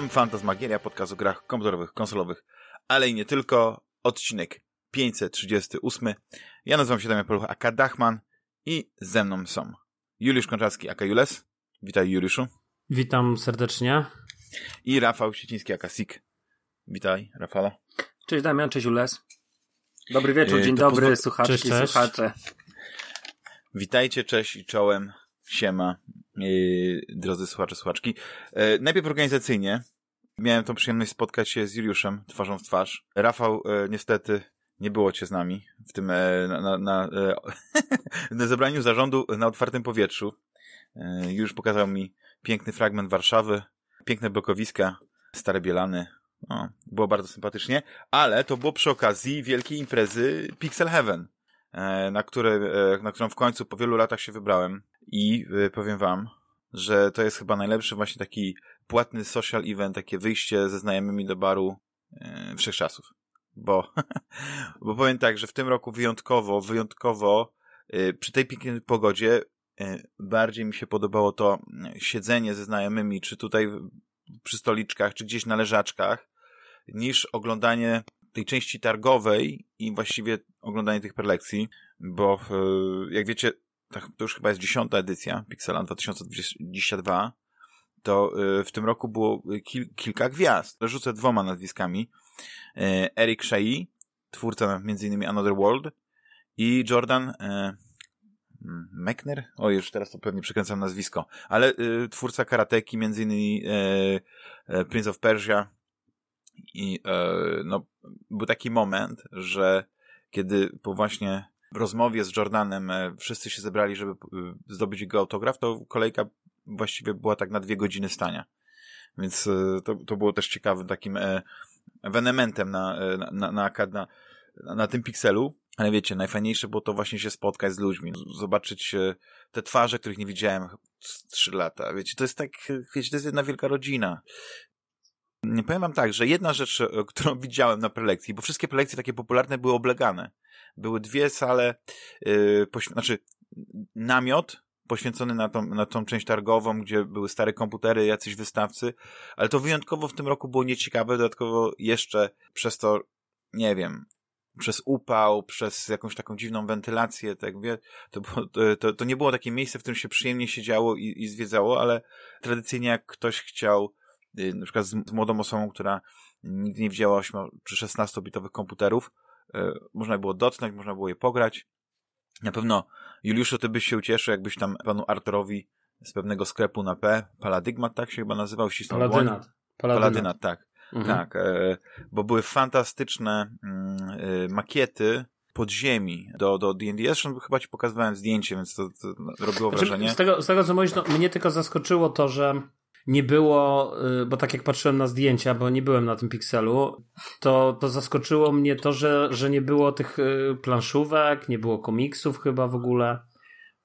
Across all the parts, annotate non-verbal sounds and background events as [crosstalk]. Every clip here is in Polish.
Witam, Fantasmagieria, podcast o grach komputerowych, konsolowych, ale i nie tylko. Odcinek 538. Ja nazywam się Damian Poluch, aka Dachman i ze mną są Juliusz Konczarski, aka Jules. Witaj Juliuszu. Witam serdecznie. I Rafał Sieciński, aka Sik. Witaj, Rafale. Cześć Damian, cześć Jules. Dobry wieczór, Yy, dzień to dobry, pozwól- słuchaczki, Cześć, cześć. słuchacze. Witajcie, cześć i czołem. Siema, yy, drodzy słuchacze, słuchaczki. Yy, najpierw organizacyjnie. Miałem tą przyjemność spotkać się z Juliuszem twarzą w twarz. Rafał, yy, niestety, nie było cię z nami w tym, e, na, na, na, e, [laughs] na zebraniu zarządu na otwartym powietrzu. E, Już pokazał mi piękny fragment Warszawy, piękne blokowiska, stare Bielany. O, było bardzo sympatycznie, ale to było przy okazji wielkiej imprezy Pixel Heaven, e, na, które, e, na którą w końcu po wielu latach się wybrałem i e, powiem wam, że to jest chyba najlepszy właśnie taki płatny social event, takie wyjście ze znajomymi do baru e, wszechczasów. Bo, [laughs] bo powiem tak, że w tym roku wyjątkowo, wyjątkowo y, przy tej pięknej pogodzie y, bardziej mi się podobało to siedzenie ze znajomymi, czy tutaj przy stoliczkach, czy gdzieś na leżaczkach, niż oglądanie tej części targowej i właściwie oglądanie tych prelekcji, bo jak wiecie, tak, to już chyba jest dziesiąta edycja Pixela 2022, to y, w tym roku było kil, kilka gwiazd. Rzucę dwoma nazwiskami. E, Eric Shea, twórca m.in. Another World i Jordan e, mm, Mechner? O, już teraz to pewnie przekręcam nazwisko. Ale twórca karateki, m.in. Prince of Persia i no, był taki moment, że kiedy po właśnie rozmowie z Jordanem e, wszyscy się zebrali, żeby e, zdobyć jego autograf, to kolejka właściwie była tak na dwie godziny stania. Więc e, to, to było też ciekawym takim ewenementem na, na, na, na, na, tym pikselu. Ale wiecie, najfajniejsze było to właśnie się spotkać z ludźmi, zobaczyć e, te twarze, których nie widziałem trzy lata. Wiecie, to jest tak, wiecie, to jest jedna wielka rodzina. Nie powiem wam tak, że jedna rzecz, e, [laughs] którą widziałem na prelekcji, bo wszystkie prelekcje takie popularne były oblegane. Były dwie sale, yy, znaczy namiot poświęcony na tą, na tą część targową, gdzie były stare komputery, jacyś wystawcy, ale to wyjątkowo w tym roku było nieciekawe, dodatkowo jeszcze przez to, nie wiem, przez upał, przez jakąś taką dziwną wentylację, tak wie, to, było, to, to, nie było takie miejsce, w którym się przyjemnie siedziało i, i zwiedzało, ale tradycyjnie jak ktoś chciał, na przykład z, młodą osobą, która nigdy nie widziała 8 czy 16-bitowych komputerów, y, można było dotknąć, można było je pograć. Na pewno, Juliuszu, ty byś się ucieszył, jakbyś tam panu Arturowi z pewnego sklepu na P, Paladygmat, tak się chyba nazywał, ścisnął dłoń. Paladynat. Paladynat. Paladynat, tak. Mhm. Tak, e, bo były fantastyczne mm, e, makiety podziemi do, do D&D. Zresztą chyba ci pokazywałem zdjęcie, więc to, to robiło Znaczy, wrażenie. z, tego, z tego co mówisz, no, mnie tylko zaskoczyło to, że nie było, y, bo tak jak patrzyłem na zdjęcia, bo nie byłem na tym pikselu, to, to zaskoczyło mnie to, że, że nie było tych y, planszówek, nie było komiksów chyba w ogóle.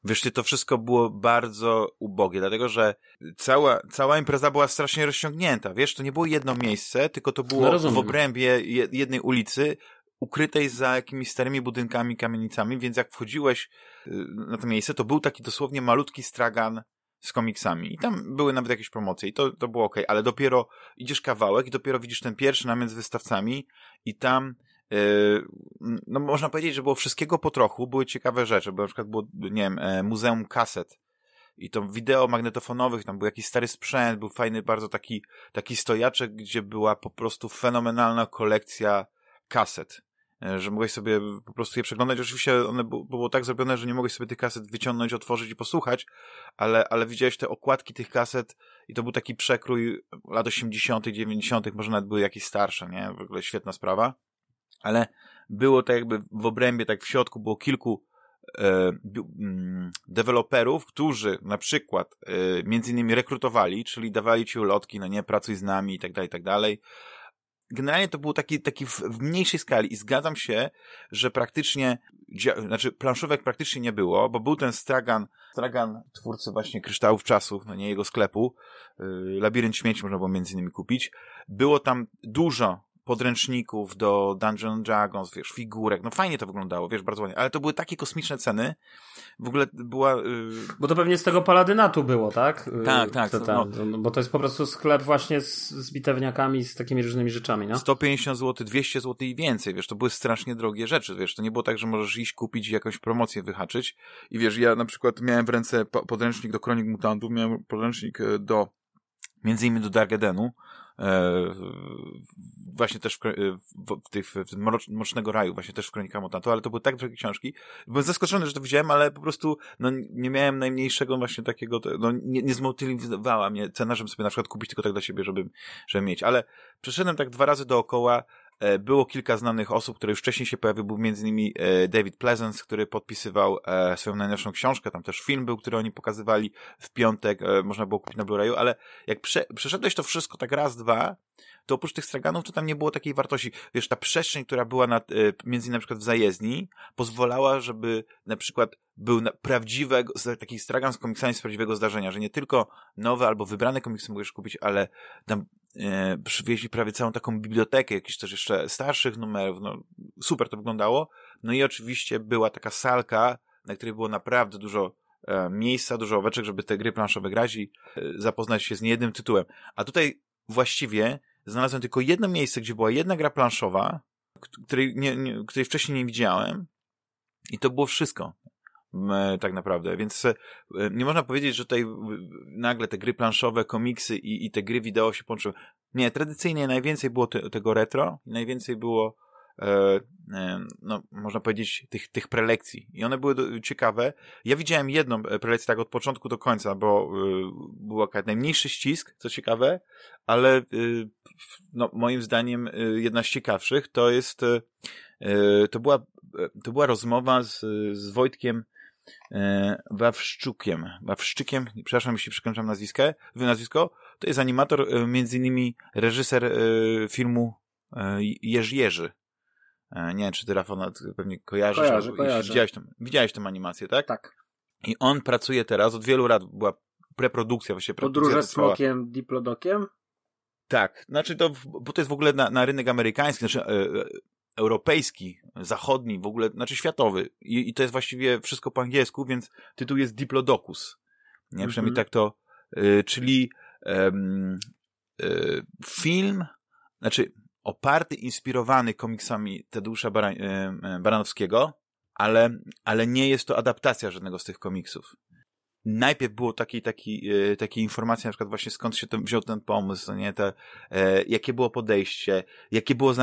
Wiesz, ty, to wszystko było bardzo ubogie, dlatego że cała, cała impreza była strasznie rozciągnięta. Wiesz, to nie było jedno miejsce, tylko to było No w obrębie je- jednej ulicy, ukrytej za jakimiś starymi budynkami, kamienicami, więc jak wchodziłeś y, na to miejsce, to był taki dosłownie malutki stragan z komiksami. I tam były nawet jakieś promocje i to, to było okej, ale dopiero idziesz kawałek i dopiero widzisz ten pierwszy namiot z wystawcami i tam Yy, no można powiedzieć, że było wszystkiego po trochu, były ciekawe rzeczy, bo na przykład było, nie wiem, e, muzeum kaset. I to wideo magnetofonowych, tam był jakiś stary sprzęt, był fajny bardzo taki, taki stojaczek, gdzie była po prostu fenomenalna kolekcja kaset, E, że mogłeś sobie po prostu je przeglądać. Oczywiście one było tak zrobione, że nie mogłeś sobie tych kaset wyciągnąć, otworzyć i posłuchać, ale, ale widziałeś te okładki tych kaset i to był taki przekrój lat 80., 90., może nawet były jakieś starsze, nie? W ogóle świetna sprawa ale było tak jakby w obrębie, tak w środku było kilku e, mm, deweloperów, którzy na przykład e, między innymi rekrutowali, czyli dawali ci ulotki, no nie, pracuj z nami i tak dalej, i tak dalej. Generalnie to był taki, taki w, w mniejszej skali i zgadzam się, że praktycznie, znaczy planszówek praktycznie nie było, bo był ten stragan, stragan twórcy właśnie Kryształów Czasów, no nie jego sklepu, y, Labirynt Śmieci można było między innymi kupić. Było tam dużo podręczników do Dungeon Dragons, wiesz, figurek, no fajnie to wyglądało, wiesz, bardzo ładnie, ale to były takie kosmiczne ceny, w ogóle była... Yy... Bo to pewnie z tego paladynatu było, tak? Tak, tak. To, no. no. Bo to jest po prostu sklep właśnie z, z bitewniakami, z takimi różnymi rzeczami, no? 150 zł, 200 zł i więcej, wiesz, to były strasznie drogie rzeczy, wiesz, to nie było tak, że możesz iść kupić jakąś promocję, wyhaczyć i wiesz, ja na przykład miałem w ręce podręcznik do Kronik Mutantów, miałem podręcznik e, do między innymi do Dark Edenu, właśnie też w, w, w tych w Mrocznego Raju, właśnie też w Kronika Mutantu, ale to były tak drogie książki. Byłem zaskoczony, że to widziałem, ale po prostu no, nie miałem najmniejszego właśnie takiego, no, nie, nie zmotywowała mnie cena, żeby sobie na przykład kupić tylko tak dla siebie, żeby, żeby mieć. Ale przeszedłem tak dwa razy dookoła, E, było kilka znanych osób, które już wcześniej się pojawiły, był między innymi e, David Pleasance, który podpisywał e, swoją najnowszą książkę, tam też film był, który oni pokazywali w piątek, można było kupić na Blu-rayu, ale jak prze, przeszedłeś to wszystko tak raz, dwa, to oprócz tych straganów to tam nie było takiej wartości. Wiesz, ta przestrzeń, która była na, między innymi na przykład w zajezdni, pozwalała, żeby na przykład był na, prawdziwego, taki stragan z komiksami z prawdziwego zdarzenia, że nie tylko nowe albo wybrane komiksy możesz kupić, ale tam e, przywieźli prawie całą taką bibliotekę, jakichś też jeszcze starszych numerów, no super to wyglądało. No i oczywiście była taka salka, na której było naprawdę dużo e, miejsca, dużo oweczek, żeby te gry planszowe grać i e, zapoznać się z niejednym tytułem. A tutaj właściwie znalazłem tylko jedno miejsce, gdzie była jedna gra planszowa, której, nie, nie, której wcześniej nie widziałem i to było wszystko tak naprawdę. Więc e, nie można powiedzieć, że tutaj nagle te gry planszowe, komiksy i, i te gry wideo się połączyły. Nie, tradycyjnie najwięcej było te, tego retro, najwięcej było no, można powiedzieć, tych, tych prelekcji. I one były ciekawe. Ja widziałem jedną e, prelekcję tak od początku do końca, bo był akurat najmniejszy ścisk, co ciekawe, ale no, moim zdaniem jedna z ciekawszych to jest to była, to była rozmowa z, z Wojtkiem E, Wawszczukiem. Wawszczykiem, przepraszam, jeśli przekręcam nazwiskę, nazwisko, to jest animator, e, między innymi reżyser e, filmu Jerzy Jerzy. Nie wiem, czy ty, Rafał, pewnie kojarzysz. Kojarzę, kojarzę. Widziałeś, tą, widziałeś tę animację, tak? Tak. I on pracuje teraz, od wielu lat była preprodukcja, właściwie Podróże z smokiem, diplodokiem? Tak, znaczy to, bo to jest w ogóle na, na rynek amerykański, znaczy europejski, zachodni, w ogóle, znaczy światowy. I, i to jest właściwie wszystko po angielsku, więc tytuł jest Diplodocus. Nie, mm -hmm. przynajmniej tak to, y, czyli y, film, znaczy oparty, inspirowany komiksami Tadeusza Bara, Baranowskiego, ale, ale nie jest to adaptacja żadnego z tych komiksów. Najpierw było taki, taki, e, informacje, na przykład właśnie skąd się ten, wziął ten pomysł, nie, te, e, jakie było podejście, jakie było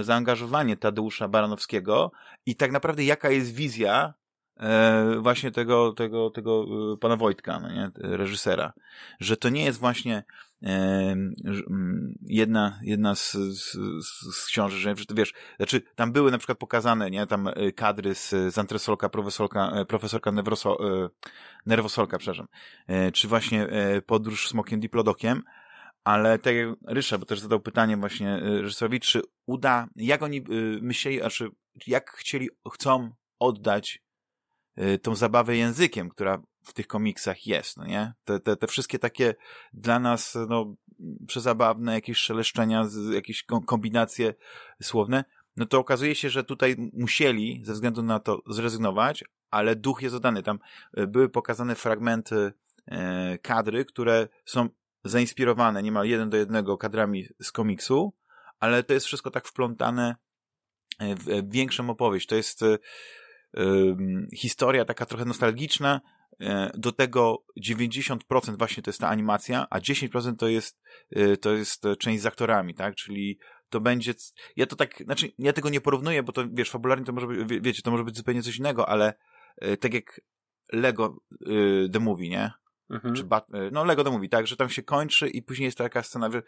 zaangażowanie Tadeusza Baranowskiego i tak naprawdę jaka jest wizja e, właśnie tego, tego, tego e, pana Wojtka, no nie, reżysera, że to nie jest właśnie jedna, jedna z, z, z książek, że wiesz, znaczy tam były na przykład pokazane, nie, tam y, kadry z, z antresolka, profesorka, e, profesorka Nerwoso, e, Nerwosolka, przepraszam, e, czy właśnie podróż smokiem diplodokiem, ale tak jak Rysza, bo też zadał pytanie właśnie reżyserowi, czy uda, jak oni myśleli, znaczy jak chcieli, chcą oddać tą zabawę językiem, która w tych komiksach jest, no nie? Te, te, te wszystkie takie dla nas, no, przezabawne jakieś szeleszczenia, jakieś kombinacje słowne, no to okazuje się, że tutaj musieli ze względu na to zrezygnować, ale duch jest oddany. Tam e, były pokazane fragmenty e, kadry, które są zainspirowane niemal jeden do jednego kadrami z komiksu, ale to jest wszystko tak wplątane w większą opowieść. To jest historia taka trochę nostalgiczna, E, do tego 90% właśnie to jest ta animacja, a 10% to jest, e, to jest część z aktorami, tak? Czyli to będzie, ja to tak, znaczy, ja tego nie porównuję, bo to, wiesz, fabularnie to może być, wiecie, to może być zupełnie coś innego, ale e, tak jak Lego The Movie, nie? Mhm. Czy Bat no Lego The Movie, tak, że tam się kończy i później jest taka scena, że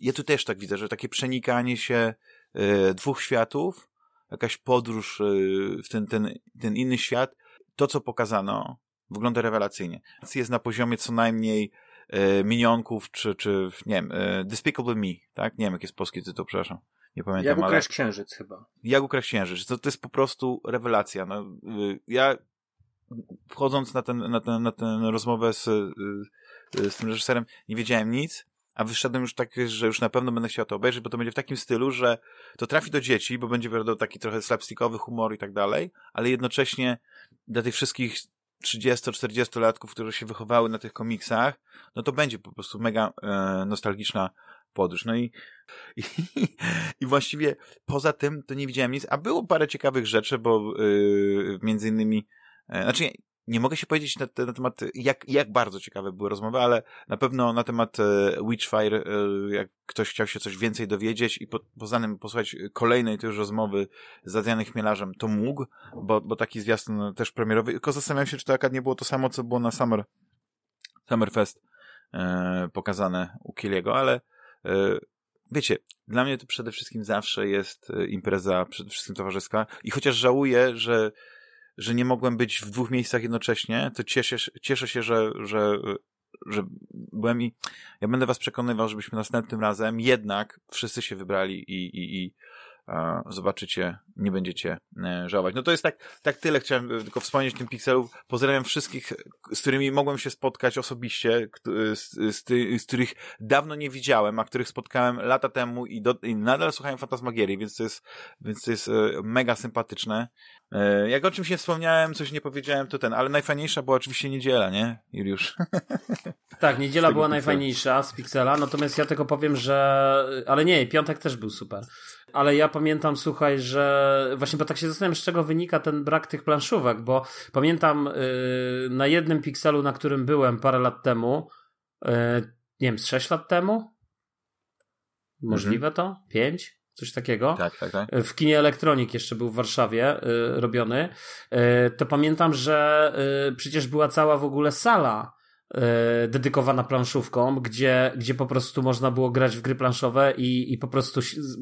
ja tu też tak widzę, że takie przenikanie się dwóch światów, jakaś podróż w ten, ten, ten inny świat, to co pokazano, Wygląda rewelacyjnie. Jest na poziomie co najmniej e, minionków, czy, czy nie wiem, e, Despicable Me, tak? Nie wiem, jaki jest polski tytuł, przepraszam. Nie pamiętam, Jak ukraść ale... księżyc chyba. Jak ukraść księżyc. To, to jest po prostu rewelacja. No, y, ja wchodząc na, ten, na, ten, na tę rozmowę z, y, z tym reżyserem, nie wiedziałem nic, a wyszedłem już tak, że już na pewno będę chciał to obejrzeć, bo to będzie w takim stylu, że to trafi do dzieci, bo będzie wiadomo taki trochę slapstickowy humor i tak dalej, ale jednocześnie dla tych wszystkich 30-40 latków, które się wychowały na tych komiksach, no to będzie po prostu mega e, nostalgiczna podróż. No i, [laughs] i, i właściwie poza tym to nie widziałem nic, a było parę ciekawych rzeczy, bo yy, między innymi, yy, znaczy nie mogę się powiedzieć na, na, temat, jak, jak bardzo ciekawe były rozmowy, ale na pewno na temat e, Witchfire, e, jak ktoś chciał się coś więcej dowiedzieć i po, poza posłuchać kolejnej też rozmowy z Adrianem Chmielarzem, to mógł, bo, bo taki zwiastun też premierowy, tylko zastanawiam się, czy to nie było to samo, co było na Summer, Summerfest e, pokazane u Kiliego, ale e, wiecie, dla mnie to przede wszystkim zawsze jest e, impreza przede wszystkim towarzyska i chociaż żałuję, że że nie mogłem być w dwóch miejscach jednocześnie, to cieszę, cieszę się, że, że, że byłem i ja będę was przekonywał, żebyśmy następnym razem jednak wszyscy się wybrali i, i, i zobaczycie, nie będziecie e, żałować. No to jest tak, tak tyle, chciałem tylko wspomnieć tym pikselu. Pozdrawiam wszystkich, z którymi mogłem się spotkać osobiście, z, z, z których dawno nie widziałem, a których spotkałem lata temu i, do, i nadal słuchałem Fantasmagierii, więc to jest, więc to jest e, mega sympatyczne. E, jak o czymś nie wspomniałem, coś nie powiedziałem, to ten, ale najfajniejsza była oczywiście niedziela, nie, Juliusz? [laughs] Tak, niedziela była najfajniejsza z Pixela, natomiast ja tylko powiem, że, ale nie, piątek też był super. Ale ja pamiętam, słuchaj, że właśnie, bo tak się zastanawiam, z czego wynika ten brak tych planszówek, bo pamiętam yy, na jednym Pixelu, na którym byłem parę lat temu, yy, nie wiem, z sześć lat temu? Możliwe mhm. to? Pięć? coś takiego. Tak, tak, tak. W kinie Elektronik jeszcze był w Warszawie y, robiony. Y, to pamiętam, że y, przecież była cała w ogóle sala dedykowana planszówkom, gdzie, gdzie po prostu można było grać w gry planszowe i, i po prostu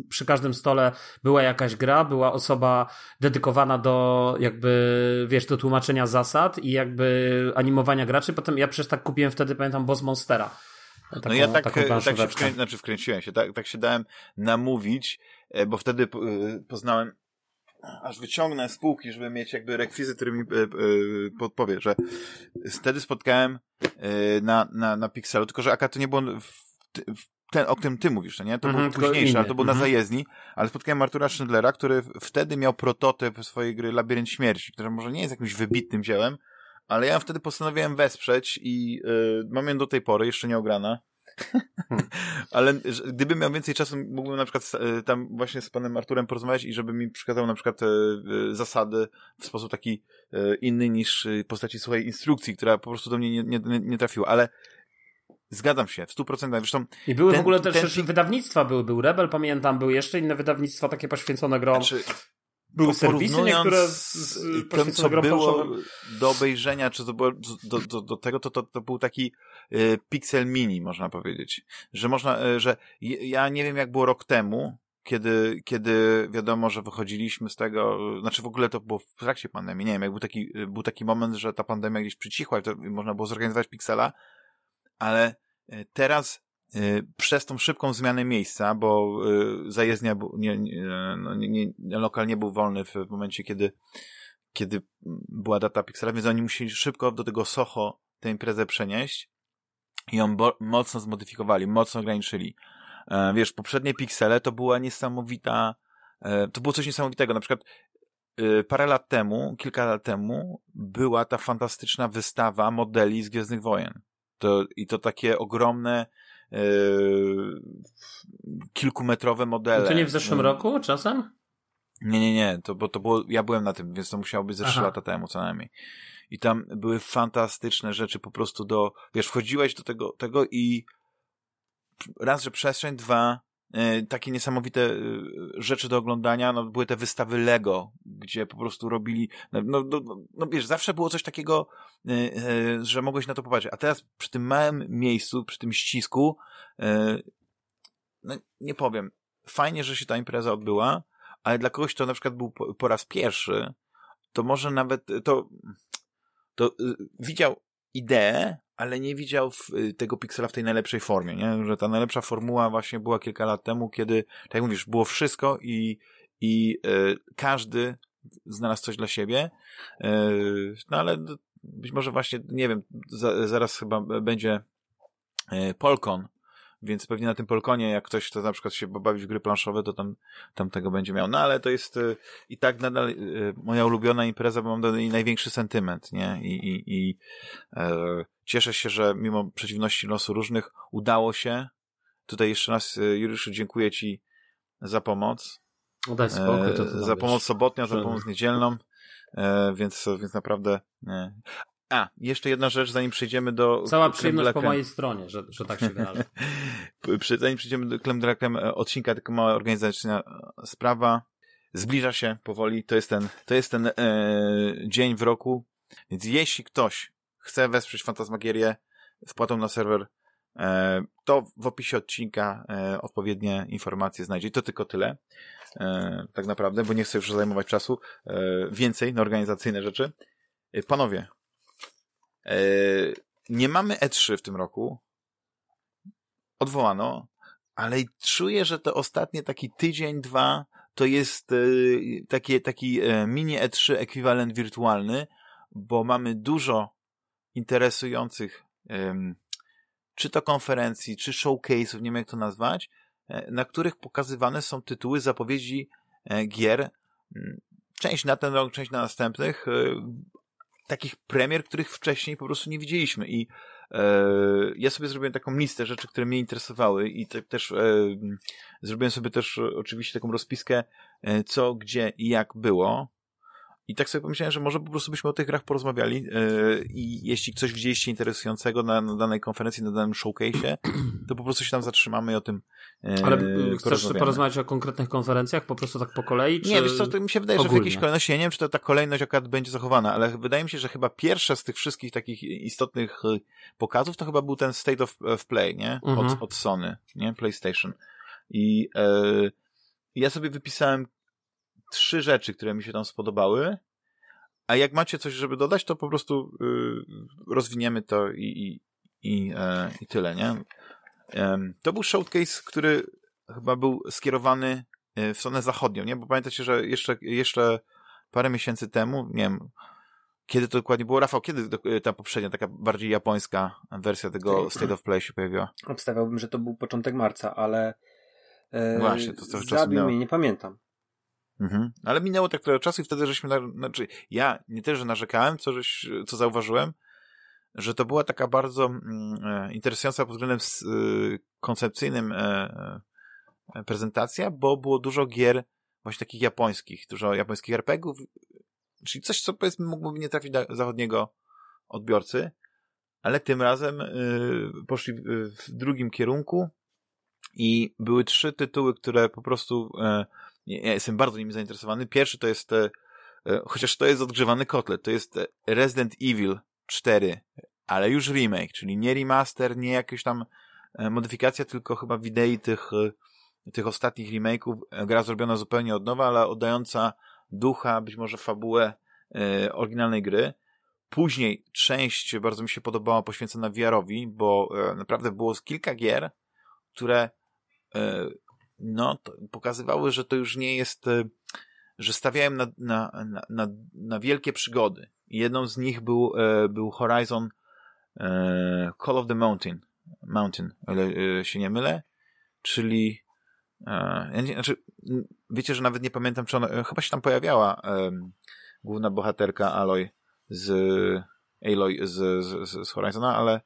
przy każdym stole była jakaś gra, była osoba dedykowana do jakby, wiesz, do tłumaczenia zasad i jakby animowania graczy. Potem ja przecież tak kupiłem wtedy, pamiętam, Boss Monstera Taką, no ja tak, tak się wkrę... znaczy wkręciłem się, tak, tak się dałem namówić, e, bo wtedy e, poznałem aż wyciągnę z półki, żeby mieć jakby rekwizyt, który mi podpowie, że wtedy spotkałem na, na, na Pixelu, tylko że akurat to nie było ten, o którym ty mówisz, nie? To mm był późniejszy, ale to był mm na mhm. zajezdni, ale spotkałem Artura Schindlera, który wtedy miał prototyp swojej gry Labirynt Śmierci, która może nie jest jakimś wybitnym dziełem, ale ja wtedy postanowiłem wesprzeć i y, mam ją do tej pory, jeszcze nie ograna. Hmm. ale gdybym miał więcej czasu, mógłbym na przykład y, tam właśnie z panem Arturem porozmawiać i żeby mi przekazał na przykład y, y, zasady w sposób taki inny niż w postaci swojej instrukcji, która po prostu do mnie nie, nie, nie trafiła, ale Zgadzam się, w stu procentach. Zresztą I były ten, w ogóle też ten... wydawnictwa, były, był Rebel, pamiętam, były jeszcze inne wydawnictwa takie poświęcone grom. Znaczy, były serwisy niektóre z, z tym, co było do obejrzenia, czy to było do, do, do tego, to, to, to był taki y, pixel mini, można powiedzieć. Że można, y, że ja nie wiem, jak było rok temu, kiedy, kiedy wiadomo, że wychodziliśmy z tego, znaczy w ogóle to było w trakcie pandemii, nie wiem, jak był taki, był taki moment, że ta pandemia gdzieś przycichła i to można było zorganizować Pixela, ale teraz przez tą szybką zmianę miejsca, bo y, zajezdnia nie, nie, no, nie, lokal nie był wolny w momencie, kiedy, kiedy była data Pixela, więc oni musieli szybko do tego Soho tę imprezę przenieść i ją mocno zmodyfikowali, mocno ograniczyli. E, wiesz, poprzednie Pixele to była niesamowita, e, to było coś niesamowitego. Na przykład y, parę lat temu, kilka lat temu była ta fantastyczna wystawa modeli z Gwiezdnych Wojen. To, I to takie ogromne kilkumetrowe modele. To nie w zeszłym roku czasem? Nie, nie, nie, to, bo to było, ja byłem na tym, więc to musiało być ze trzy lata temu co najmniej. I tam były fantastyczne rzeczy po prostu do, wiesz, wchodziłeś do tego, tego i raz, że przestrzeń, dwa, E, takie niesamowite e, rzeczy do oglądania, no były te wystawy Lego, gdzie po prostu robili, no, no, no, no wiesz, zawsze było coś takiego, e, że mogłeś na to popatrzeć, a teraz przy tym małym miejscu, przy tym ścisku, no nie powiem, fajnie, że się ta impreza odbyła, ale dla kogoś, kto na przykład był po, po raz pierwszy, to może nawet, to, to widział ideę, ale nie widział y, tego Pixela w tej najlepszej formie, nie? Że ta najlepsza formuła właśnie była kilka lat temu, kiedy, tak jak mówisz, było wszystko i, i y, każdy znalazł coś dla siebie, y, no ale być może właśnie, nie wiem, za, zaraz chyba będzie y, Polkon, więc pewnie na tym Polkonie, jak ktoś chce na przykład się bawić w gry planszowe, to tam, tam tego będzie miał. No ale to jest i tak nadal moja ulubiona impreza, bo mam do niej największy sentyment, nie? I, i, i cieszę się, że mimo przeciwności losu różnych udało się. Tutaj jeszcze raz, y, Juliuszu, dziękuję Ci za pomoc. No daj spokój, to, E, to za pomoc sobotnią, za [laughs] pomoc niedzielną, e, więc, więc naprawdę... E. A, jeszcze jedna rzecz, zanim przejdziemy do... Cała przyjemność po mojej stronie, że, że tak się wyrażę. [laughs] Zanim przejdziemy do e, odcinka, tylko mała organizacyjna sprawa. Zbliża się powoli, to jest ten, to jest ten e, dzień w roku, więc jeśli ktoś chce wesprzeć Fantasmagierię wpłatą na serwer, e, to w opisie odcinka e, odpowiednie informacje znajdzie. To tylko tyle. E, tak naprawdę, bo nie chcę już zajmować czasu. Więcej na organizacyjne rzeczy. Panowie, nie mamy E3 w tym roku. Odwołano, ale czuję, że to ostatnie taki tydzień, dwa to jest taki e, mini E3 ekwiwalent wirtualny, bo mamy dużo interesujących czy to konferencji, czy showcase'ów, nie wiem jak to nazwać, e, na których pokazywane są tytuły zapowiedzi e, gier, część na ten rok, część na następnych, e, takich premier, których wcześniej po prostu nie widzieliśmy i ja sobie zrobiłem taką listę rzeczy, które mnie interesowały i te, też zrobiłem sobie też oczywiście taką rozpiskę, co, gdzie i jak było. I tak sobie pomyślałem, że może po prostu byśmy o tych grach porozmawiali e, i jeśli coś widzieliście interesującego na, na danej konferencji, na danym showcase'ie, [clears throat] to po prostu się tam zatrzymamy i o tym e, Ale y, chcesz porozmawiać o konkretnych konferencjach, po prostu tak po kolei? Czy... Nie, wiesz co, to mi się wydaje, że w ogólnie? jakiejś kolejności, ja nie wiem, czy to ta kolejność akurat będzie zachowana, ale wydaje mi się, że chyba pierwsza z tych wszystkich takich istotnych pokazów to chyba był ten State of, of Play, nie? Od, Mhm. od Sony, nie? PlayStation. I e, ja sobie wypisałem trzy rzeczy, które mi się tam spodobały, a jak macie coś, żeby dodać, to po prostu y, rozwiniemy to i, i, i, e, i tyle, nie? Em, to był showcase, który chyba był skierowany e, w stronę zachodnią, nie? Bo pamiętacie, że jeszcze, jeszcze parę miesięcy temu, nie wiem, kiedy to dokładnie było, Rafał, kiedy do- ta poprzednia, taka bardziej japońska wersja tego State of Play się pojawiła? Obstawiałbym, że to był początek marca, ale e, Właśnie, to trochę czasu mnie, nie pamiętam. Mhm. Ale minęło tak trochę czasu i wtedy żeśmy, na, znaczy ja nie też, że narzekałem, co, żeś, co zauważyłem, że to była taka bardzo mm, e, interesująca pod względem y, koncepcyjnym e, prezentacja, bo było dużo gier właśnie takich japońskich, dużo japońskich RPGów, czyli coś, co powiedzmy mogłoby nie trafić do zachodniego odbiorcy, ale tym razem y, poszli w- drugim kierunku i były trzy tytuły, które po prostu nie- ja jestem bardzo nimi zainteresowany. Pierwszy to jest, e, e, chociaż to jest odgrzewany kotlet, to jest e, Resident Evil 4, ale już remake, czyli nie remaster, nie jakaś tam e, modyfikacja, tylko chyba widei tych, tych ostatnich remake'ów. Gra zrobiona zupełnie od nowa, ale oddająca ducha, być może fabułę e, oryginalnej gry. Później część bardzo mi się podobała poświęcona VR-owi, bo e, naprawdę było kilka gier, które e, no, pokazywały, że to już nie jest, e, że stawiałem na, na, na, na, wielkie przygody. Jedną z nich był, e, był Horizon e, Call of the Mountain, Mountain, o ile się nie mylę, czyli znaczy, wiecie, że nawet nie pamiętam, czy ona, chyba się tam pojawiała główna bohaterka Aloy z Aloy z, z, z, Horizona, ale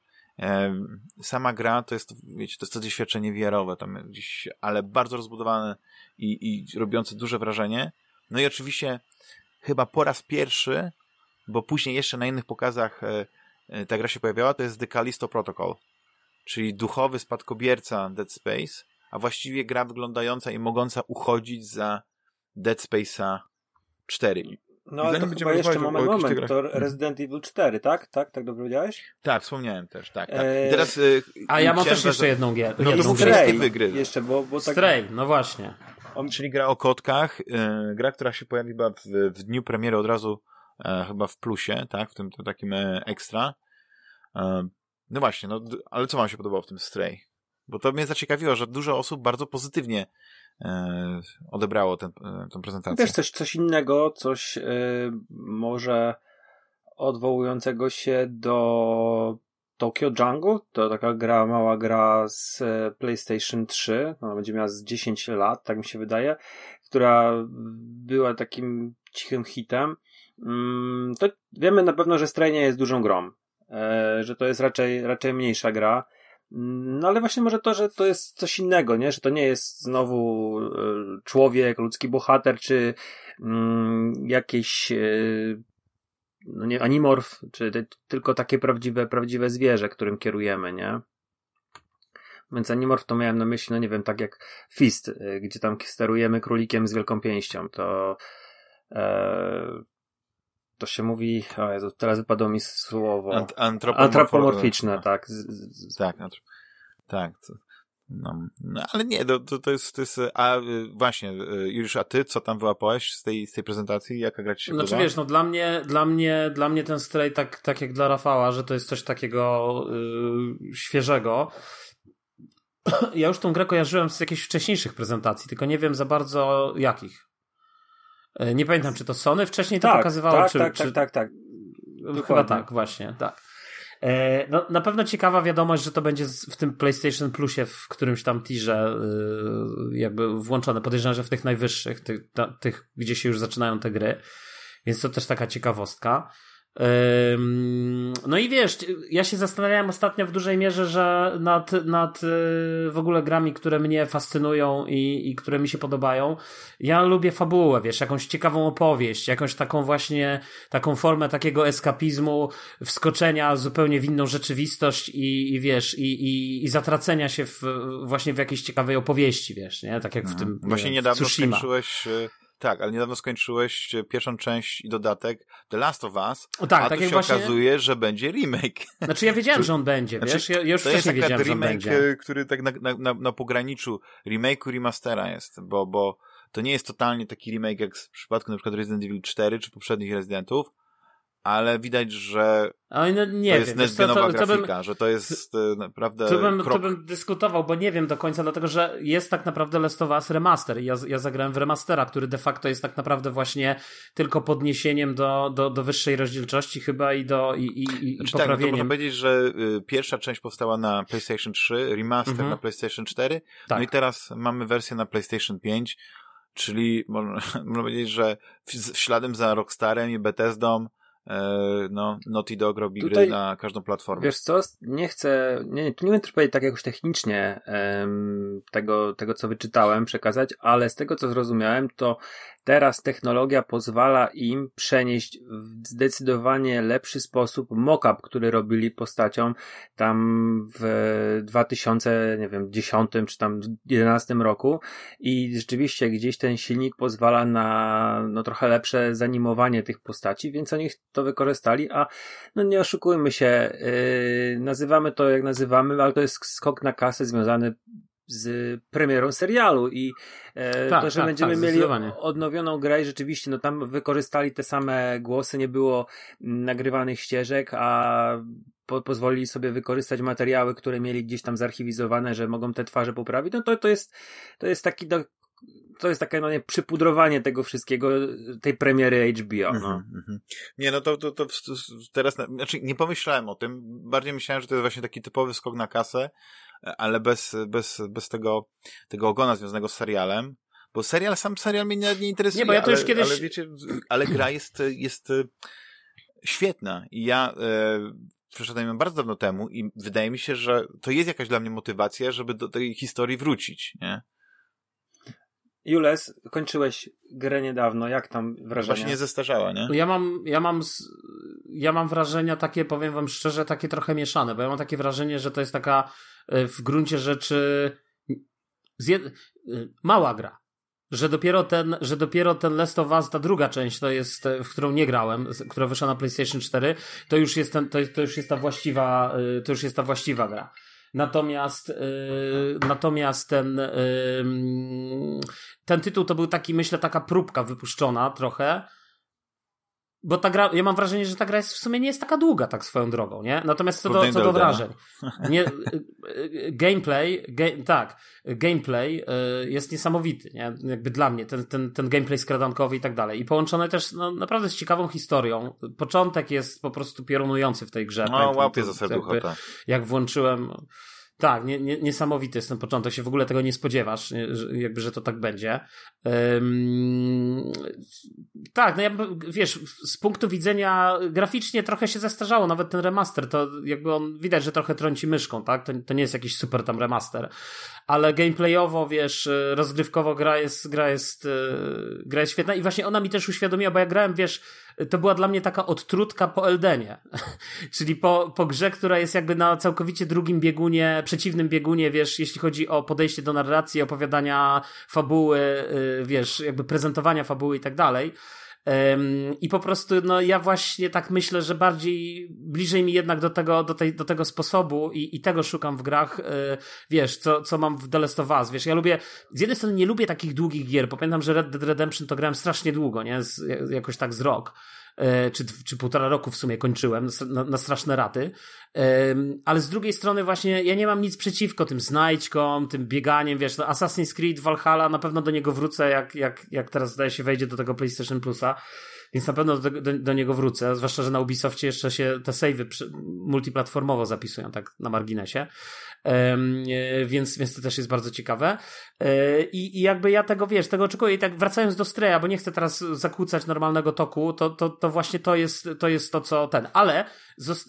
sama gra to jest, wiecie, to jest to doświadczenie VR-owe, tam gdzieś, ale bardzo rozbudowane i, i robiące duże wrażenie. No i oczywiście chyba po raz pierwszy, bo później jeszcze na innych pokazach e, e, ta gra się pojawiała, to jest The Callisto Protocol, czyli duchowy spadkobierca Dead Space, a właściwie gra wyglądająca i mogąca uchodzić za Dead Space'a 4. No ale to będziemy jeszcze o- moment, o moment, to Resident Evil 4, tak? Tak, tak dobrze powiedziałeś? Tak, wspomniałem też, tak. tak. Eee, teraz, e, A ja mam też jeszcze jedną gier. No to jedną Stray wygry. jeszcze, bo, bo tak... Stray, no właśnie. On, Czyli gra o kotkach, e, gra, która się pojawi chyba w, w dniu premiery od razu e, chyba w plusie, tak, w tym, tym takim e, ekstra. E, no właśnie, no, ale co wam się podobało w tym Stray? Bo to mnie zaciekawiło, że dużo osób bardzo pozytywnie e, odebrało ten, e, tę prezentację. Wiesz, coś, coś innego, coś y, może odwołującego się do Tokyo Jungle, to taka gra, mała gra z e, PlayStation 3, ona będzie miała z 10 lat, tak mi się wydaje, która była takim cichym hitem. Mm, to wiemy na pewno, że Stray nie jest dużą grą, e, że to jest raczej, raczej mniejsza gra. Mm, no ale właśnie może to, że to jest coś innego, nie? Że to nie jest znowu e, człowiek, ludzki bohater, czy mm, jakieś no nie, animorf, czy te, tylko takie prawdziwe, prawdziwe zwierzę, którym kierujemy, nie? Więc animorf to miałem na myśli, no nie wiem, tak jak Fist, y, gdzie tam sterujemy królikiem z wielką pięścią, to e, to się mówi, o Jezu, teraz wypadło mi słowo. Ant antropomorficzne, tak. Z, z, tak, tak. No, no, ale nie, to, to, to, jest, to jest, a y, właśnie, y, już a ty, co tam wyłapałeś z tej, z tej prezentacji? Jaka gra ci się Znaczy wiesz, no dla mnie, dla mnie, dla mnie ten stray tak, tak jak dla Rafała, że to jest coś takiego yy, świeżego. [clears throat] Ja już tą grę kojarzyłem z jakichś wcześniejszych prezentacji, tylko nie wiem za bardzo jakich. Y, nie pamiętam, czy to Sony wcześniej to tak, pokazywało, tak, czy, tak, czy... tak, tak, tak. Chyba tak, właśnie, tak. E, no, na pewno ciekawa wiadomość, że to będzie w tym PlayStation Plusie w którymś tam tirze y, jakby włączone. Podejrzewam, że w tych najwyższych, tych, tych, gdzie się już zaczynają te gry. Więc to też taka ciekawostka. No i wiesz, ja się zastanawiałem ostatnio w dużej mierze, że nad, nad y, w ogóle grami, które mnie fascynują i, i które mi się podobają. Ja lubię fabułę, wiesz, jakąś ciekawą opowieść, jakąś taką właśnie, taką formę takiego eskapizmu, wskoczenia zupełnie w inną rzeczywistość i, i wiesz, i, i, i zatracenia się w, właśnie w jakiejś ciekawej opowieści, wiesz, nie? Tak jak w mhm. tym. Właśnie wiem, niedawno skończyłeś y, tak, ale niedawno skończyłeś e, pierwszą część i dodatek The Last of Us, o, tak, a tak tu się właśnie... okazuje, że będzie remake. Znaczy ja wiedziałem, że on będzie, znaczy, wiesz, ja, już to wcześniej jest wiedziałem, remake, że on będzie. który tak na, na, na pograniczu remake'u remastera jest, bo, bo to nie jest totalnie taki remake jak w przypadku na przykład Resident Evil 4 czy poprzednich Residentów, ale widać, że no, nie to jest next-genowa to, to, grafika, bym, że to jest e, naprawdę to bym, krok... to bym dyskutował, bo nie wiem do końca, dlatego że jest tak naprawdę Last of Us remaster. Ja, ja zagrałem w remastera, który de facto jest tak naprawdę właśnie tylko podniesieniem do, do, do wyższej rozdzielczości chyba i do i, i, i znaczy, poprawieniem. Tak, no można powiedzieć, że y, pierwsza część powstała na PlayStation 3, remaster mhm. na PlayStation 4, tak. no i teraz mamy wersję na PlayStation 5, czyli można, [laughs] można powiedzieć, że śladem za Rockstarem i Bethesdą no, Naughty Dog robi Tutaj, gry na każdą platformę. Wiesz co, nie chcę, nie, nie wiem też powiedzieć tak jakoś technicznie um, tego, tego, co wyczytałem, przekazać, ale z tego, co zrozumiałem, to Teraz technologia pozwala im przenieść w zdecydowanie lepszy sposób mockup, który robili postacią tam w 2010 czy tam 2011 roku. I rzeczywiście gdzieś ten silnik pozwala na no, trochę lepsze zanimowanie tych postaci, więc oni to wykorzystali, a no nie oszukujmy się, yy, nazywamy to jak nazywamy, ale to jest skok na kasę związany z premierą serialu i e, tak, to, że tak, będziemy tak, mieli odnowioną grę i rzeczywiście no tam wykorzystali te same głosy, nie było nagrywanych ścieżek, a po, pozwolili sobie wykorzystać materiały, które mieli gdzieś tam zarchiwizowane, że mogą te twarze poprawić, no to, to jest to jest taki do, to jest takie no nie, przypudrowanie tego wszystkiego, tej premiery HBO. No. Mm -hmm. Nie, no to, to, to, teraz, znaczy nie pomyślałem o tym, bardziej myślałem, że to jest właśnie taki typowy skok na kasę, ale bez, bez, bez tego, tego ogona związanego z serialem. Bo serial, sam serial mnie nie, nie interesuje. Nie, bo ja to ale, już kiedyś... ale wiecie, ale gra jest, jest e, świetna. I ja e, przeszedłem ją bardzo dawno temu i wydaje mi się, że to jest jakaś dla mnie motywacja, żeby do tej historii wrócić, nie? Jules, kończyłeś grę niedawno, jak tam wrażenia? Właśnie nie zestarzała, nie? Ja mam, ja mam, ja mam wrażenia takie, powiem wam szczerze, takie trochę mieszane, bo ja mam takie wrażenie, że to jest taka e, w gruncie rzeczy jed... E, mała gra. Że dopiero ten, że dopiero ten Last of Us, ta druga część, to jest, e, w którą nie grałem, która wyszła na PlayStation 4, to już jest ten, to, to już jest ta właściwa, to już jest ta właściwa gra. Natomiast, yy, natomiast ten, yy, ten tytuł to był taki, myślę, taka próbka wypuszczona trochę. Bo ta gra, ja mam wrażenie, że ta gra jest w sumie nie jest taka długa, tak swoją drogą, nie? Natomiast co do, co do wrażeń. [laughs] Nie, gameplay, ga, tak, gameplay jest niesamowity, nie? Jakby dla mnie, ten, ten, ten gameplay skradankowy i tak dalej. I połączone też, no, naprawdę z ciekawą historią. Początek jest po prostu piorunujący w tej grze. No, łapie za serducho, tak. Jak włączyłem, tak, nie, nie, niesamowity jest ten początek, się w ogóle tego nie spodziewasz, nie, że, jakby, że to tak będzie. Um, tak, no ja, wiesz, z punktu widzenia graficznie trochę się zestarzało, nawet ten remaster, to jakby on widać, że trochę trąci myszką, tak? To, to nie jest jakiś super tam remaster, ale gameplayowo, wiesz, rozgrywkowo gra jest, gra jest, e, gra jest świetna i właśnie ona mi też uświadomiła, bo ja grałem, wiesz, to była dla mnie taka odtrutka po Eldenie. [laughs] Czyli po, po grze, która jest jakby na całkowicie drugim biegunie, przeciwnym biegunie, wiesz, jeśli chodzi o podejście do narracji, opowiadania fabuły, y, wiesz, jakby prezentowania fabuły i tak dalej. I po prostu, no ja właśnie tak myślę, że bardziej bliżej mi jednak do tego, do tej, do tego sposobu i, i tego szukam w grach, y, wiesz, co, co mam w The of Us, wiesz, ja lubię, z jednej strony nie lubię takich długich gier, pamiętam, że Red Dead Redemption to grałem strasznie długo, nie, z, jakoś tak z rok, E, czy, czy półtora roku w sumie kończyłem na, na straszne raty. Ale z drugiej strony właśnie ja nie mam nic przeciwko tym znajdźkom, tym bieganiem, wiesz, no Assassin's Creed, Valhalla, na pewno do niego wrócę, jak, jak, jak teraz zdaje się wejdzie do tego PlayStation Plusa. Więc na pewno do, do, do, niego wrócę, zwłaszcza, że na Ubisoftie jeszcze się te savey multiplatformowo zapisują, tak na marginesie. Um, więc, więc to też jest bardzo ciekawe. E, I, I jakby ja tego, wiesz, tego oczekuję. I tak wracając do Streja, bo nie chcę teraz zakłócać normalnego toku, to, to, to właśnie to jest, to jest to, co ten. Ale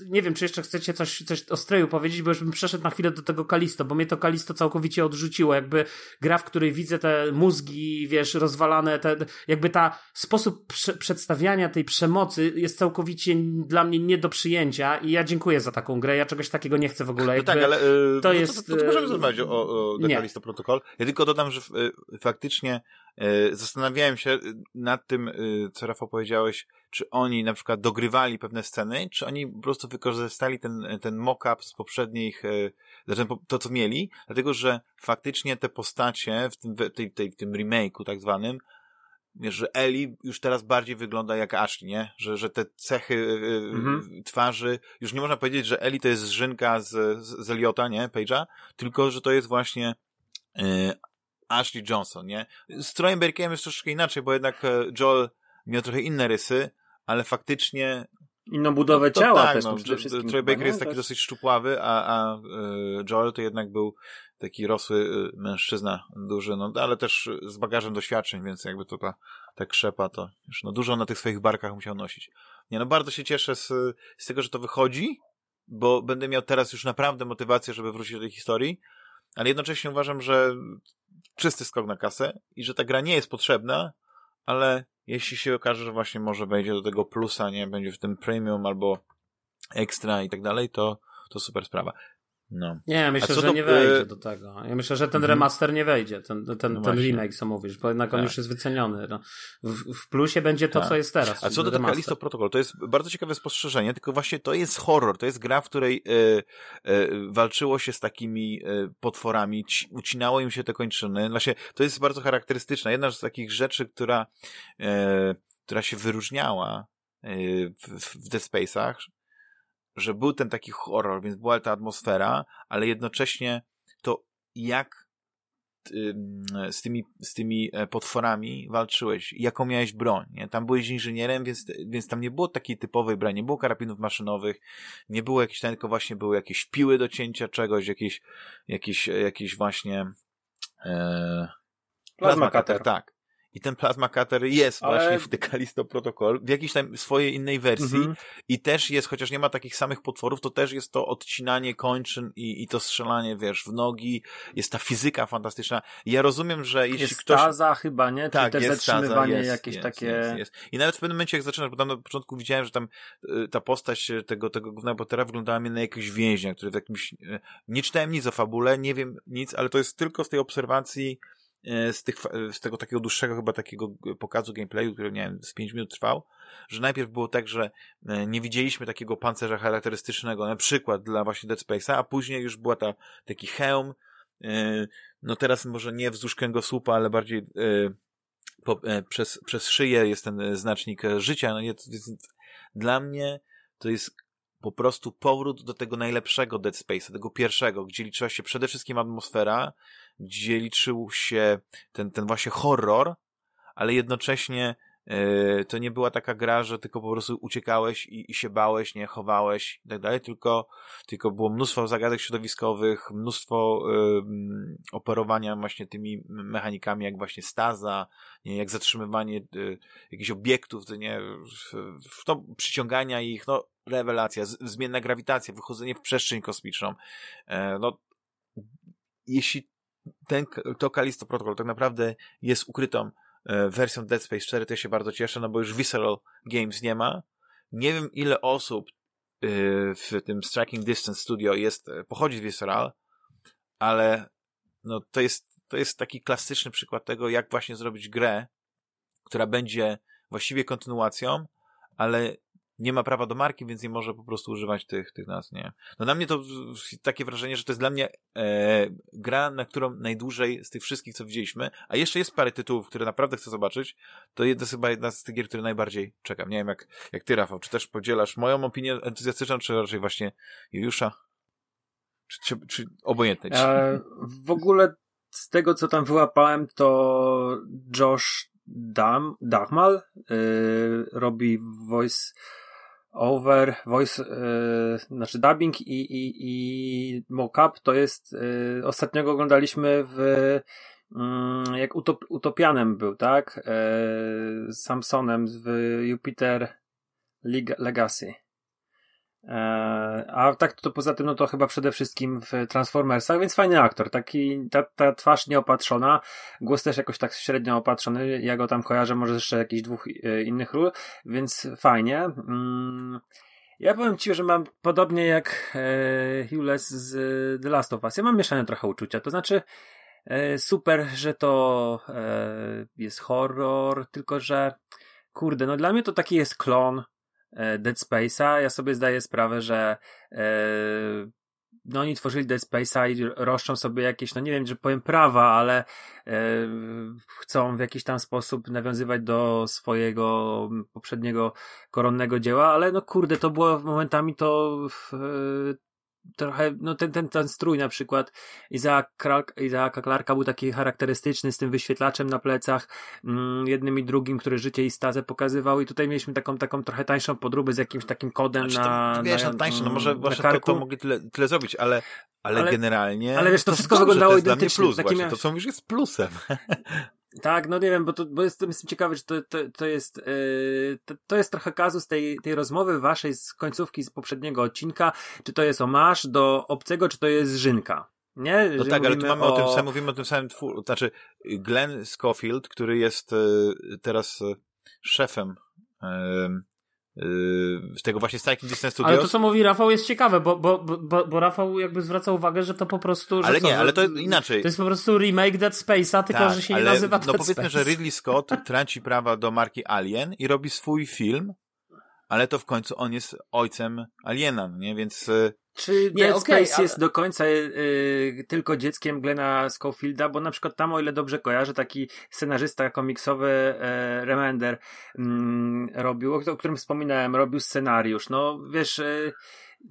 nie wiem, czy jeszcze chcecie coś, coś o Streju powiedzieć, bo już bym przeszedł na chwilę do tego Kalisto, bo mnie to Kalisto całkowicie odrzuciło. Jakby gra, w której widzę te mózgi, wiesz, rozwalane, te, jakby ta sposób prze, przedstawiania tej przemocy jest całkowicie dla mnie nie do przyjęcia i ja dziękuję za taką grę. Ja czegoś takiego nie chcę w ogóle. No tak, ale yy, to no jest. To, to, to możemy rozmawiać o, o The Kalisto Protocol. Ja tylko dodam, że y, faktycznie zastanawiałem się nad tym, co Rafał powiedziałeś, czy oni na przykład dogrywali pewne sceny, czy oni po prostu wykorzystali ten, ten mock-up z poprzednich, znaczy to, co mieli, dlatego, że faktycznie te postacie w tym, tej, tej, w tym remake'u tak zwanym, że Eli już teraz bardziej wygląda jak Ashley, nie? Że, że te cechy mhm. twarzy, już nie można powiedzieć, że Eli to jest Żynka z, z, z Eliota, nie? Page'a, tylko, że to jest właśnie Ashley Johnson, nie? Z Trojem Berkiem jest troszeczkę inaczej, bo jednak e, Joel miał trochę inne rysy, ale faktycznie Inną budowę no, ciała tak, też. No, przede wszystkim Troy Baker jest taki też... dosyć szczupławy, a, a e, Joel to jednak był taki rosły e, mężczyzna duży, no ale też z bagażem doświadczeń, więc jakby to ta, ta krzepa to już no, dużo na tych swoich barkach musiał nosić. Nie, no bardzo się cieszę z, z tego, że to wychodzi, bo będę miał teraz już naprawdę motywację, żeby wrócić do tej historii, ale jednocześnie uważam, że czysty skok na kasę i że ta gra nie jest potrzebna, ale jeśli się okaże, że właśnie może wejdzie do tego plusa, nie, będzie w tym premium albo ekstra i tak dalej, to, to super sprawa. No. Nie, myślę, że nie wejdzie do tego. Ja myślę, że ten mhm. remaster nie wejdzie, ten, ten, no ten remake, co mówisz, bo jednak on tak. już jest wyceniony. No. W, w, plusie będzie to, tak. co jest teraz. A co do tego Kalisto Protocol, to jest bardzo ciekawe spostrzeżenie, tylko właśnie to jest horror, to jest gra, w której e, e, walczyło się z takimi e, potworami, ci, ucinało im się te kończyny. Właśnie to jest bardzo charakterystyczne. Jedna z takich rzeczy, która, e, która się wyróżniała e, w, w Dead Space'ach, że był ten taki horror, więc była ta atmosfera, ale jednocześnie to jak z tymi, z tymi e, potworami walczyłeś, jaką miałeś broń, nie? Tam byłeś inżynierem, więc, więc tam nie było takiej typowej broni, nie było karabinów maszynowych, nie było jakichś, tylko właśnie były jakieś piły do cięcia czegoś, jakieś, jakieś, jakieś właśnie e, cutter. Tak. I ten Plasma Cutter jest Ale... właśnie w The Callisto Protocol, w jakiejś tam swojej innej wersji mhm. i też jest, chociaż nie ma takich samych potworów, to też jest to odcinanie kończyn i, i to strzelanie, wiesz, w nogi, jest ta fizyka fantastyczna. Ja rozumiem, że jeśli jest ktoś... staza chyba, nie? Czy tak, też jest zatrzymywanie staza, jest, jakieś jest, takie... Jest, jest. I nawet w pewnym momencie, jak zaczynasz, bo tam na początku widziałem, że tam y, ta postać tego, tego głównego bohatera wyglądała mi na jakiegoś więźnia, który w jakimś... Y, nie czytałem nic o fabule, nie wiem nic, ale to jest tylko z tej obserwacji z, tych, z tego takiego dłuższego chyba takiego pokazu gameplayu, który nie wiem, z 5 minut trwał, że najpierw było tak, że e, nie widzieliśmy takiego pancerza charakterystycznego, na przykład dla właśnie Dead Space'a, a później już była ta, taki hełm, e, no teraz może nie wzdłuż kręgosłupa, ale bardziej po, e, przez, przez szyję jest ten e, znacznik e, życia. No nie, dla mnie to jest po prostu powrót do tego najlepszego Dead Space'a, tego pierwszego, gdzie liczyła się przede wszystkim atmosfera, gdzie liczył się ten, ten właśnie horror, ale jednocześnie to nie była taka gra, że tylko po prostu uciekałeś i, i się bałeś, nie? Chowałeś i tak dalej, tylko, tylko było mnóstwo zagadek środowiskowych, mnóstwo y, operowania właśnie tymi mechanikami, jak właśnie staza, nie, jak zatrzymywanie y, jakichś obiektów, to nie, to przyciągania ich, no rewelacja, z, zmienna grawitacja, wychodzenie w przestrzeń kosmiczną. Y, no, jeśli ten, to Kalisto Protocol tak naprawdę jest ukrytą E, wersją Dead Space 4 to się bardzo cieszę, no bo już Visceral Games nie ma. Nie wiem ile osób e, w tym Striking Distance Studio jest, e, pochodzi z Visceral, ale no to jest, to jest taki klasyczny przykład tego, jak właśnie zrobić grę, która będzie właściwie kontynuacją, ale nie ma prawa do marki, więc nie może po prostu używać tych, tych nazw, nie? No na mnie to takie wrażenie, że to jest dla mnie e, gra, na którą najdłużej z tych wszystkich, co widzieliśmy, a jeszcze jest parę tytułów, które naprawdę chcę zobaczyć, to jest chyba jedna z tych gier, które najbardziej czekam. Nie wiem, jak, jak ty, Rafał, czy też podzielasz moją opinię entuzjastyczną, czy raczej właśnie Juliusza? Czy, czy, czy obojętne e, W ogóle z tego, co tam wyłapałem, to Josh Dam, Dachmal yy, robi voice over, voice, yy, znaczy dubbing i, i, i mockup to jest, yy, ostatniego oglądaliśmy w, yy, jak utop, Utopianem był, tak? Yy, Samsonem w Jupiter Legacy. E, a tak to poza tym, no to chyba przede wszystkim w Transformersach, więc fajny aktor, taki, ta, ta twarz nieopatrzona, głos też jakoś tak średnio opatrzony, ja go tam kojarzę, może jeszcze jakichś dwóch e, innych ról, więc fajnie. Mm, ja powiem Ci, że mam podobnie jak e, Hughes z The Last of Us, ja mam mieszane trochę uczucia, to znaczy super, że to jest horror, tylko że kurde, no dla mnie to taki jest klon Dead Space'a, ja sobie zdaję sprawę, że e, no oni tworzyli Dead Space'a i roszczą sobie jakieś, no nie wiem, że powiem prawa, ale e, chcą w jakiś tam sposób nawiązywać do swojego poprzedniego koronnego dzieła, ale no kurde, to było momentami to trochę, no ten, ten, ten strój na przykład Izaaka Clarka był taki charakterystyczny z tym wyświetlaczem na plecach, mm, jednym i drugim, który życie i stazę pokazywał i tutaj mieliśmy taką, taką trochę tańszą podróbę z jakimś takim kodem znaczy, na, to, wiesz, na, no tańsze, no może, może to, to mogli tyle, tyle zrobić, ale, ale, ale, generalnie ale wiesz, to, to wszystko dobrze, wyglądało to identycznie. Plus, właśnie, to co mówisz jest plusem. [laughs] Tak, no nie wiem, bo, to, bo jestem, jestem ciekawy, czy to, to, to jest yy, to, to, jest trochę kazus tej, tej rozmowy waszej z końcówki z poprzedniego odcinka, czy to jest omasz do obcego, czy to jest Żynka. Nie? No tak, ale tu mamy o... o tym samym, mówimy o tym samym twórze, znaczy Glenn Schofield, który jest y, teraz y, szefem z tego właśnie Striking Distance Studios. Ale to, co mówi Rafał, jest ciekawe, bo, bo, bo, bo Rafał jakby zwraca uwagę, że to po prostu... ale co, nie, ale to inaczej. To jest po prostu remake Dead Space'a, tylko tak, że się nie nazywa no Dead No powiedzmy, Space. że Ridley Scott [laughs] traci prawa do marki Alien i robi swój film, ale to w końcu on jest ojcem Aliena, no nie? Więc y, czy nie, Dead okay, Space ale... jest do końca y, tylko dzieckiem Glena Schofielda, bo na przykład tam, o ile dobrze kojarzę, taki scenarzysta komiksowy e, Remender mm, robił, o, o, którym wspominałem, robił scenariusz. No wiesz... E,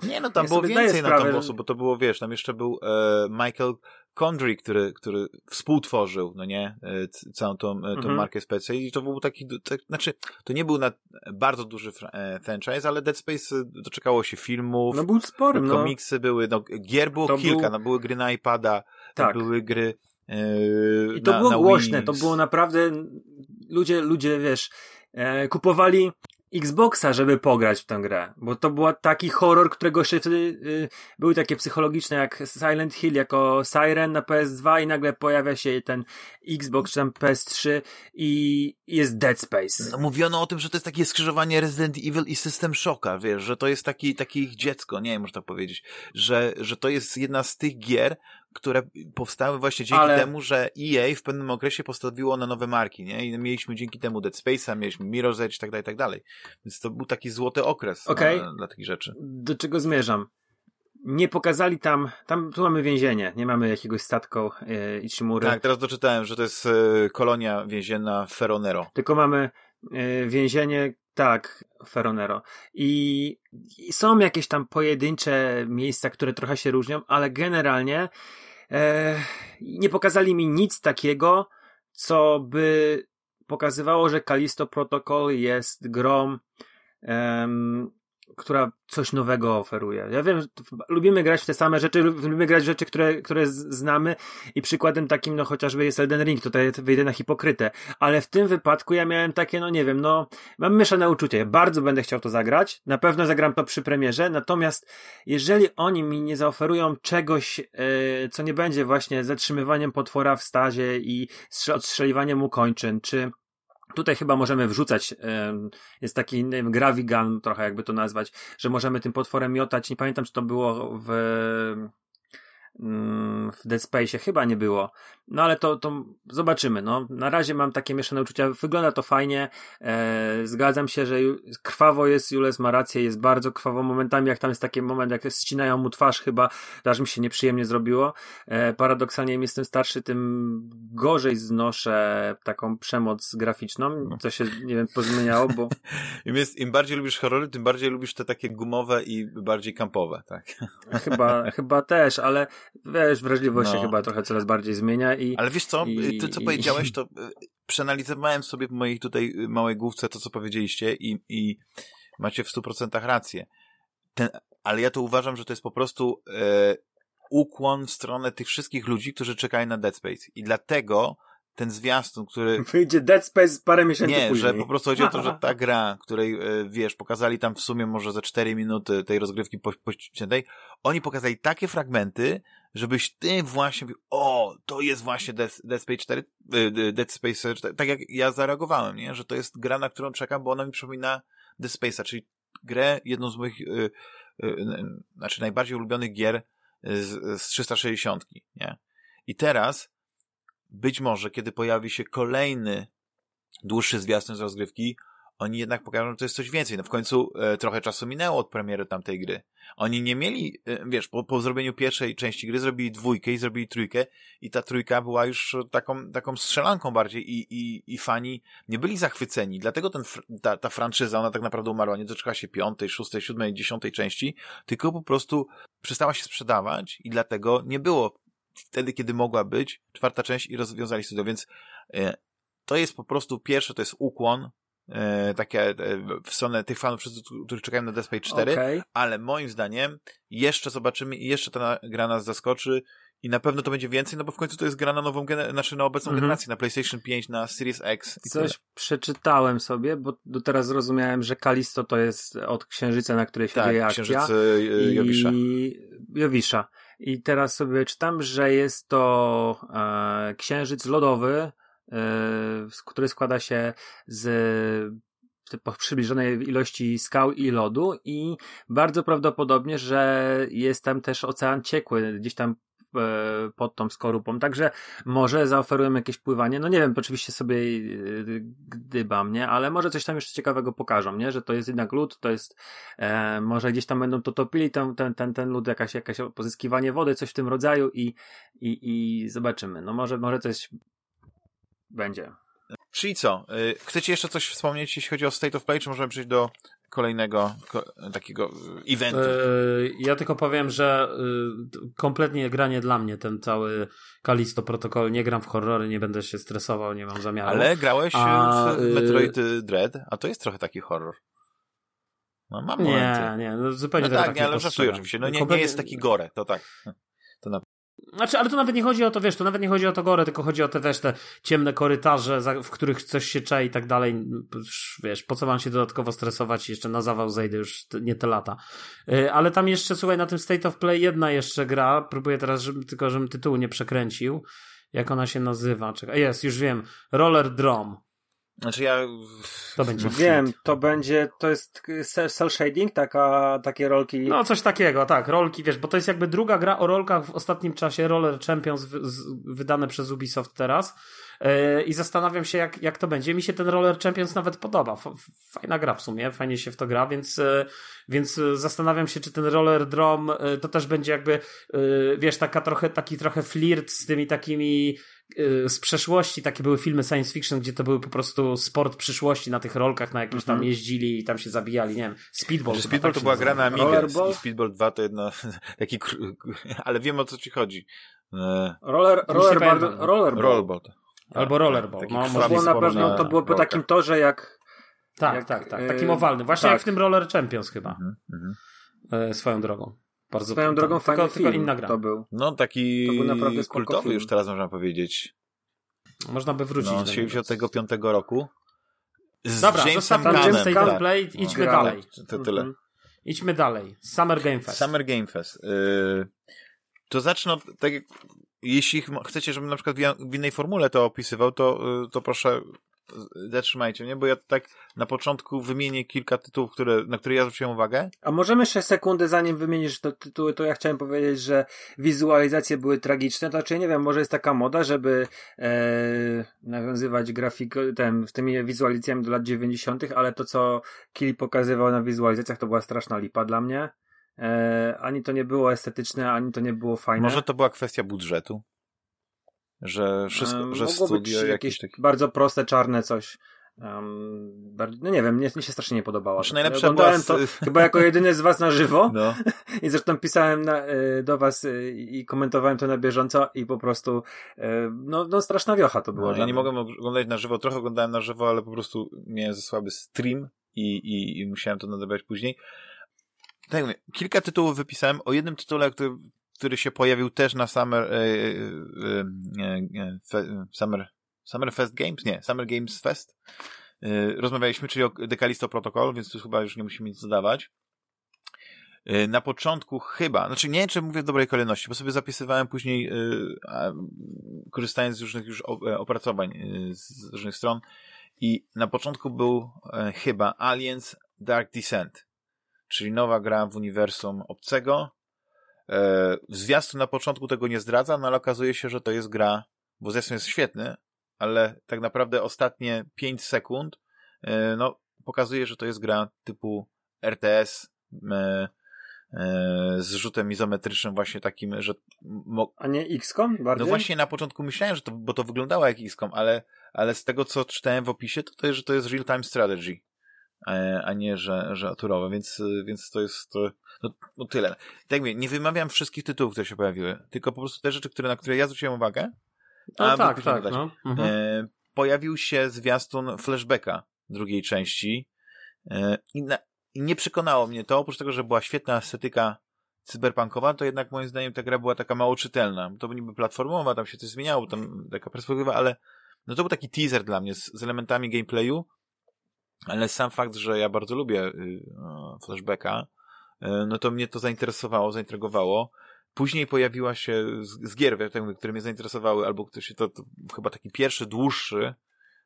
nie, no tam ja było więcej na tą głosu, bo to było, wiesz, tam jeszcze był e, Michael Condry, który, który współtworzył, no nie, e, całą tą, e, tą mhm. markę Space i to był taki, tak, znaczy, to nie był na bardzo duży e, franchise, ale Dead Space doczekało się filmów. No był sporym, no. Komiksy były, no gier było to kilka, był... no były gry na iPada, tak. były gry Yy, I to na, było na głośne, to było naprawdę, ludzie, ludzie, wiesz, e, kupowali Xboxa, żeby pograć w tę grę, bo to był taki horror, którego jeszcze wtedy y, były takie psychologiczne jak Silent Hill jako Siren na PS2 i nagle pojawia się ten Xbox czy tam PS3 i jest Dead Space. No, mówiono o tym, że to jest takie skrzyżowanie Resident Evil i System Shocka, wiesz, że to jest taki, taki ich dziecko, nie wiem, można powiedzieć, że, że to jest jedna z tych gier, które powstały właśnie dzięki Ale... temu, że EA w pewnym okresie postawiło na nowe marki, nie? I mieliśmy dzięki temu Dead Space'a, mieliśmy Mirror's Edge i tak dalej, i tak dalej. Więc to był taki złoty okres okay. na, dla takich rzeczy. Do czego zmierzam? nie pokazali tam, tam tu mamy więzienie, nie mamy jakiegoś statku e, Ichimury. Tak, teraz doczytałem, że to jest e, kolonia więzienna Ferronero. Tylko mamy e, więzienie, tak, Ferronero. I, I są jakieś tam pojedyncze miejsca, które trochę się różnią, ale generalnie e, nie pokazali mi nic takiego, co by pokazywało, że Kalisto Protocol jest grą em, która coś nowego oferuje. Ja wiem, lubimy grać w te same rzeczy, lubimy grać w rzeczy, które, które znamy i przykładem takim, no chociażby jest Elden Ring, tutaj wyjdę na hipokrytę, ale w tym wypadku ja miałem takie, no nie wiem, no mam mieszane uczucie, bardzo będę chciał to zagrać, na pewno zagram to przy premierze, natomiast jeżeli oni mi nie zaoferują czegoś, yy, co nie będzie właśnie zatrzymywaniem potwora w stazie i odstrzeliwaniem mu kończyn, czy Tutaj chyba możemy wrzucać, jest taki gravigun, trochę jakby to nazwać, że możemy tym potworem miotać. Nie pamiętam, czy to było w w Dead Space chyba nie było. No ale to, to zobaczymy. No. Na razie mam takie mieszane uczucia. Wygląda to fajnie. E, zgadzam się, że krwawo jest, Jules ma rację, jest bardzo krwawo momentami, jak tam jest taki moment, jak ścinają mu twarz chyba, aż mi się nieprzyjemnie zrobiło. E, paradoksalnie im jestem starszy, tym gorzej znoszę taką przemoc graficzną, co się, nie wiem, pozmieniało, bo... [laughs] Im, jest, Im bardziej lubisz horrory, tym bardziej lubisz te takie gumowe i bardziej kampowe, tak? Chyba, chyba też, ale wiesz, wrażliwość no. się chyba trochę coraz bardziej zmienia i... Ale wiesz co, i, ty co i, powiedziałeś, to [laughs] y, przeanalizowałem sobie w mojej tutaj y, małej główce to, co powiedzieliście i, i macie w stu procentach rację. Ten, ale ja to uważam, że to jest po prostu e, ukłon w stronę tych wszystkich ludzi, którzy czekają na Dead Space. I dlatego ten zwiastun, który... [laughs] Wyjdzie Dead Space parę miesięcy Nie, później. że po prostu chodzi o to, że [laughs] ta gra, której, e, wiesz, pokazali tam w sumie może za 4 minuty tej rozgrywki pościętej, oni pokazali takie fragmenty, żebyś ty właśnie mówił, o, to jest właśnie Dead, Dead Space 4, e, Dead Space 4, tak jak ja zareagowałem, nie? Że to jest gra, na którą czekam, bo ona mi przypomina Dead Space'a, czyli grę, jedną z moich, yy, yy, znaczy najbardziej ulubionych gier z, z 360, nie? I teraz być może, kiedy pojawi się kolejny dłuższy zwiastun z rozgrywki, oni jednak pokażą, że to jest coś więcej. No w końcu e, trochę czasu minęło od premiery tamtej gry. Oni nie mieli, e, wiesz, po, po zrobieniu pierwszej części gry zrobili dwójkę i zrobili trójkę i ta trójka była już taką, taką strzelanką bardziej i, i, i fani nie byli zachwyceni. Dlatego ten, ta, ta franczyza, ona tak naprawdę umarła. Nie doczekała się piątej, szóstej, siódmej, dziesiątej części, tylko po prostu przestała się sprzedawać i dlatego nie było wtedy, kiedy mogła być czwarta część i rozwiązali studio, więc e, to jest po prostu pierwsze, to jest ukłon e, takie e, w stronę tych fanów, którzy czekają na Death Space 4, okay. ale moim zdaniem jeszcze zobaczymy i jeszcze ta gra nas zaskoczy i na pewno to będzie więcej, no bo w końcu to jest gra na nową, znaczy na obecną mm -hmm. generację, na PlayStation 5, na Series X. Coś tyle. przeczytałem sobie, bo do teraz zrozumiałem, że Kalisto to jest od księżyca, na której się tak, dzieje akcja. księżyc Jowisza. I Jowisza. I teraz sobie czytam, że jest to e, księżyc lodowy, e, który składa się z przybliżonej ilości skał i lodu i bardzo prawdopodobnie, że jest tam też ocean ciekły, gdzieś tam pod tą skorupą. Także może zaoferują jakieś pływanie. No nie wiem, oczywiście sobie e, gdybam, nie? Ale może coś tam jeszcze ciekawego pokażą, nie? Że to jest jednak lód, to jest e, może gdzieś tam będą to topili ten, ten, ten, ten lód, jakaś, jakaś pozyskiwanie wody, coś w tym rodzaju i, i, i zobaczymy. No może, może coś będzie. Czyli co? Y, chcecie jeszcze coś wspomnieć, jeśli chodzi o State of Play, czy możemy przejść do kolejnego ko takiego y, eventu? Yy, ja tylko powiem, że yy, kompletnie granie dla mnie ten cały Kalisto protokol. Nie gram w horrory, nie będę się stresował, nie mam zamiaru. Ale grałeś a, w Metroid yy... Dread, a to jest trochę taki horror. No, mam nie, momenty. nie, no zupełnie no tak, nie, ale żartuję oczywiście. No nie, kompletnie... nie jest taki gore, to tak. Znaczy, ale to nawet nie chodzi o to, wiesz, to nawet nie chodzi o to gore, tylko chodzi o te, wiesz, te ciemne korytarze, w których coś się czai i tak dalej. Wiesz, po co mam się dodatkowo stresować jeszcze na zawał zejdę już nie te lata. Y, ale tam jeszcze, słuchaj, na tym State of Play jedna jeszcze gra, próbuję teraz, żeby, tylko żebym tytułu nie przekręcił. Jak ona się nazywa? Czekaj, jest, już wiem. Roller Drum. Znaczy ja... To będzie Wiem, to będzie, to jest cel shading, taka, takie rolki. No coś takiego, tak, rolki, wiesz, bo to jest jakby druga gra o rolkach w ostatnim czasie, Roller Champions w, z, wydane przez Ubisoft teraz. Yy, I zastanawiam się, jak, jak to będzie. Mi się ten Roller Champions nawet podoba. Fajna gra w sumie, fajnie się w to gra, więc, yy, więc zastanawiam się, czy ten Roller Drom to też będzie jakby, wiesz, taka trochę, taki trochę flirt z tymi takimi z przeszłości takie były filmy science fiction, gdzie to były po prostu sport przyszłości na tych rolkach, na jakimś tam mhm. jeździli i tam się zabijali, nie wiem, Speedball. Speedball to była gra na Amiga i Speedball 2 to jedno, [laughs] taki, [laughs] ale wiem o co ci chodzi. E, roller, rollerball, rollerball. rollerball. Albo rollerball. No, to było na pewno, to było po takim torze jak... Tak, jak, tak, tak. E, takim owalnym. Właśnie tak. jak w tym Roller Champions chyba. Mhm, mhm. E, swoją drogą. Bardzo Swoją drogą fajny tylko, film tylko inna gra. to był. No taki to był naprawdę kultowy film. już teraz można powiedzieć. Można by wrócić. No, z 75 roku. Z Dobra, zostawmy James State Play, idźmy no. dalej. To tyle. Mhm. Idźmy dalej. Summer Game Fest. Summer Game Fest. Yy, to zacznę, tak jak, jeśli chcecie, żebym na przykład w innej formule to opisywał, to, yy, to proszę zatrzymajcie mnie, bo ja tak na początku wymienię kilka tytułów, które, na które ja zwróciłem uwagę. A możemy jeszcze sekundę, zanim wymienisz te tytuły, to ja chciałem powiedzieć, że wizualizacje były tragiczne, to znaczy nie wiem, może jest taka moda, żeby e, nawiązywać grafik ten, w tymi wizualizacjami do lat 90., ale to, co Kili pokazywał na wizualizacjach, to była straszna lipa dla mnie. E, ani to nie było estetyczne, ani to nie było fajne. Może to była kwestia budżetu? Że wszystko, że studio jakieś, jakieś bardzo proste, czarne coś. Um, no nie wiem, mnie, mnie się strasznie nie podobało. Znaczy najlepsze Oglądałem to chyba jako jedyny z was na żywo no. [laughs] i zresztą pisałem na, y, do was y, i komentowałem to na bieżąco i po prostu y, no, no straszna wiocha to było. No, ja nie mogłem oglądać na żywo, trochę oglądałem na żywo, ale po prostu miałem za słaby stream i, i, i musiałem to nadawać później. Tak mówię, kilka tytułów wypisałem. O jednym tytule, który który się pojawił też na Summer, e, e, e, fe, Summer, Summer Fest Games? Nie, Summer Games Fest. Rozmawialiśmy, czyli o Decalisto Protocol, więc tu chyba już nie musimy nic dodawać. Na początku chyba, znaczy nie wiem, czy mówię w dobrej kolejności, bo sobie zapisywałem później, korzystając z różnych już opracowań z różnych stron i na początku był chyba Aliens Dark Descent, czyli nowa gra w uniwersum obcego, E, zwiastun na początku tego nie zdradza, no ale okazuje się, że to jest gra, bo zwiastun jest świetny, ale tak naprawdę ostatnie 5 sekund e, no, pokazuje, że to jest gra typu RTS e, z rzutem izometrycznym właśnie takim, że... A nie XCOM bardziej? No właśnie na początku myślałem, że to, bo to wyglądało jak XCOM, ale, ale z tego, co czytałem w opisie, to, to jest, że to jest real-time strategy, a nie, że, że aturowe, więc, więc to jest no, no tyle. Tak mówię, nie wymawiam wszystkich tytułów, które się pojawiły, tylko po prostu te rzeczy, które, na które ja zwróciłem uwagę. No tak, tak. No. Mhm. E, pojawił się zwiastun flashbacka drugiej części e, i, na, i nie przekonało mnie to, oprócz tego, że była świetna estetyka cyberpunkowa, to jednak moim zdaniem ta gra była taka mało czytelna. To by niby platformowa, tam się coś zmieniało, tam taka perspektywa, ale no to był taki teaser dla mnie z, z elementami gameplayu, ale sam fakt, że ja bardzo lubię y, flashbacka, E, no to mnie to zainteresowało, zaintrygowało. Później pojawiła się z, z gier, które mnie zainteresowały, albo ktoś to, to chyba taki pierwszy, dłuższy,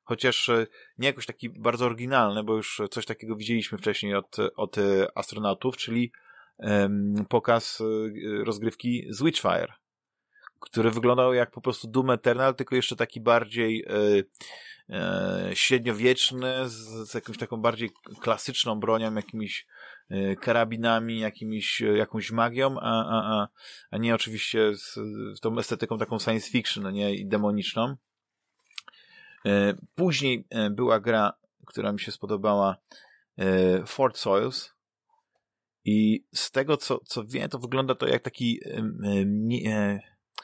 chociaż e, nie jakoś taki bardzo oryginalny, bo już coś takiego widzieliśmy wcześniej od, od astronautów, czyli um, pokaz rozgrywki z Witchfire, który wyglądał jak po prostu Doom Eternal, tylko jeszcze taki bardziej e, e, średniowieczny, z, z jakąś taką bardziej klasyczną bronią, jakimiś E, karabinami, jakimiś, jakąś magią, a, a, a, a nie oczywiście z, z tą estetyką taką science fiction, no nie, i demoniczną. Później była gra, która mi się spodobała, Fort Soils i z tego, co, co wiem, to wygląda to jak taki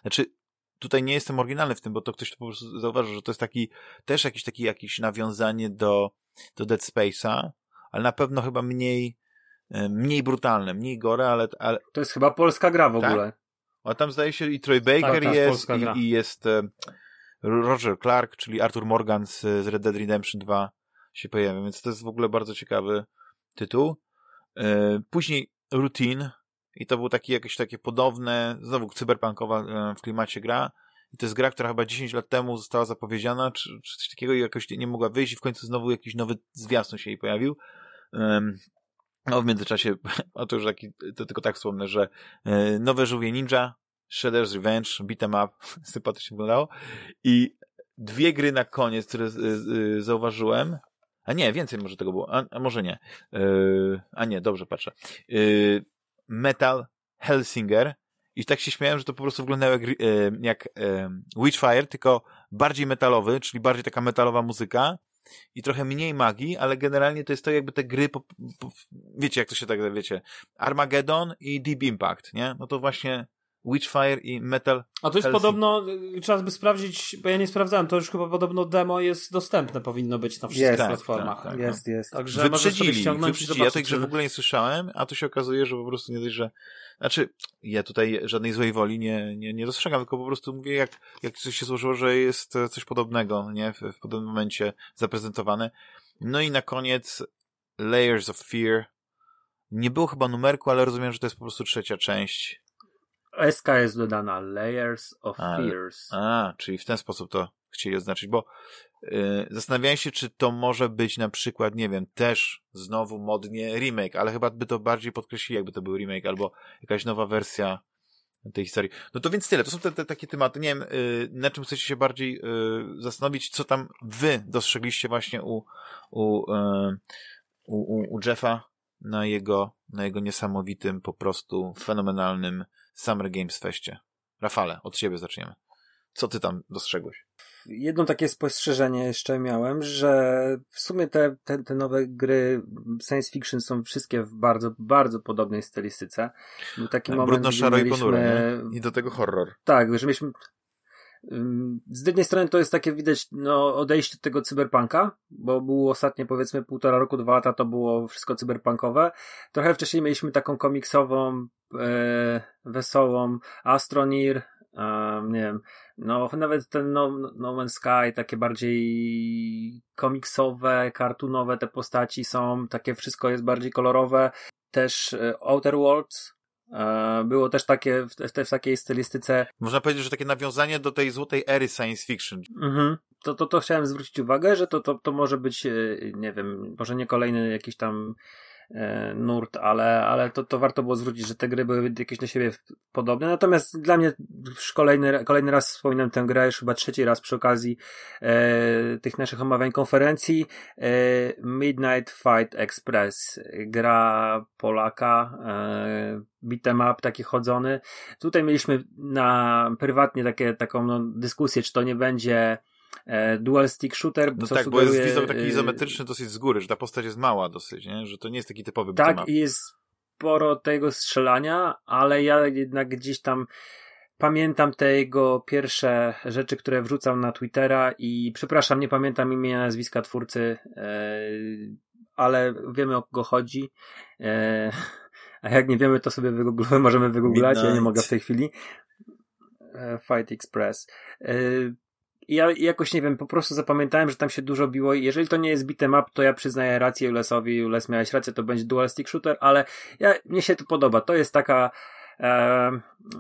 znaczy tutaj nie jestem oryginalny w tym, bo to ktoś to po prostu zauważył, że to jest taki, też jakiś taki, jakieś nawiązanie do, do Dead Space'a, ale na pewno chyba mniej, E, mniej brutalne, mniej gore, ale, ale... To jest chyba polska gra w tak? ogóle. A tam zdaje się i Troy Baker tak, jest, i, i, jest e, Roger Clark, czyli Arthur Morgan z, z Red Dead Redemption 2 się pojawia, więc to jest w ogóle bardzo ciekawy tytuł. E, później Routine i to był taki jakieś takie podobne, znowu cyberpunkowa w klimacie gra. I to jest gra, która chyba 10 lat temu została zapowiedziana, czy, czy coś takiego i jakoś nie mogła wyjść i w końcu znowu jakiś nowy zwiastun się jej pojawił. No w międzyczasie, [laughs] otóż taki, to tylko tak wspomnę, że e, nowe żółwie ninja, Shredder's Revenge, beat'em up, [laughs] sympatycznie wyglądało i dwie gry na koniec, które y, zauważyłem. A nie, więcej może tego było. A, a może nie. A nie, dobrze patrzę. Metal Hellsinger. I tak się śmiałem, że to po prostu wyglądało jak, yy, jak yy, Witchfire, tylko bardziej metalowy, czyli bardziej taka metalowa muzyka i trochę mniej magii, ale generalnie to jest to jakby te gry, po, po, wiecie jak to się tak, wiecie, Armageddon i Deep Impact, nie? No to właśnie Witchfire i Metal A to jest podobno, trzeba by sprawdzić, bo ja nie sprawdzałem, to już chyba podobno demo jest dostępne, powinno być na wszystkich Jest, tak, platformach. tak, tak. Jest, jest. Także Wyprzedzili, wyprzedzili. Ja tej grze w ogóle nie słyszałem, a tu się okazuje, że po prostu nie dość, że... Znaczy, ja tutaj żadnej złej woli nie, nie, nie dostrzegam, tylko po prostu mówię, jak, jak coś się złożyło, że jest coś podobnego, nie? W, w podobnym momencie zaprezentowane. No i na koniec Layers of Fear. Nie było chyba numerku, ale rozumiem, że to jest po prostu trzecia część. SK jest dodana Layers of Ale- Fears. A, czyli w ten sposób to chcieli oznaczyć, bo yy, zastanawiałem się, czy to może być na przykład, nie wiem, też znowu modnie remake, ale chyba by to bardziej podkreślili, jakby to był remake, albo jakaś nowa wersja tej historii. No to więc tyle, to są te, te takie tematy. Nie wiem, yy, na czym chcecie się bardziej yy, zastanowić, co tam wy dostrzegliście właśnie u, u, yy, u, u, u Jeffa na jego, na jego niesamowitym, po prostu fenomenalnym Summer Games Feście. Rafale, od ciebie zaczniemy. Co ty tam dostrzegłeś? Jedno takie spostrzeżenie jeszcze miałem, że w sumie te, te, te nowe gry science fiction są wszystkie w bardzo, bardzo podobnej stylistyce. Był taki moment, Brudno, gdzie szaro i ponuro, nie? I do tego horror. Tak, że mieliśmy. Z jednej strony to jest takie widać no, odejście od tego cyberpunka, bo było ostatnie powiedzmy półtora roku, dwa lata to było wszystko cyberpunkowe. Trochę wcześniej mieliśmy taką komiksową, e, wesołą Astronir, e, nie wiem, no nawet ten no, no Man's Sky, takie bardziej komiksowe, kartunowe te postaci są, takie wszystko jest bardziej kolorowe. Też e, Outer Worlds, Było też takie w, w, w takiej stylistyce. Można powiedzieć, że takie nawiązanie do tej złotej ery science fiction. Mhm. To, to, to chciałem zwrócić uwagę, że to, to, to może być, e, nie wiem, może nie kolejny jakiś tam e, nurt, ale, ale to, to warto było zwrócić, że te gry były jakieś do siebie podobne. Natomiast dla mnie już kolejny, kolejny raz wspominam tę grę, już chyba trzeci raz przy okazji e, tych naszych omawiań konferencji. E, Midnight Fight Express, gra Polaka, e, beat'em up taki chodzony. Tutaj mieliśmy na prywatnie takie, taką no, dyskusję, czy to nie będzie e, dual stick shooter, No tak, bo jest widok taki e, izometryczny dosyć z góry, że ta postać jest mała dosyć, nie? Że to nie jest taki typowy Tak, i jest sporo tego strzelania, ale ja jednak gdzieś tam pamiętam te jego pierwsze rzeczy, które wrzucał na Twittera i przepraszam, nie pamiętam imienia, nazwiska twórcy, e, ale wiemy o kogo chodzi. E, [laughs] a jak nie wiemy, to sobie możemy wygooglać, ja nie mogę w tej chwili. E, Fight Express. Ja jakoś nie wiem, po prostu zapamiętałem, że tam się dużo biło jeżeli to nie jest beat'em up, to ja przyznaję rację Ulesowi, Ules miałeś rację, to będzie dual stick shooter, ale ja, mnie się to podoba. To jest taka e,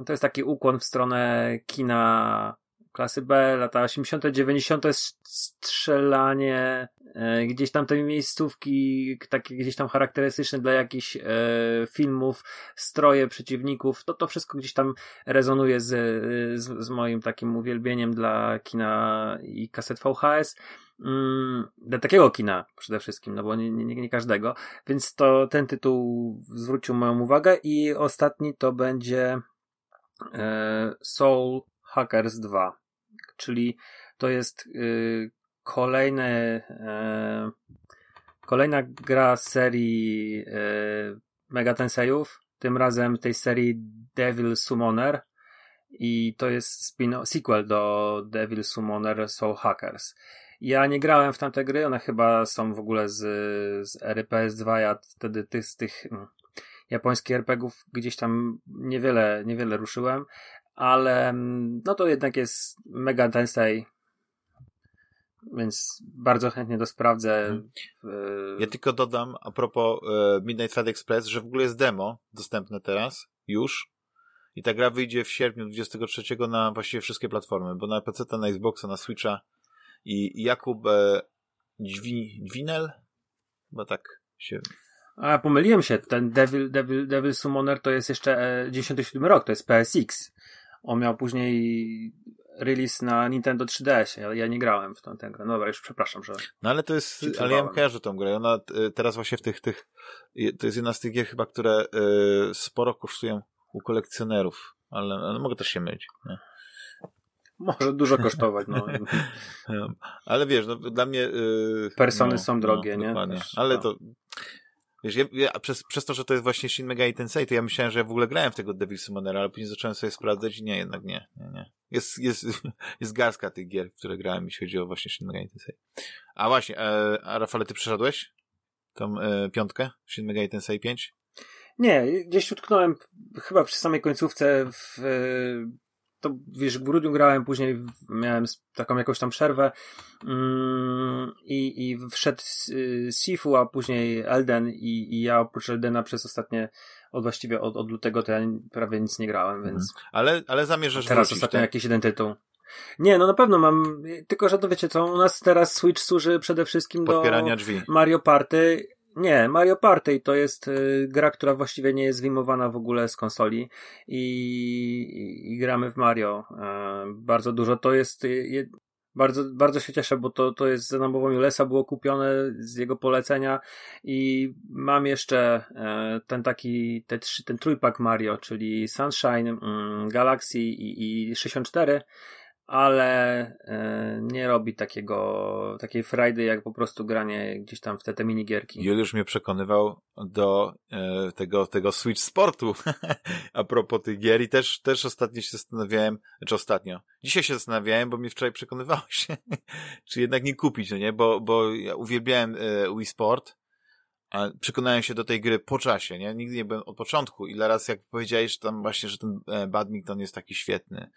to jest taki ukłon w stronę kina klasy B, lata 80., 90. to jest strzelanie, e, gdzieś tam te miejscówki, takie gdzieś tam charakterystyczne dla jakichś e, filmów, stroje przeciwników, to to wszystko gdzieś tam rezonuje z, z, z moim takim uwielbieniem dla kina i kaset VHS. Mm, dla takiego kina przede wszystkim, no bo nie, nie, nie każdego. Więc to ten tytuł zwrócił moją uwagę i ostatni to będzie e, Soul Hackers 2, czyli to jest y, kolejny e, kolejna gra z serii e, Mega Tenseiów, tym razem tej serii Devil Summoner i to jest spin sequel do Devil Summoner Soul Hackers. Ja nie grałem w tamte gry, one chyba są w ogóle z, z ery PS2, ja wtedy tych, z tych mm, japońskich RPGów gdzieś tam niewiele, niewiele ruszyłem, ale mm, no to jednak jest Mega Tensei, więc bardzo chętnie to sprawdzę. Mhm. Ja tylko dodam a propos e, Midnight Fight Express, że w ogóle jest demo dostępne teraz, już. I ta gra wyjdzie w sierpniu 23 na właściwie wszystkie platformy, bo na PC, na Xboxa, na Switcha i Jakub e, Dźwi, Dźwinel? Chyba tak się... A, pomyliłem się, ten Devil, Devil, Devil Summoner to jest jeszcze e, 97 rok, to jest PSX. On miał później release na Nintendo 3DS. Ja, ja nie grałem w tę, tę grę. No dobra, już przepraszam, że. No ale to jest, ale ja kojarzę tą grę. Ona y, teraz właśnie w tych, tych, to jest jedna z tych gier chyba, które y, sporo kosztują u kolekcjonerów, ale, ale mogę też się mylić. Nie? Może dużo kosztować, no. [laughs] ale wiesz, no, dla mnie... Yy, Persony no, są drogie, no, nie? Dokładnie. Też, ale no. to... Wiesz, ja, ja, przez, przez to, że to jest właśnie Shin Megami Tensei, to ja myślałem, że ja w ogóle grałem w tego Devil Summonera, ale później zacząłem sobie sprawdzać i nie, jednak nie, nie, nie. Jest, jest, [laughs] jest garstka tych gier, w które grałem, jeśli chodzi o właśnie Shin Megami Tensei. A właśnie, e, a Rafale, ty przeszedłeś tą e, piątkę Shin Megami Tensei 5? Nie, gdzieś utknąłem chyba przy samej końcówce w, to wiesz, w grudniu grałem, później miałem taką jakąś tam przerwę mm, i, i wszedł Sifu, a później Elden i, i ja oprócz Eldena przez ostatnie od właściwie od, od lutego to ja prawie nic nie grałem, więc... Mhm. Ale, ale zamierzasz Teraz wrócić, ostatnio tak? jakiś jeden tytuł. Nie, no na pewno mam, tylko że to wiecie co, u nas teraz Switch służy przede wszystkim Podpierania do drzwi. Mario Party nie, Mario Party to jest y, gra, która właściwie nie jest wyjmowana w ogóle z konsoli i, i, i gramy w Mario y, bardzo dużo. To jest y, bardzo, bardzo się cieszę, bo to, to jest za namową Julesa było kupione z jego polecenia i mam jeszcze e, ten taki, te trzy, ten trójpak Mario, czyli Sunshine, mm, Galaxy i, i 64 ale e, nie robi takiego, takiej frajdy jak po prostu granie gdzieś tam w te, te minigierki. Juliusz mnie przekonywał do e, tego, tego Switch Sportu [laughs] a propos tych gier i też, też ostatnio się zastanawiałem, znaczy ostatnio, dzisiaj się zastanawiałem, bo mnie wczoraj przekonywałeś, [laughs] czy jednak nie kupić, no nie, bo, bo ja uwielbiałem e, Wii Sport, a przekonałem się do tej gry po czasie, nie? Nigdy nie byłem od początku. Ile raz jak powiedziałeś tam właśnie, że ten badminton jest taki świetny,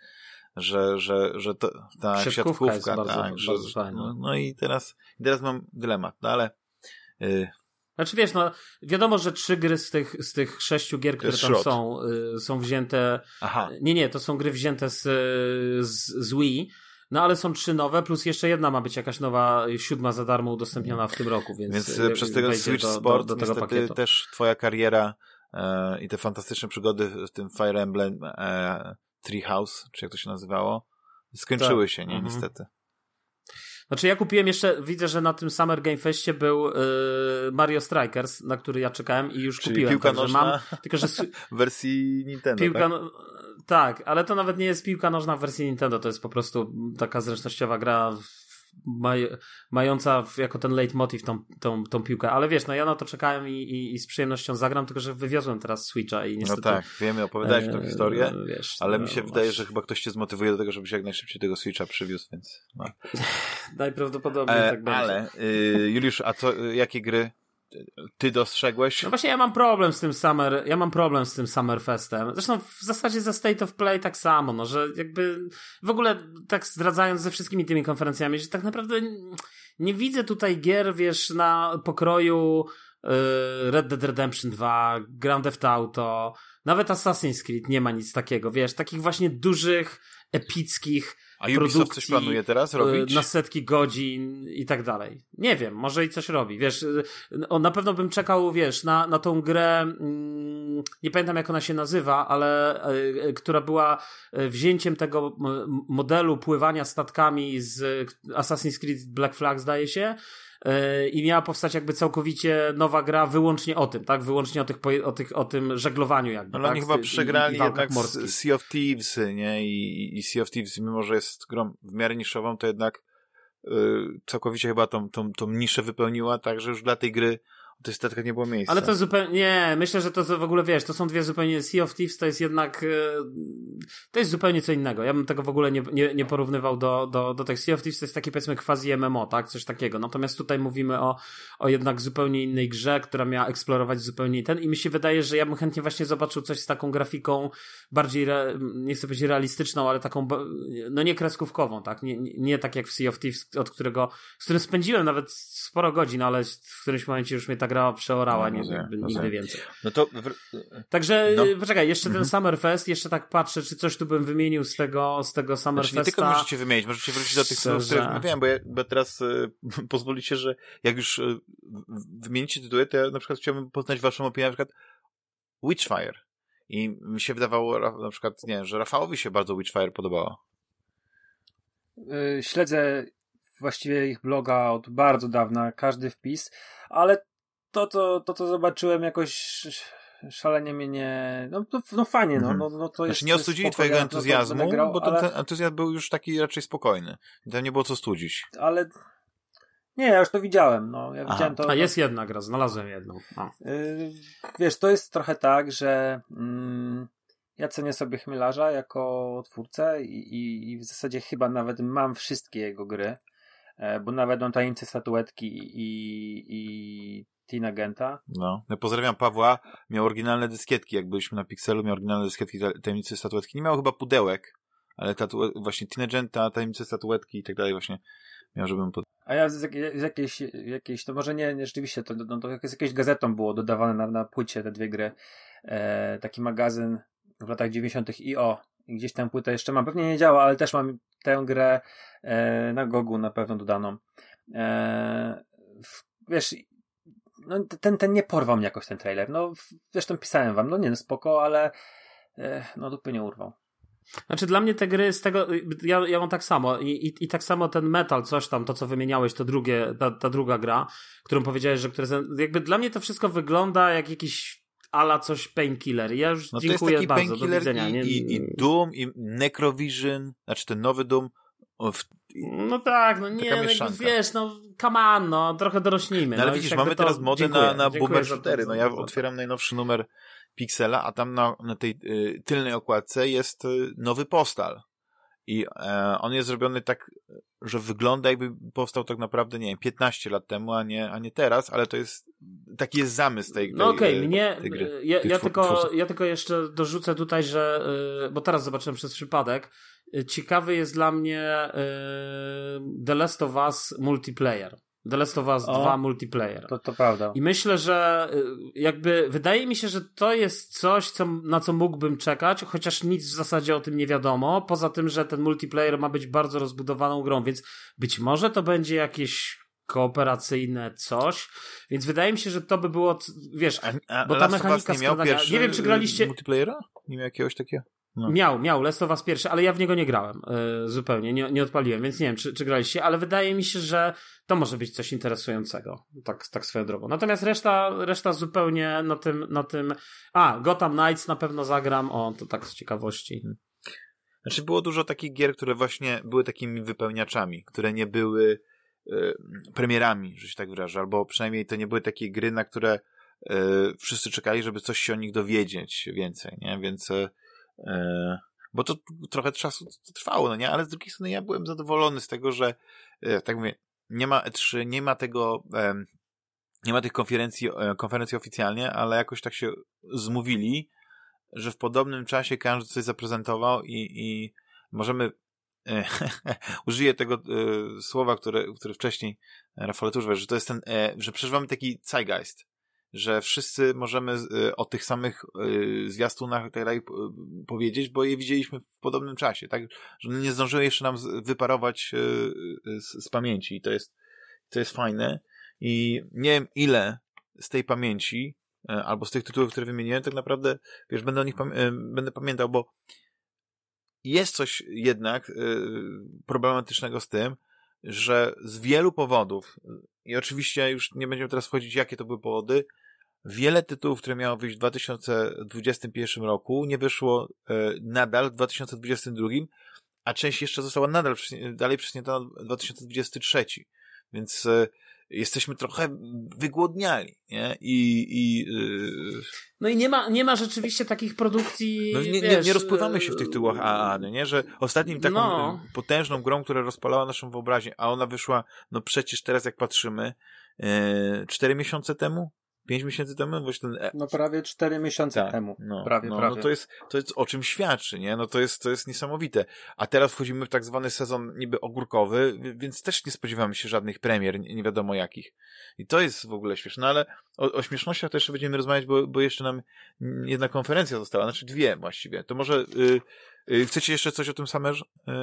że, że, że to, ta siatkówka, siatkówka jest bardzo, tak, że, bardzo fajna. No, no, i teraz, teraz mam dylemat, no ale yy, znaczy wiesz, no wiadomo, że trzy gry z tych, z tych sześciu gier, które tam są, y, są wzięte. Aha. Nie, nie, to są gry wzięte z, z, z Wii. No ale są trzy nowe, plus jeszcze jedna ma być jakaś nowa, siódma za darmo udostępniona w tym roku, więc. Więc y, przez tego Switch do, Sport do, do tego pakietu. też twoja kariera e, i te fantastyczne przygody w tym Fire Emblem e, Treehouse, czy jak to się nazywało, skończyły tak. się, nie? Mhm. Niestety. Znaczy ja kupiłem jeszcze, widzę, że na tym Summer Game Festie był yy, Mario Strikers, na który ja czekałem i już Czyli kupiłem. Piłka nożna mam, tylko że [laughs] w wersji Nintendo, piłka, tak? No, tak, ale to nawet nie jest piłka nożna w wersji Nintendo, to jest po prostu taka zręcznościowa gra maj, mająca jako ten leitmotiv tą, tą, tą piłkę. Ale wiesz, no ja na to czekałem i, i, i z przyjemnością zagram, tylko że wywiozłem teraz Switcha i niestety... No tak, wiemy, opowiadałeś e, tę historię, wiesz, ale no, mi się no, wydaje, że chyba ktoś cię zmotywuje do tego, żebyś jak najszybciej tego Switcha przywiózł, więc... No. [laughs] Najprawdopodobniej e, tak będzie. Ale, y, Juliusz, a co, jakie gry ty dostrzegłeś? No właśnie ja mam problem z tym Summer, ja mam problem z tym Summerfestem. Zresztą w zasadzie za State of Play tak samo, no, że jakby w ogóle tak zdradzając ze wszystkimi tymi konferencjami, że tak naprawdę nie widzę tutaj gier, wiesz, na pokroju yy, Red Dead Redemption 2, Grand Theft Auto, nawet Assassin's Creed nie ma nic takiego, wiesz, takich właśnie dużych, epickich a Ubisoft coś planuje teraz robić? Y, na setki godzin i tak dalej. Nie wiem, może i coś robi. Wiesz, y, on na pewno bym czekał, wiesz, na, na tą grę, mm, nie pamiętam jak ona się nazywa, ale y, która była wzięciem tego modelu pływania statkami z Assassin's Creed Black Flag, zdaje się, E, i miała powstać jakby całkowicie nowa gra wyłącznie o tym, tak? Wyłącznie o, tych, o, tych, o tym żeglowaniu jakby, Ale tak? oni chyba przegrali i, i jednak morskich. Sea of Thieves, nie? I, I Sea of Thieves, mimo że jest grą w miarę niszową, to jednak yy, całkowicie chyba tą, tą, tą niszę wypełniła, także już dla tej gry to jest tak nie było miejsca. Ale to zupełnie, nie, myślę, że to w ogóle, wiesz, to są dwie zupełnie, Sea of Thieves to jest jednak, e, to jest zupełnie co innego. Ja bym tego w ogóle nie, nie, nie porównywał do, do, do tych Sea of Thieves, to jest taki powiedzmy quasi MMO, tak, coś takiego. Natomiast tutaj mówimy o, o jednak zupełnie innej grze, która miała eksplorować zupełnie ten i mi się wydaje, że ja bym chętnie właśnie zobaczył coś z taką grafiką bardziej, re, nie chcę powiedzieć realistyczną, ale taką, no nie kreskówkową, tak, nie, nie, tak jak w Sea of Thieves, od którego, z którym spędziłem nawet sporo godzin, ale w którymś momencie już mnie tak gra przeorała, no, nie, nigdy więcej. No to... Także, no. Y, poczekaj, jeszcze ten mhm. Summerfest, jeszcze tak patrzę, czy coś tu bym wymienił z tego, z tego Summerfesta. Znaczy nie tylko możecie wymienić, możecie wrócić do tych tytułów, które wymieniałem, bo, ja, bo teraz y, [laughs] pozwolicie, że jak już y, wymienicie tytuły, to ja na przykład chciałbym poznać waszą opinię, na przykład Witchfire. I mi się wydawało na przykład, nie że Rafałowi się bardzo Witchfire podobało. Yy, śledzę właściwie ich bloga od bardzo dawna, każdy wpis, ale to, to, to co zobaczyłem jakoś szalenie mnie nie... No, no, no fajnie, no, no, no to jest... Znaczy nie ostudzili twojego ja entuzjazmu, grał, bo ale... ten entuzjazm był już taki raczej spokojny. Tam nie było co studzić. Ale... Nie, ja już to widziałem, no. Ja widziałem to, A jest jedna gra, znalazłem jedną. Yy, wiesz, to jest trochę tak, że mm, ja cenię sobie Chmielarza jako twórcę i, i, i w zasadzie chyba nawet mam wszystkie jego gry, e, bo nawet mam tajemnice statuetki i, i Tina Genta. No. Ja pozdrawiam Pawła. Miał oryginalne dyskietki, jak byliśmy na Pixelu, miał oryginalne dyskietki tajemnicy statuetki. Nie miał chyba pudełek, ale tatu właśnie Tina Genta, tajemnice statuetki i tak dalej właśnie miał, żebym pod... A ja z, z jakiejś, jakiejś, to może nie, nie rzeczywiście, to, no, to z jakieś gazetą było dodawane na, na płycie te dwie gry. E, taki magazyn w latach 90. IO. I gdzieś tę płytę jeszcze mam. Pewnie nie działa, ale też mam tę grę e, na Gogu na pewno dodaną. E, w, wiesz, no, ten, ten nie porwał mnie jakoś ten trailer. No, zresztą pisałem wam, no nie, no spoko, ale e, no dupy nie urwał. Znaczy dla mnie te gry z tego, ja, ja mam tak samo I, i, i tak samo ten metal, coś tam, to co wymieniałeś, to drugie, ta, ta druga gra, którą powiedziałeś, że które, jakby dla mnie to wszystko wygląda jak jakiś ala coś painkiller. Ja już no dziękuję bardzo, do widzenia. I, nie... i, I Doom, i Necrovision, znaczy ten nowy Doom. No tak, no nie, no wiesz, no come on, no trochę dorośnijmy. No, ale no, widzisz, mamy to... teraz modę dziękuję, na, na Boomer Shootery. No ja otwieram najnowszy numer Pixela, a tam na, na tej y, tylnej okładce jest y, nowy postal. I e, on jest zrobiony tak, że wygląda jakby powstał tak naprawdę, nie wiem, 15 lat temu, a nie, a nie teraz, ale to jest, taki jest zamysł tej, tej No okej, okay, mnie, tej gry, ja, ja tylko, ja tylko jeszcze dorzucę tutaj, że, y, bo teraz zobaczyłem przez przypadek, ciekawy jest dla mnie y, The Last of Us multiplayer. The Last of Us o, 2 multiplayer. To, to prawda. I myślę, że y, jakby wydaje mi się, że to jest coś, co, na co mógłbym czekać, chociaż nic w zasadzie o tym nie wiadomo. Poza tym, że ten multiplayer ma być bardzo rozbudowaną grą, więc być może to będzie jakieś kooperacyjne coś, więc wydaje mi się, że to by było, wiesz, a, a bo ta mechanika nie miał nie wiem, czy graliście... multiplayera? Nie miał jakiegoś takiego? No. Miał, miał, Last of Us pierwszy, ale ja w niego nie grałem yy, zupełnie, nie, nie odpaliłem, więc nie wiem, czy, czy graliście, ale wydaje mi się, że to może być coś interesującego, tak, tak swoją drogą. Natomiast reszta, reszta zupełnie na tym, na tym, a, Gotham Knights na pewno zagram, o, to tak z ciekawości. Znaczy było dużo takich gier, które właśnie były takimi wypełniaczami, które nie były y, premierami, że się tak wyrażę, albo przynajmniej to nie były takie gry, na które y, wszyscy czekali, żeby coś się o nich dowiedzieć więcej, nie? Więc y, E, bo to trochę czasu trwało, no nie? Ale z drugiej strony ja byłem zadowolony z tego, że e, tak mówię, nie ma E3, nie ma tego, nie ma tych konferencji, e, konferencji oficjalnie, ale jakoś tak się zmówili, że w podobnym czasie każdy coś zaprezentował i, i możemy [laughs] użyję tego słowa, które, które wcześniej Rafał używał, że to jest ten, że przeżywamy taki zeitgeist, że wszyscy możemy y, o tych samych y, zwiastunach i tak dalej powiedzieć, bo je widzieliśmy w podobnym czasie, tak? Że nie zdążyły jeszcze nam wyparować y, z, z pamięci i to jest, to jest fajne i nie wiem ile z tej pamięci albo z tych tytułów, które wymieniłem, tak naprawdę, wiesz, będę o nich będę pamiętał, bo jest coś jednak problematycznego z tym, że z wielu powodów, i oczywiście już nie będziemy teraz wchodzić, jakie to były powody, wiele tytułów, które miało wyjść w 2021 roku, nie wyszło e, nadal w 2022, a część jeszcze została nadal dalej przesunięta na 2023. Więc e, jesteśmy trochę wygłodniali, nie? I, i yy... No i nie ma, nie ma rzeczywiście takich produkcji. No, nie, wiesz, nie, nie rozpływamy się w tych tytułach AAA, no nie? Że ostatnim taką no. potężną grą, która rozpalała naszą wyobraźnię, a ona wyszła, no przecież teraz jak patrzymy, cztery yy, miesiące temu, pięć miesięcy temu? Właśnie ten... E- no prawie cztery miesiące tak, temu. No, prawie, no, prawie. No to jest, to jest o czym świadczy, nie? No to jest, to jest niesamowite. A teraz wchodzimy w tak zwany sezon niby ogórkowy, więc też nie spodziewamy się żadnych premier, nie, wiadomo jakich. I to jest w ogóle śmieszne, no ale o, o śmiesznościach też będziemy rozmawiać, bo, bo jeszcze nam jedna konferencja została, znaczy dwie właściwie. To może y, y, chcecie jeszcze coś o tym Summer,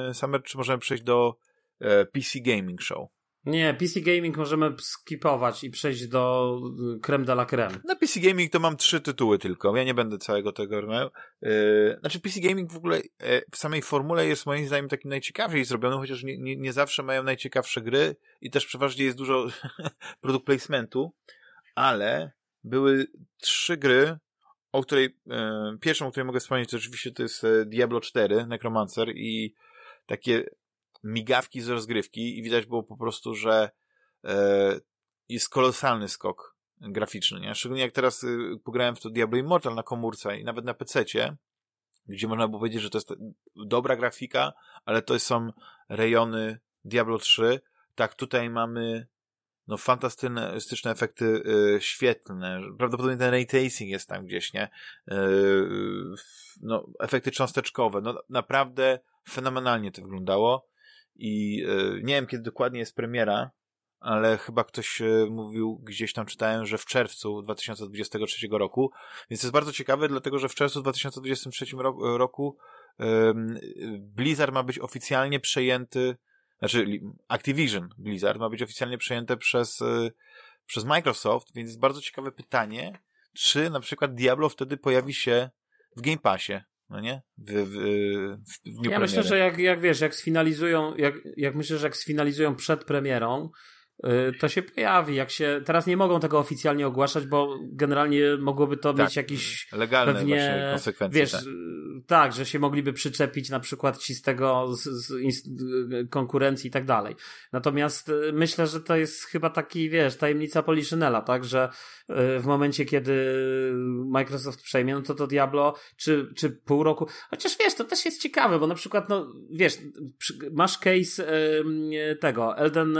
y, Summer czy możemy przejść do y, PC Gaming Show? Nie, PC Gaming możemy skipować i przejść do y, creme de la creme. Na PC Gaming to mam trzy tytuły tylko. Ja nie będę całego tego robił. Yy, znaczy PC Gaming w ogóle yy, w samej formule jest moim zdaniem takim najciekawiej zrobiony, chociaż nie, nie, nie zawsze mają najciekawsze gry i też przeważnie jest dużo [laughs] produkt placementu, ale były trzy gry, o której yy, pierwszą, o której mogę wspomnieć, to oczywiście to jest Diablo 4, Necromancer i takie migawki z rozgrywki i widać było po prostu, że e, jest kolosalny skok graficzny, nie? Szczególnie jak teraz y, pograłem w to Diablo Immortal na komórce i nawet na PC-cie, gdzie można było powiedzieć, że to jest dobra grafika, ale to są rejony Diablo 3. Tak, tutaj mamy no fantastyczne efekty y, świetlne. Prawdopodobnie ten ray tracing jest tam gdzieś, nie? Y, no, efekty cząsteczkowe. No naprawdę fenomenalnie to wyglądało i e, nie wiem kiedy dokładnie jest premiera, ale chyba ktoś e, mówił, gdzieś tam czytałem, że w czerwcu 2023 roku, więc to jest bardzo ciekawe, dlatego że w czerwcu 2023 roku Blizzard ma być oficjalnie przejęty, znaczy Activision Blizzard ma być oficjalnie przejęte przez, e, przez Microsoft, więc jest bardzo ciekawe pytanie, czy na przykład Diablo wtedy pojawi się w Game Passie no nie? W, w, w ja myślę, że jak, jak wiesz, jak sfinalizują, jak, jak myślę, że jak sfinalizują przed premierą, to się pojawi. Jak się, teraz nie mogą tego oficjalnie ogłaszać, bo generalnie mogłoby to tak, mieć jakiś legalne pewnie, konsekwencje. Wiesz, tak. tak. że się mogliby przyczepić na przykład ci z tego z, z konkurencji i tak dalej. Natomiast y, myślę, że to jest chyba taki, wiesz, tajemnica Poliszynela, tak, że y, w momencie, kiedy Microsoft przejmie, no to to Diablo, czy, czy pół roku, chociaż wiesz, to też jest ciekawe, bo na przykład, no, wiesz, masz case tego, Elden,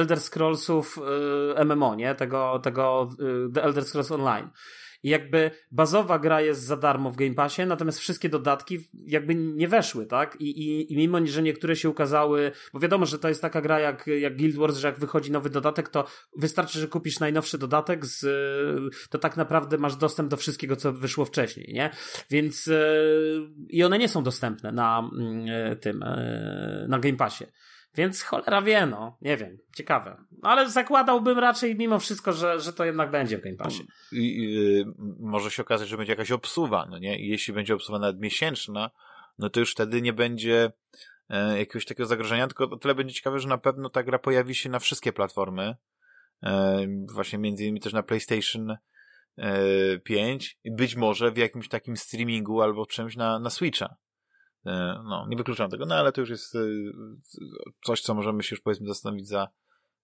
Elder Scrollsów y, MMO, nie? Tego, tego y, The Elder Scrolls Online. I jakby bazowa gra jest za darmo w Game Passie, natomiast wszystkie dodatki jakby nie weszły, tak? I, i, i mimo, że niektóre się ukazały, bo wiadomo, że to jest taka gra jak, jak Guild Wars, że jak wychodzi nowy dodatek, to wystarczy, że kupisz najnowszy dodatek, z, to tak naprawdę masz dostęp do wszystkiego, co wyszło wcześniej, nie? Więc y, i one nie są dostępne na mm, tym, na Game Passie. Więc cholera wie, no, nie wiem, ciekawe. Ale zakładałbym raczej mimo wszystko, że, że to jednak będzie w Game Passie. I, i, może się okazać, że będzie jakaś obsuwa, no nie? I jeśli będzie obsuwa nawet miesięczna, no to już wtedy nie będzie e, jakiegoś takiego zagrożenia, tylko o tyle będzie ciekawe, że na pewno ta gra pojawi się na wszystkie platformy, e, właśnie między innymi też na PlayStation e, 5 i być może w jakimś takim streamingu albo czymś na, na Switcha. E, no, nie wykluczam tego, no ale to już jest e, coś, co możemy się już powiedzmy zastanowić za,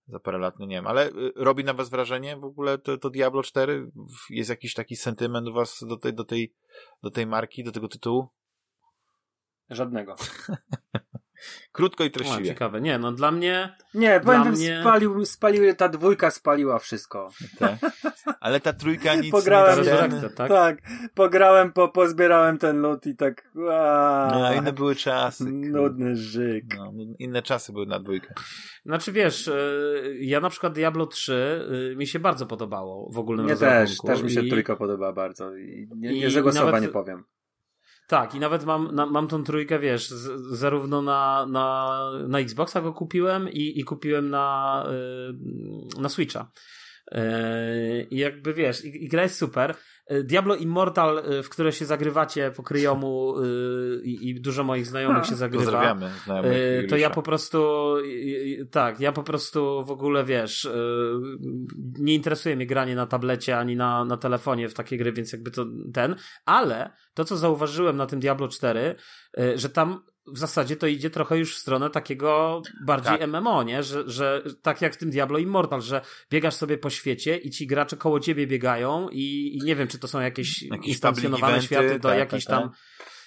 za parę lat, no nie wiem, ale e, robi na was wrażenie w ogóle to, to Diablo 4? Jest jakiś taki sentyment u was do tej, do tej, do tej marki, do tego tytułu? Żadnego. [laughs] Krótko i treściwie. O, ciekawe. Nie, no dla mnie... Nie, dla powiem, mnie... spalił, spalił, ta dwójka spaliła wszystko. Tak. Ale ta trójka nic pograłem, nie ten, tak? tak, pograłem, po, pozbierałem ten lód i tak... No, inne były czasy. Nudny żyk. No, inne czasy były na dwójkę. Znaczy wiesz, e, ja na przykład Diablo 3 e, mi się bardzo podobało w ogóle. Mnie też, też mi się i... trójka podoba bardzo i nie, nie, nie nawet... nie powiem. Tak, i nawet mam, na, mam tą trójkę, wiesz, z, zarówno na, na, na Xboxa go kupiłem i, i kupiłem na, yy, na Switcha. Yy, I jakby wiesz, i, i gra jest super. E, Diablo Immortal, e, w które się zagrywacie po kryjomu e, i, i dużo moich znajomych się zagrywa. Pozdrawiamy znajomych To ja po prostu tak, ja po prostu w ogóle wiesz, nie interesuje mnie granie na tablecie ani na, na telefonie w takie gry, więc jakby to ten, ale to co zauważyłem na tym Diablo 4, że tam w zasadzie to idzie trochę już w stronę takiego bardziej tak. MMO, nie? Że, że tak jak w tym Diablo Immortal, że biegasz sobie po świecie i ci gracze koło ciebie biegają i, i nie wiem, czy to są jakieś, jakieś instancjonowane światy do tak, jakiejś tak, tam...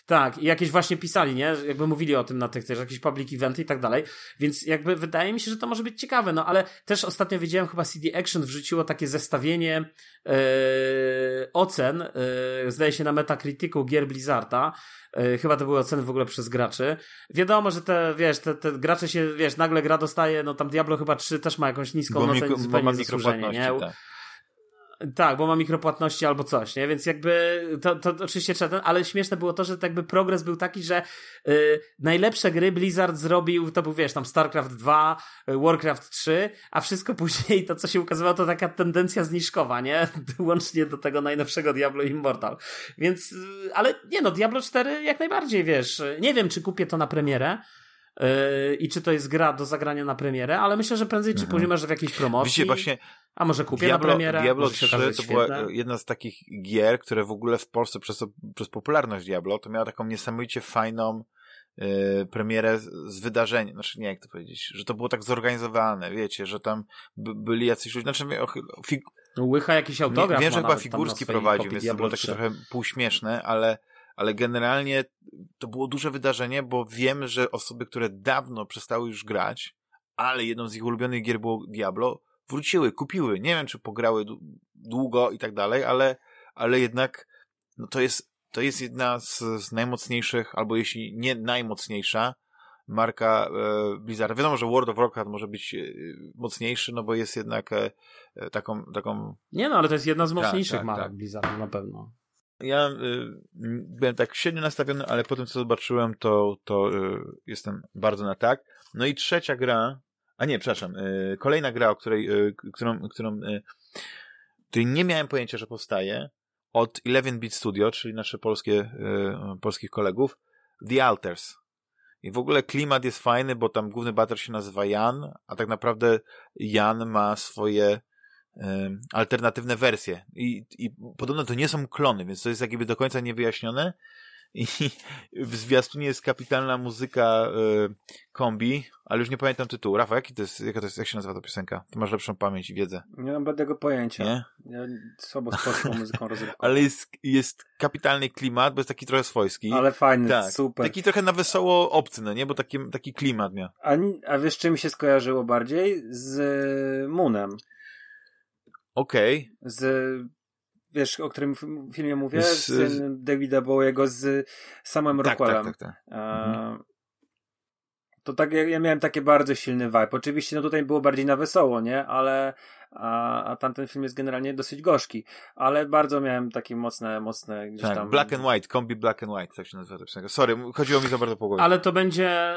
Tak. I jakieś właśnie pisali, nie? Jakby mówili o tym na tych też, jakieś public eventy i tak dalej. Więc jakby wydaje mi się, że to może być ciekawe, no ale też ostatnio widziałem chyba CD Action wrzuciło takie zestawienie yy, ocen, yy, zdaje się na Metacriticu gier Blizzarda. Yy, chyba to były oceny w ogóle przez graczy. Wiadomo, że te, wiesz, te, te gracze się, wiesz, nagle gra dostaje, no tam Diablo chyba 3 też ma jakąś niską, bo to zupełnie zasłużenie, nie? Tak Tak, bo ma mikropłatności albo coś, nie? Więc jakby to, to oczywiście trzeba ten, ale śmieszne było to, że tak jakby progres był taki, że y, najlepsze gry Blizzard zrobił, to był wiesz, tam StarCraft 2, Warcraft 3, a wszystko [laughs] później to, co się ukazywało, to taka tendencja zniżkowa, nie? [laughs] Łącznie do tego najnowszego Diablo Immortal. Więc, y, ale nie no, Diablo 4 jak najbardziej, wiesz, nie wiem, czy kupię to na premierę, y, i czy to jest gra do zagrania na premierę, ale myślę, że prędzej czy Mhm. później masz w jakiejś promocji. Wiecie, właśnie A może kupię Diablo, na premierę? Diablo może się 3 okaże to świetne. była jedna z takich gier, które w ogóle w Polsce przez, przez popularność Diablo to miała taką niesamowicie fajną y, premierę z, wydarzenia, znaczy nie jak to powiedzieć, że to było tak zorganizowane, wiecie, że tam by, byli jacyś ludzie, znaczy fig, Łycha jakiś nie, autograf wiem, że chyba figurski prowadził, więc to było takie 3. trochę półśmieszne, ale, ale generalnie to było duże wydarzenie, bo wiem, że osoby, które dawno przestały już grać, ale jedną z ich ulubionych gier było Diablo, wróciły, kupiły. Nie wiem, czy pograły dłu- długo i tak dalej, ale, ale jednak no to jest, to jest jedna z, z najmocniejszych, albo jeśli nie najmocniejsza, marka e, Blizzarda. Wiadomo, że World of Warcraft może być e, mocniejszy, no bo jest jednak e, e, taką, taką Nie no, ale to jest jedna z Tak, mocniejszych tak, marek tak. Blizzardu na pewno. Ja y, byłem tak średnio nastawiony, ale po tym, co zobaczyłem, to, to y, jestem bardzo na tak. No i trzecia gra, a nie, przepraszam, y, kolejna gra, o której, y, którą, którą y, której nie miałem pojęcia, że powstaje, od 11-bit Studio, czyli nasze polskie, y, polskich kolegów, The Alters. I w ogóle klimat jest fajny, bo tam główny bater się nazywa Jan, a tak naprawdę Jan ma swoje alternatywne wersje. I, I podobno to nie są klony, więc to jest jakby do końca niewyjaśnione. I [laughs] w zwiastunie jest kapitalna muzyka e, kombi, ale już nie pamiętam tytułu. Rafa, jaki to jest, jaka to jest, jak się nazywa ta piosenka? Ty masz lepszą pamięć i wiedzę, Nie mam bladego pojęcia. nie? Ja słabo z polską muzyką rozrywkową. Ale jest, jest kapitalny klimat, bo jest taki trochę swojski. Ale fajny, tak, super. Taki trochę na wesoło obcy, no nie? Bo taki, taki klimat miał. A, a wiesz, czym mi się skojarzyło bardziej? Z Moonem. Okej. Z, wiesz, o którym filmie mówię? Z- Z, Davida Bowiego z samym Tak, tak, Rockwellem. tak, tak. E, To tak, ja, miałem taki bardzo silny vibe. Oczywiście, no tutaj było bardziej na wesoło, nie? Ale, a, a tamten film jest generalnie dosyć gorzki. Ale bardzo miałem takie mocne, mocne gdzieś tak. tam... Black and White, kombi Black and White, tak się nazywa piosenka. Sorry, chodziło mi za bardzo po głowie. Ale to będzie,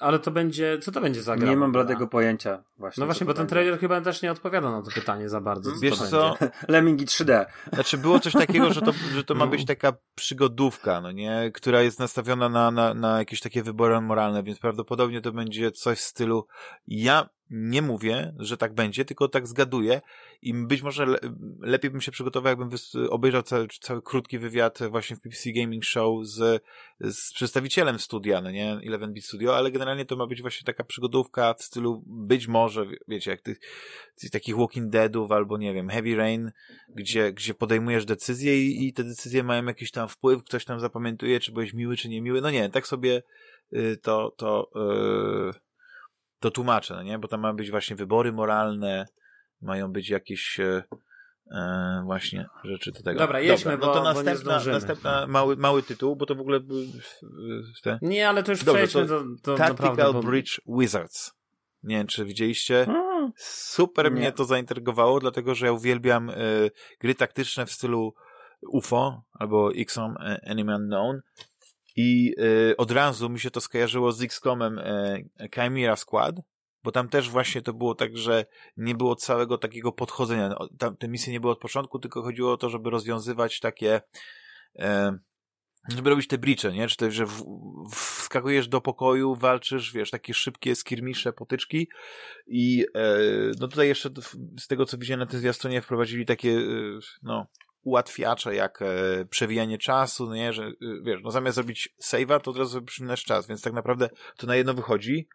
ale to będzie, co to będzie za gra? Nie mam bladego pojęcia właśnie. No właśnie, bo ten trailer chyba też nie odpowiada na to pytanie za bardzo. Co Wiesz to co? [laughs] Będzie. Lemmingi 3D. Znaczy było coś takiego, że to, że to ma [laughs] No. być taka przygodówka, no nie? Która jest nastawiona na, na, na jakieś takie wybory moralne, więc prawdopodobnie to będzie coś w stylu ja nie mówię, że tak będzie, tylko tak zgaduję i być może le, lepiej bym się przygotował, jakbym obejrzał cały, cały krótki wywiad właśnie w BBC Gaming Show z, z przedstawicielem studia, no nie? 11-bit Studio, ale generalnie to ma być właśnie taka przygodówka w stylu być może, wie- wiecie, jak tych, tych takich Walking Deadów albo nie wiem, Heavy Rain, gdzie, gdzie podejmujesz decyzje i, i te decyzje mają jakiś tam wpływ, ktoś tam zapamiętuje, czy byłeś miły, czy niemiły. No nie, tak sobie y, to, to, y, to tłumaczę, no nie? Bo tam mają być właśnie wybory moralne, mają być jakieś y, y, właśnie rzeczy do tego. Dobra, jedźmy, no bo- to bo nie następna, zdążymy. następna mały, mały tytuł, bo to w ogóle y, te, Nie, ale to już Dobrze, przejdźmy to do, do Tactical naprawdę, bo... Bridge Wizards. Nie wiem, czy widzieliście. Super Nie. mnie to zaintrygowało, dlatego że ja uwielbiam y, gry taktyczne w stylu UFO albo XCOM e, Enemy Unknown i y, od razu mi się to skojarzyło z XCOMem y, Chimera Squad, bo tam też właśnie to było tak, że nie było całego takiego podchodzenia. Tam te misje nie były od początku, tylko chodziło o to, żeby rozwiązywać takie e, żeby robić te bricze, nie? Czy to, że w, wskakujesz do pokoju, walczysz, wiesz, takie szybkie skirmisze, potyczki i e, no tutaj jeszcze z tego, co widziałem na tym zwiastunie, wprowadzili takie, e, no, ułatwiacze, jak e, przewijanie czasu, no nie, że, e, wiesz, no zamiast zrobić save'a, to od razu przypinasz czas, więc tak naprawdę to na jedno wychodzi.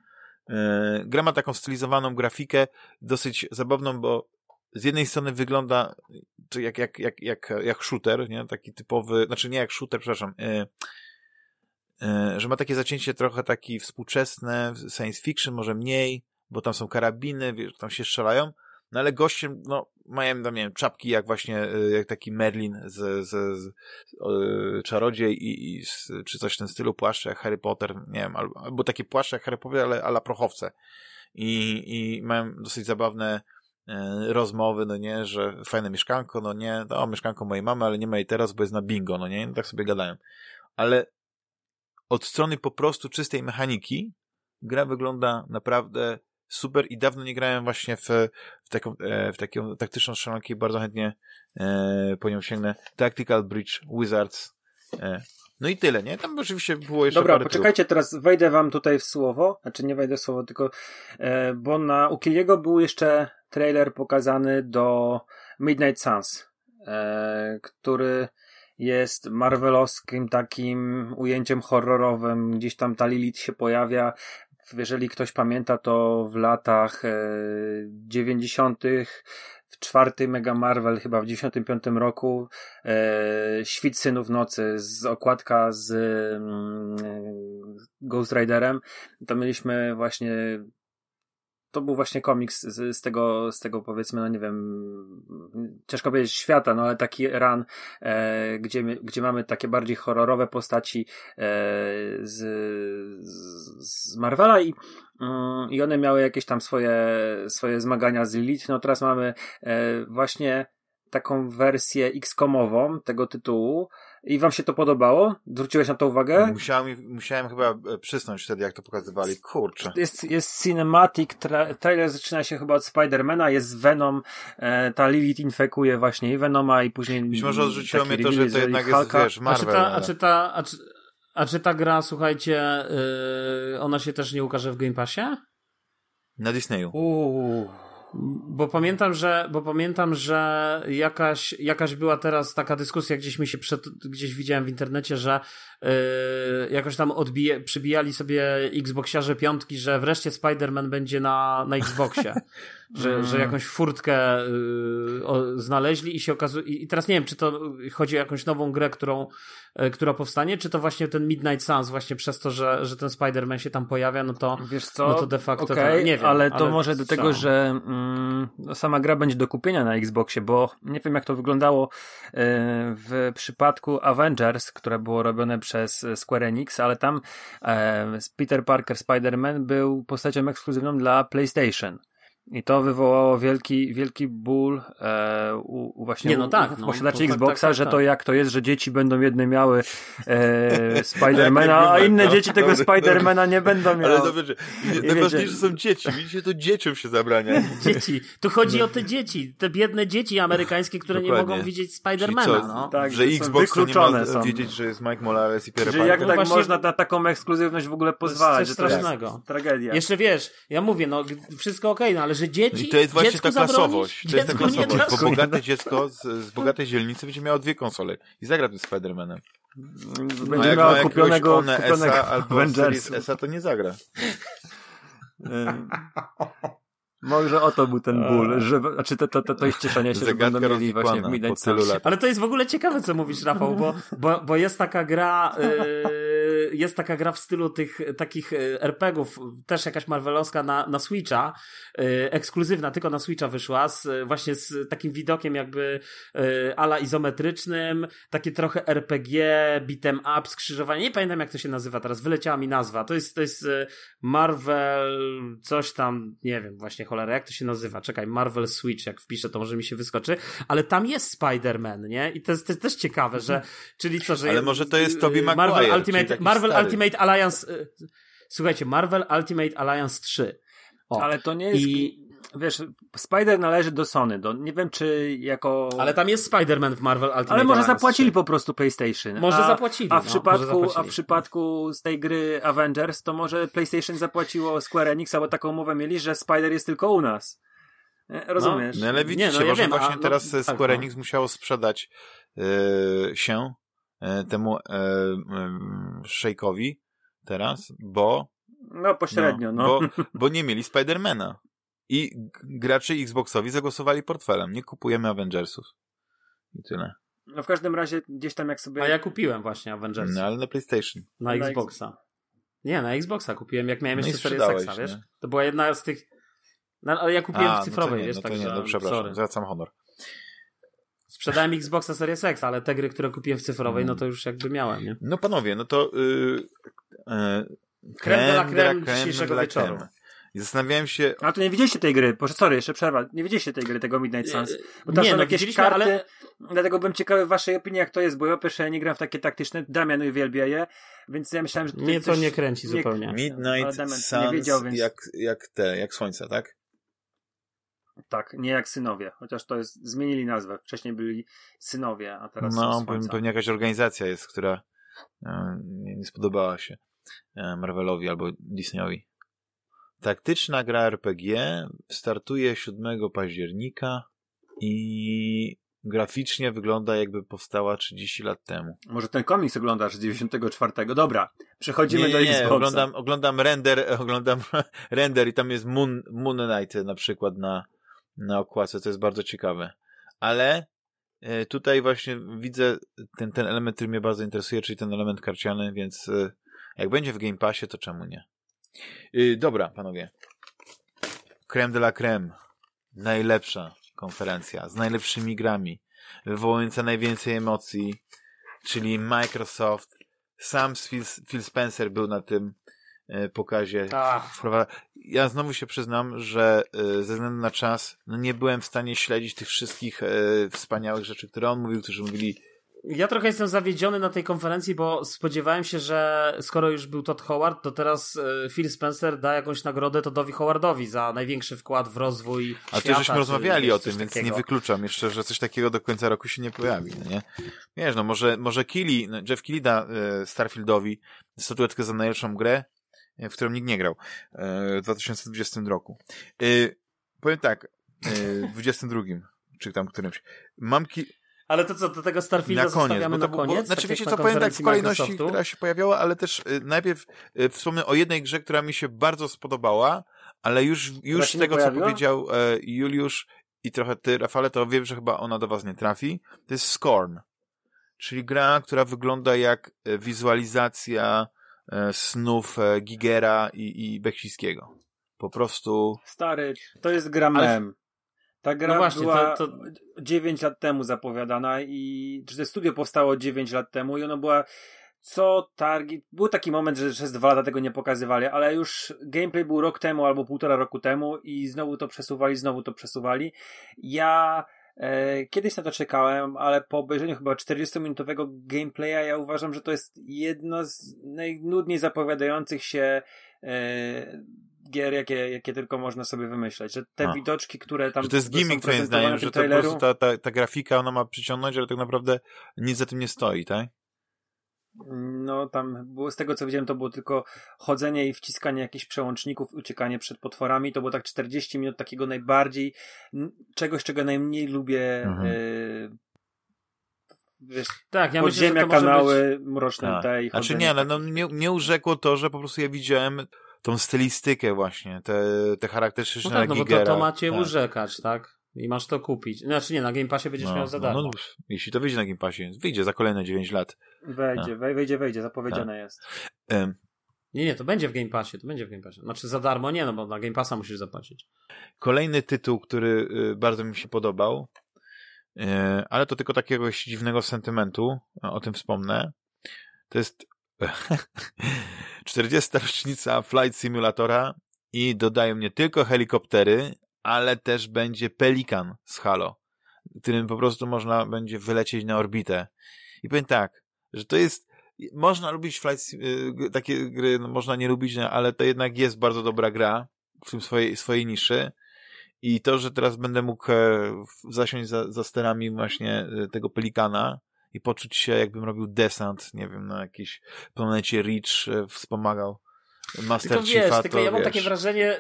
E, gra ma taką stylizowaną grafikę, dosyć zabawną, bo z jednej strony wygląda to jak, jak, jak, jak, jak shooter, nie? Taki typowy, znaczy nie jak shooter, przepraszam, e, e, że ma takie zacięcie trochę taki współczesne, science fiction może mniej, bo tam są karabiny, wiesz, tam się strzelają, no ale goście, no, mają tam, nie wiem, czapki jak właśnie, e, jak taki Merlin z, z, z e, Czarodziej i, i z, czy coś w tym stylu, płaszcze jak Harry Potter, nie wiem, albo, albo takie płaszcze jak Harry Potter, ale ala prochowce. I, i mają dosyć zabawne e, rozmowy, no nie, że fajne mieszkanko, no nie, no mieszkanko mojej mamy, ale nie ma jej teraz, bo jest na bingo, no nie, no tak sobie gadają. Ale od strony po prostu czystej mechaniki gra wygląda naprawdę super i dawno nie grałem właśnie w, w, taką, e, w taką taktyczną strzelankę i bardzo chętnie e, po nią sięgnę. Tactical Bridge Wizards. E, no i tyle, nie? Tam oczywiście było jeszcze Dobra, poczekajcie, teraz wejdę wam tutaj w słowo, znaczy nie wejdę w słowo, tylko e, bo na Ukiliego był jeszcze trailer pokazany do Midnight Suns, który jest marvelowskim takim ujęciem horrorowym, gdzieś tam ta Lilith się pojawia. Jeżeli ktoś pamięta, to w latach e, 90. w czwarty Mega Marvel, chyba w 95 roku, e, Świt Synów Nocy, z okładka z mm, Ghost Riderem, to mieliśmy właśnie to był właśnie komiks z, z tego, z tego powiedzmy, no nie wiem, ciężko powiedzieć świata, no ale taki run, e, gdzie, gdzie mamy takie bardziej horrorowe postaci e, z, z Marvela i, mm, i one miały jakieś tam swoje, swoje zmagania z Lilith. No teraz mamy e, właśnie taką wersję X-komową tego tytułu, i wam się to podobało? Zwróciłeś na to uwagę? Musiałem, musiałem chyba e, przysnąć wtedy, jak to pokazywali. Kurczę. Jest, jest cinematic, tra trailer zaczyna się chyba od Spidermana, jest Venom, e, ta Lilith infekuje właśnie i Venoma i później... Być może odrzuciło mnie to, że to jednak jest, wiesz, Marvel. A czy ta, a czy ta, a czy, a czy ta gra, słuchajcie, yy, ona się też nie ukaże w Game Passie? Na Disneyu. Uuu. Bo pamiętam, że, bo pamiętam, że jakaś, jakaś była teraz taka dyskusja, gdzieś mi się przed, gdzieś widziałem w internecie, że yy, jakoś tam odbije, przybijali sobie Xboxiarze piątki, że wreszcie Spider-Man będzie na, na Xboxie. [laughs] że, mm. że jakąś furtkę yy, o, znaleźli i się okazuje, i teraz nie wiem, czy to chodzi o jakąś nową grę, którą, yy, która powstanie, czy to właśnie ten Midnight Suns, właśnie przez to, że, że ten Spider-Man się tam pojawia, no to, Wiesz co? no to de facto okay, to, nie wiem. Ale to ale może do tego, że mm, sama gra będzie do kupienia na Xboxie, bo nie wiem jak to wyglądało yy, w przypadku Avengers, które było robione przez Square Enix, ale tam yy, Peter Parker Spider-Man był postacią ekskluzywną dla PlayStation. I to wywołało wielki, wielki ból e, u, u właśnie Nie, no tak, u, no, posiadaczy tak, Xboxa, tak, tak, że tak. to jak to jest, że dzieci będą jedne miały e, [laughs] Spidermana, a inne dzieci tego Spidermana nie będą miały. Ale zobaczcie, najważniejsze są dzieci. Widzicie, to dzieciom się zabrania. [laughs] Dzieci. Tu chodzi o te dzieci, te biedne dzieci amerykańskie, które Dokładnie. nie mogą widzieć Spidermana. No. Tak, że są Xbox to nie wykluczone ma są. wiedzieć, że jest Mike Morales i Peter Że jak Parker. tak właśnie- można na taką ekskluzywność w ogóle pozwalać, coś to jest strasznego. tragedia. Jeszcze wiesz, ja mówię, no wszystko okej, no ale że dzieci. I to jest właśnie ta klasowość. To jest ta klasowość, bo bogate dziecko z, z bogatej dzielnicy będzie miało dwie konsole i zagra tym Spider-Manem. Będzie jak miała ma kupionego, One kupionego S albo Avengersu. Series S, to nie zagra. [laughs] Może o to był ten ból, że, znaczy to, to, to, to ich cieszenie się, że będą mieli właśnie w Midnight. Ale to jest w ogóle ciekawe, co mówisz, Rafał, bo, bo, bo jest taka gra, yy, jest taka gra w stylu tych takich yy, RPGów, też jakaś marvelowska na, na Switcha, yy, ekskluzywna, tylko na Switcha wyszła, z, właśnie z takim widokiem jakby yy, ala izometrycznym, takie trochę RPG, beat'em up, skrzyżowanie, nie pamiętam jak to się nazywa teraz, wyleciała mi nazwa, to jest, to jest yy, Marvel, coś tam, nie wiem właśnie cholera, jak to się nazywa, czekaj, Marvel Switch, jak wpiszę, to może mi się wyskoczy, ale tam jest Spider-Man, nie? I to jest, to jest też ciekawe, że, czyli co, że... Ale może to jest Tobey yy, Maguire, Marvel Ultimate, Marvel stary. Ultimate Alliance, yy, słuchajcie, Marvel Ultimate Alliance 3. O. Ale to nie jest, I, wiesz, Spider należy do Sony, do, nie wiem czy jako... ale tam jest Spider-Man w Marvel Ultimate Ale może Alliance zapłacili 3. po prostu PlayStation. Może a, zapłacili, A no, w, może przypadku, a zapłacili. w przypadku z tej gry Avengers, to może PlayStation zapłaciło Square Enix, bo taką umowę mieli, że Spider jest tylko u nas. E, Rozumiesz? No ale widzicie, Nie, no ja może wiem, właśnie a, no, teraz tak, Square no. Enix musiało sprzedać e, się e, temu e, Shake'owi teraz, bo No pośrednio, no. Bo, bo nie mieli Spidermana. I gracze Xboxowi zagłosowali portfelem. Nie kupujemy Avengersów. I tyle. No w każdym razie gdzieś tam jak sobie... A ja kupiłem właśnie Avengers No ale na PlayStation. na na Xboxa. Nie, na Xboxa kupiłem, jak miałem No jeszcze Series sprzedałeś, Xa, wiesz? nie? To była jedna z tych... No, ale ja kupiłem A, w cyfrowej, no to nie, wiesz, no to także... nie, no przepraszam, sorry. zwracam honor. Sprzedałem Xboxa Series X, ale te gry, które kupiłem w cyfrowej, no to już jakby miałem, nie? No panowie, no to yy, yy, Creme de la creme dzisiejszego wieczoru. I zastanawiałem się... A to nie widzieliście tej gry, Boże, sorry, jeszcze przerwa, nie widzieliście tej gry, tego Midnight Suns. Bo tam nie, są no, jakieś karty, ale- dlatego byłem ciekawy waszej opinii, jak to jest, bo ja po pierwsze nie gram w takie taktyczne, Damian uwielbia je, więc ja myślałem, że tutaj Mnie to nie kręci zupełnie. Ale Midnight nie Suns wiedział, więc- jak, jak te, jak słońce, tak? Tak, nie jak synowie, chociaż to jest, zmienili nazwę, wcześniej byli synowie, a teraz są No, słońca. pewnie, pewnie jakaś organizacja jest, która e, nie, nie spodobała się e, Marvelowi albo Disneyowi. Taktyczna gra RPG startuje 7 października i graficznie wygląda jakby powstała 30 lat temu. Może ten komiks oglądasz z 94. Dobra, przechodzimy nie, do nie, nie, Xboxa. oglądam, oglądam render, [laughs] oglądam render i tam jest Moon, Moon Knight na przykład na, na okładce, to jest bardzo ciekawe. Ale e, tutaj właśnie widzę ten, ten element, który mnie bardzo interesuje, czyli ten element karciany, więc e, jak będzie w Game Passie, to czemu nie? Y, Dobra, panowie. Creme de la creme. Najlepsza konferencja z najlepszymi grami, wywołująca najwięcej emocji, czyli Microsoft. Sam Phil, Phil Spencer był na tym e, pokazie. Ach, Wprowadza- Ja znowu się przyznam, że e, ze względu na czas no nie byłem w stanie śledzić tych wszystkich e, wspaniałych rzeczy, które on mówił, którzy mówili Ja trochę jestem zawiedziony na tej konferencji, bo spodziewałem się, że skoro już był Todd Howard, to teraz e, Phil Spencer da jakąś nagrodę Toddowi Howardowi za największy wkład w rozwój A świata, już żeśmy czy rozmawiali o tym, więc takiego. nie wykluczam jeszcze, że coś takiego do końca roku się nie pojawi, no nie? Wiesz, no może, może Killy, no Jeff Keighley da e, Starfieldowi statuetkę za najlepszą grę, e, w którą nikt nie grał w 2020 roku. Powiem tak, w 22, czy tam którymś. Mam ki- Ale to co, do tego Starfielda na koniec, zostawiamy bo to, na bo, koniec? bo, znaczy tak wiecie co, na powiem tak w kolejności, Microsoftu? która się pojawiała, ale też y, najpierw y, wspomnę o jednej grze, która mi się bardzo spodobała, ale już, już z tego, co powiedział e, Juliusz i trochę ty, Rafale, to wiem, że chyba ona do was nie trafi. To jest Scorn, czyli gra, która wygląda jak e, wizualizacja e, snów Gigera i, i Beksińskiego. Po prostu Stary, to jest gra mem. Ta gra No właśnie, była to- to- 9 lat temu zapowiadana i czy to studio powstało 9 lat temu i ono była co targi. Był taki moment, że przez dwa lata tego nie pokazywali, ale już gameplay był rok temu albo półtora roku temu i znowu to przesuwali, znowu to przesuwali. Ja e, kiedyś na to czekałem, ale po obejrzeniu chyba 40-minutowego gameplaya ja uważam, że to jest jedna z najnudniej zapowiadających się e, gier, jakie, jakie tylko można sobie wymyśleć. Że te A. widoczki, które tam że to jest gimmick twoim zdaniem, w tym że to po traileru, prostu ta, ta, ta grafika, ona ma przyciągnąć, ale tak naprawdę nic za tym nie stoi, tak? No, tam było, z tego co widziałem, to było tylko chodzenie i wciskanie jakichś przełączników, uciekanie przed potworami. To było tak 40 minut takiego najbardziej, czegoś, czego najmniej lubię. Mhm. e, wiesz, Tak, ja myślę, że podziemia, to może kanały, być... mroczne Tak. te i Znaczy nie, ale tak- no, mnie, mnie urzekło to, że po prostu ja widziałem tą stylistykę właśnie, te, te No charakterystyczne tak, no bo to, to macie tak. urzekać, tak? I masz to kupić. Znaczy nie, na Game Passie będziesz miał za darmo. No, no, jeśli to wyjdzie na Game Passie, wyjdzie za kolejne 9 lat. Wejdzie, wej- wejdzie, wejdzie, zapowiedziane Tak. jest. Em, Nie, nie, to będzie w Game Passie, to będzie w Game Passie. Znaczy za darmo nie, no bo na Game Passa musisz zapłacić. Kolejny tytuł, który y, bardzo mi się podobał, y, ale to tylko takiego dziwnego sentymentu, o tym wspomnę, to jest [laughs] 40. rocznica Flight Simulatora i dodają nie tylko helikoptery, ale też będzie Pelikan z Halo, którym po prostu można będzie wylecieć na orbitę. I powiem tak, że to jest można lubić flight, y, takie gry, no można nie lubić, no, ale to jednak jest bardzo dobra gra w tym swojej, swojej niszy. I to, że teraz będę mógł e, zasiąść za, za sterami właśnie e, tego pelikana i poczuć się, jakbym robił desant, nie wiem, na jakiejś planecie Reach, e, wspomagał Master Tylko wiesz, Chiefa, tylko to ja mam wiesz, takie wrażenie,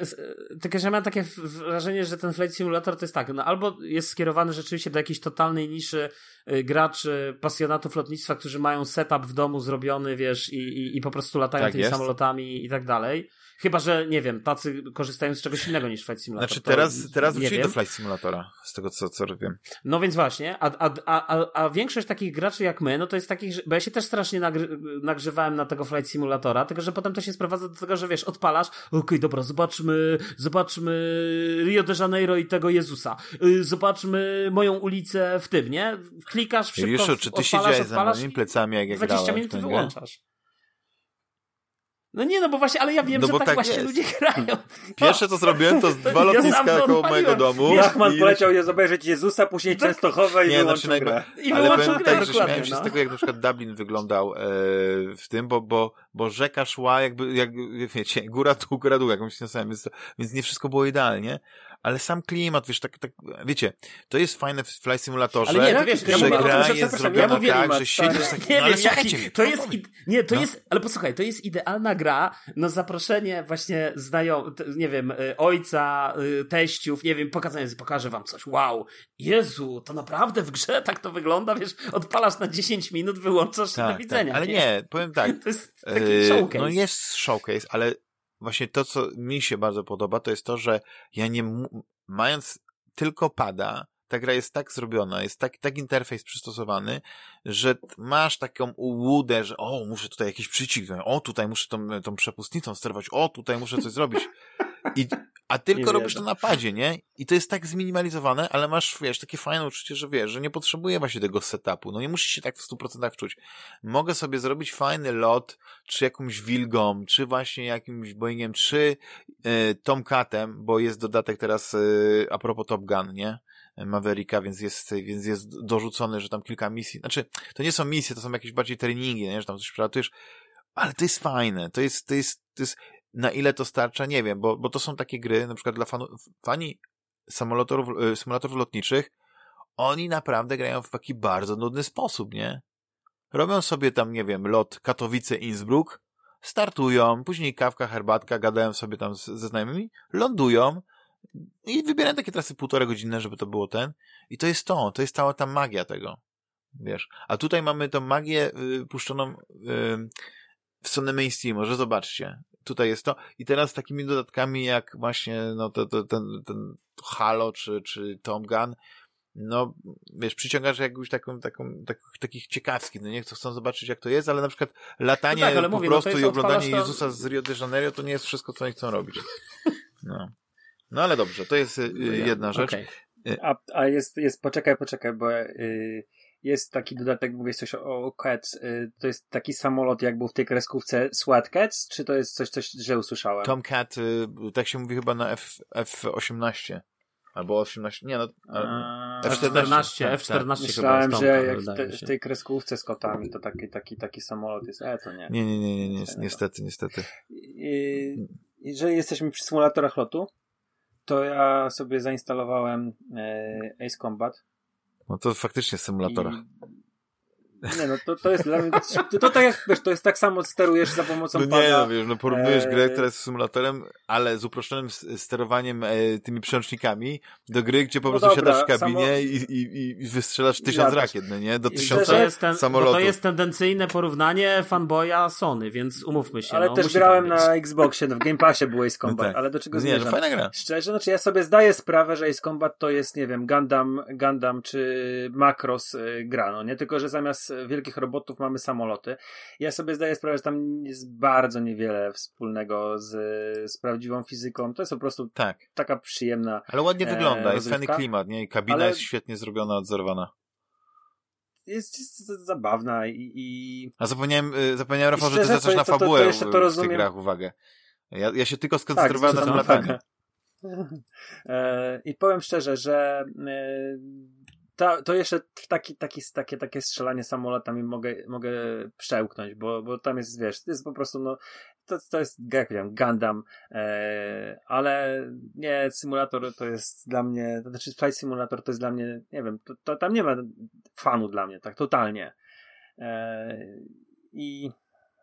tylko że ja mam takie wrażenie, że ten Flight Simulator to jest tak, no albo jest skierowany rzeczywiście do jakiejś totalnej niszy y, graczy, pasjonatów lotnictwa, którzy mają setup w domu zrobiony, wiesz, i, i, i po prostu latają Tak tymi jest. samolotami i tak dalej. Chyba, że nie wiem, tacy korzystają z czegoś innego niż Flight Simulator. Znaczy to teraz, teraz nie wrócili wiem. do Flight Simulatora, z tego co, co wiem. No więc właśnie, a, a, a, a, większość takich graczy jak my, no to jest takich, bo ja się też strasznie nagry, nagrzewałem na tego Flight Simulatora, tylko że potem to się sprowadza do tego, że wiesz, odpalasz, okej, dobra, zobaczmy, zobaczmy Rio de Janeiro i tego Jezusa, y, zobaczmy moją ulicę w tym, nie? Klikasz szybko, Juliuszu, czy ty odpalasz, siedziałeś za moimi plecami, jak ja 20 grałem minut i wyłączasz. No nie, no bo właśnie, ale ja wiem, No że bo tak, tak właśnie jest. ludzie grają. Pierwsze co zrobiłem, to [laughs] dwa ja lotniska to koło mojego domu. Jachman i- poleciał je zobaczyć Jezusa, później Tak. Częstochowe i Nie, wyłączył znaczy grę. I ale wyłączył powiem grę, tak, że śmiałem się no. z tego, jak na przykład Dublin wyglądał e, w tym, bo, bo, bo rzeka szła jakby, jak wiecie, góra tu, góra dół, jakąś więc, więc nie wszystko było idealnie, ale sam klimat, wiesz, tak, tak, wiecie, to jest fajne w Flight Simulatorze, Ale nie, to wiesz, ja że mówię o tym, gra że- jest zrobiona ja mówię tak, klimat, że siedzisz tak, Nie no ale wiem, słuchajcie, jaki, to jest, nie, to No. jest, ale posłuchaj, to jest idealna gra na zaproszenie właśnie znajom, t- nie wiem, y, ojca, y, teściów, nie wiem, pokazanie, pokażę wam coś, wow, Jezu, to naprawdę w grze tak to wygląda, wiesz, odpalasz na 10 minut, wyłączasz i do tak, widzenia. tak, ale nie, powiem tak, [laughs] To jest taki Yy, showcase. No jest showcase, ale właśnie to, co mi się bardzo podoba, to jest to, że ja nie, mając tylko pada, ta gra jest tak zrobiona, jest tak, tak interfejs przystosowany, że masz taką ułudę, że o, muszę tutaj jakiś przycisk, o, tutaj muszę tą, tą przepustnicą sterować, o, tutaj muszę coś zrobić. [laughs] I, a tylko robisz to na padzie, nie? I to jest tak zminimalizowane, ale masz, wiesz, takie fajne uczucie, że wiesz, że nie potrzebuję właśnie tego setupu. No nie musisz się tak w 100% wczuć. Mogę sobie zrobić fajny lot, czy jakąś wilgą, czy właśnie jakimś Boeingiem, czy y, Tomcatem, bo jest dodatek teraz y, a propos Top Gun, nie? Mavericka, więc jest, więc jest dorzucony, że tam kilka misji, znaczy, to nie są misje, to są jakieś bardziej treningi, nie? że tam coś przelatujesz, ale to jest fajne, to jest, to jest, to jest, na ile to starcza, nie wiem, bo, bo to są takie gry, na przykład dla fanu, fani samolotorów, y, symulatorów lotniczych, oni naprawdę grają w taki bardzo nudny sposób, nie? Robią sobie tam, nie wiem, lot Katowice-Innsbruck, startują, później kawka, herbatka, gadają sobie tam z, ze znajomymi, lądują i wybierają takie trasy półtorej godzinne, żeby to było ten. I to jest to, to jest cała ta magia tego. Wiesz. A tutaj mamy tą magię y, puszczoną y, w stronę mainstreamu, że zobaczcie, tutaj jest to. I teraz z takimi dodatkami jak właśnie no, to, to, ten, ten Halo czy, czy Tom Gun, no, wiesz, przyciągasz jakąś taką, taką, tak, takich ciekawskich, no nie chcą, zobaczyć jak to jest, ale na przykład latanie No tak, ale po mówię, no prostu jest i oglądanie to- Jezusa z Rio de Janeiro to nie jest wszystko, co oni chcą robić. No. No ale dobrze, to jest y, y, jedna rzecz. Okej. A, a jest, jest, poczekaj, poczekaj, bo y, jest taki dodatek, mówisz coś o, o Cats, y, to jest taki samolot, jak był w tej kreskówce SWAT Cats, czy to jest coś, coś że usłyszałem? Tomcat, y, tak się mówi chyba na F, F18. Albo 18, nie no, ale- A, F14. F14, tak, F14 chyba Myślałem, jest że jak w, te, w tej kreskówce z kotami to taki, taki, taki samolot jest, e to nie. nie, nie, nie, nie, nie, niestety, niestety. I, jeżeli jesteśmy przy symulatorach lotu, to ja sobie zainstalowałem e, Ace Combat. No to faktycznie symulator. I, nie no, to, to jest dla mnie, to, to tak jak, wiesz, to jest tak samo sterujesz za pomocą No nie, pada. no wiesz, no porównujesz e, grę, która jest symulatorem, ale z uproszczonym sterowaniem e, tymi przełącznikami do gry, gdzie po No prostu dobra, siadasz w kabinie samo- i, i, i wystrzelasz tysiąc Ja rakiet, no nie? Do tysiąca to, jest ten, samolotów. to jest tendencyjne porównanie fanboya Sony, więc umówmy się. Ale no, też grałem tak na Xboxie, no w Game Passie było Ace Combat, tak. ale do czego No nie, no zmierzam? fajna gra. Szczerze, znaczy ja sobie zdaję sprawę, że Ace Combat to jest, nie wiem, Gundam, Gundam czy Macross y, gra, no nie? Tylko, że zamiast y, wielkich robotów mamy samoloty. Ja sobie zdaję sprawę, że tam jest bardzo niewiele wspólnego z, z prawdziwą fizyką. To jest po prostu Tak. taka przyjemna Ale ładnie E, wygląda, jest fajny rozrywka. klimat, nie? I kabina Ale- jest świetnie zrobiona, odzorowana. jest, jest zabawna i, i A zapomniałem, y, zapomniałem Rafał, że ty zwracasz na to- to- to fabułę to w- w tych grach uwagę. Ja, ja się tylko tak, skoncentrowałem na tym lataniu. [laughs] E, I powiem szczerze, że e, ta, to jeszcze w taki, taki, takie, takie strzelanie samolotami mogę, mogę przełknąć, bo, bo tam jest, wiesz, to jest po prostu, no, to, to jest, jak powiedziałem, Gundam, e, ale nie, symulator to jest dla mnie, to znaczy Flight Simulator to jest dla mnie, nie wiem, to, to tam nie ma fanu dla mnie, tak totalnie. E, I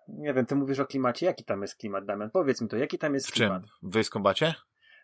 nie wiem, ty mówisz o klimacie, jaki tam jest klimat, Damian? Powiedz mi to, jaki tam jest W czym? klimat? W Ace Combacie?